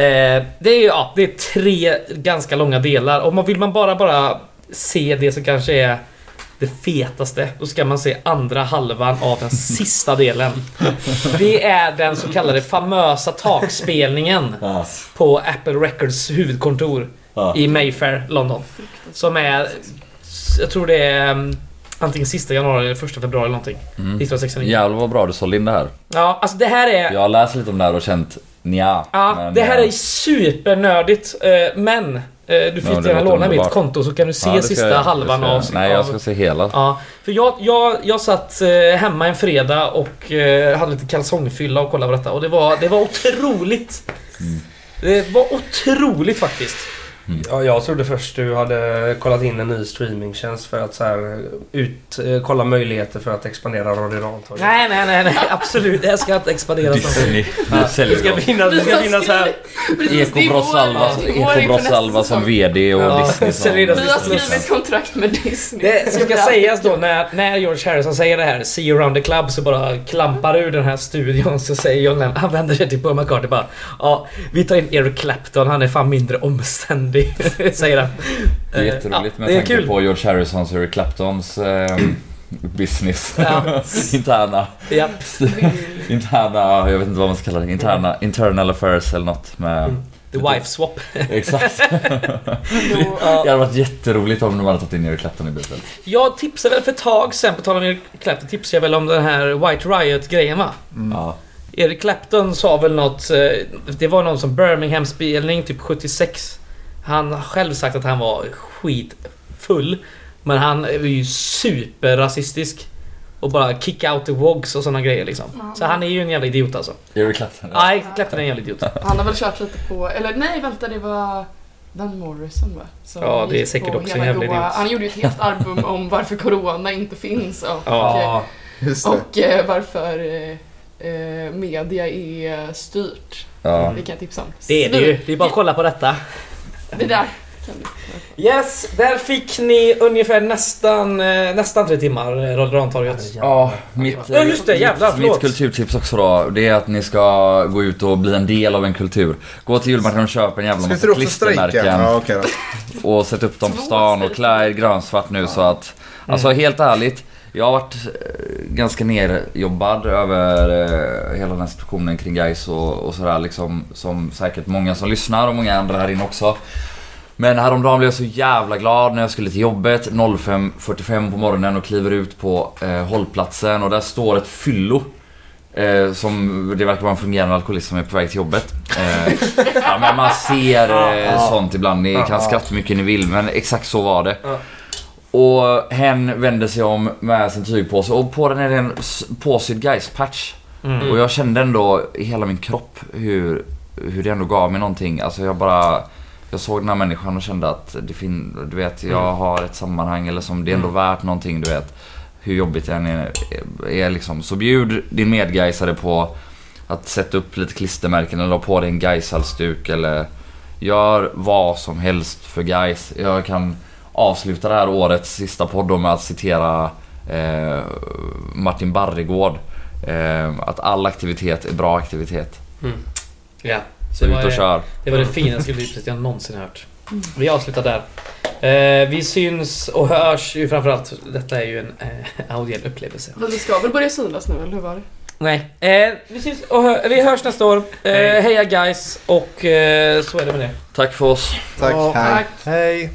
Eh, det är ja, det är tre ganska långa delar och vill man bara bara se det som kanske är det fetaste, då ska man se andra halvan av den sista delen. Det är den så kallade famösa takspelningen på Apple Records huvudkontor i Mayfair, London. Som är... Jag tror det är mm, antingen sista januari eller första februari eller någonting. Mm. 1969. Jävlar vad bra du sålde in det här. Ja, alltså det här är... Jag har läst lite om det här och känt nja. Ja, men, det här är supernördigt. Eh, men Eh, du får gärna låna mitt konto så kan du se ja, sista jag, halvan av... Nej, jag ska se hela. Ja, för jag, jag, jag satt eh, hemma en fredag och eh, hade lite kalsongfylla och kollade på detta och det var, det var otroligt. Mm. Det var otroligt faktiskt. Mm. Ja, jag trodde först du hade kollat in en ny streamingtjänst för att så här, ut, eh, kolla möjligheter för att expandera Radio Rantorget. Nej, nej, nej, nej, absolut. Det ska inte expandera. Disney. Ja. Det ska finnas, det ska finnas här... Ekobrotts-Alva som VD och ja. Disney Vi har skrivit kontrakt med Disney. Det ska sägas då när, när George Harrison säger det här, See you around the club, så bara klampar ur den här studion så säger John Lennon, han vänder sig till Paul McCartney bara Ja, vi tar in Eric Clapton, han är fan mindre omständig det säger han. Det är jätteroligt med tanke kul. på George Harrisons och Eric Claptons eh, business. Ja. interna. Ja. interna, jag vet inte vad man ska kalla det. Interna, internal affairs eller något med... Mm. The wife swap. Exakt. det hade varit jätteroligt om de hade tagit in Eric Clapton i bilden. Jag tipsade väl för ett tag sen, på tal om Eric Clapton, tipsade jag väl om den här White Riot-grejen va? Mm. Ja. Eric Clapton sa väl något, eh, det var någon som Birmingham-spelning, typ 76. Han har själv sagt att han var skitfull. Men han är ju superrasistisk. Och bara kick out the wogs och såna grejer liksom. Mm. Så han är ju en jävla idiot alltså. Eric Clapton? Ja, Eric Clapton är en jävla idiot. Han har väl kört lite på, eller nej vänta det var Van Morrison va? Som ja, det är säkert också en jävla idiot. Han gjorde ju ett helt album om varför Corona inte finns och, ja, och eh, varför eh, eh, media är styrt. Ja. Det kan jag tipsa om. Det är det ju. Det är bara att kolla på detta. Det där. Yes, där fick ni ungefär nästan, eh, nästan tre timmar eh, Radio Rantorget. Ja, mitt, ja, just det, jävlar, mitt kulturtips också då, det är att ni ska gå ut och bli en del av en kultur. Gå till julmarknaden och köp en jävla massa klistermärken. Ja, okay och sätt upp dem på stan och klä er grönsvart nu så att... Alltså mm. helt ärligt. Jag har varit eh, ganska nerjobbad över hela den här situationen kring guys och, och sådär liksom. Som säkert många som lyssnar och många andra här inne också. Men häromdagen blev jag så jävla glad när jag skulle till jobbet 05.45 på morgonen och kliver ut på eh, hållplatsen och där står ett fyllo. Eh, som det verkar vara en fungerande alkoholist som är på väg till jobbet. Eh, ja, men man ser eh, sånt ibland. Ni kan skratta mycket ni vill men exakt så var det. Och hen vänder sig om med sin tygpåse och på den är det en påsydd Gais-patch. Mm. Och jag kände ändå i hela min kropp hur, hur det ändå gav mig någonting. Alltså jag bara... Jag såg den här människan och kände att det fin, du vet, jag mm. har ett sammanhang eller som det är ändå mm. värt någonting, du vet. Hur jobbigt det än är, är liksom. Så bjud din medgeisare på att sätta upp lite klistermärken eller ha på dig en Gaishalsduk eller gör vad som helst för guys. Jag kan avsluta det här årets sista podd med att citera eh, Martin Barregård. Eh, att all aktivitet är bra aktivitet. Mm. Ja. Så ut och kör. Det var det finaste jag någonsin hört. Vi avslutar där. Eh, vi syns och hörs ju framförallt. Detta är ju en eh, audiell upplevelse. Men det ska väl börja synas nu, eller hur var det? Nej. Eh, vi, syns och hör, vi hörs nästa år. Eh, heja guys och eh, så är det med det. Tack för oss. Tack. Ja, hej. Tack. Hej.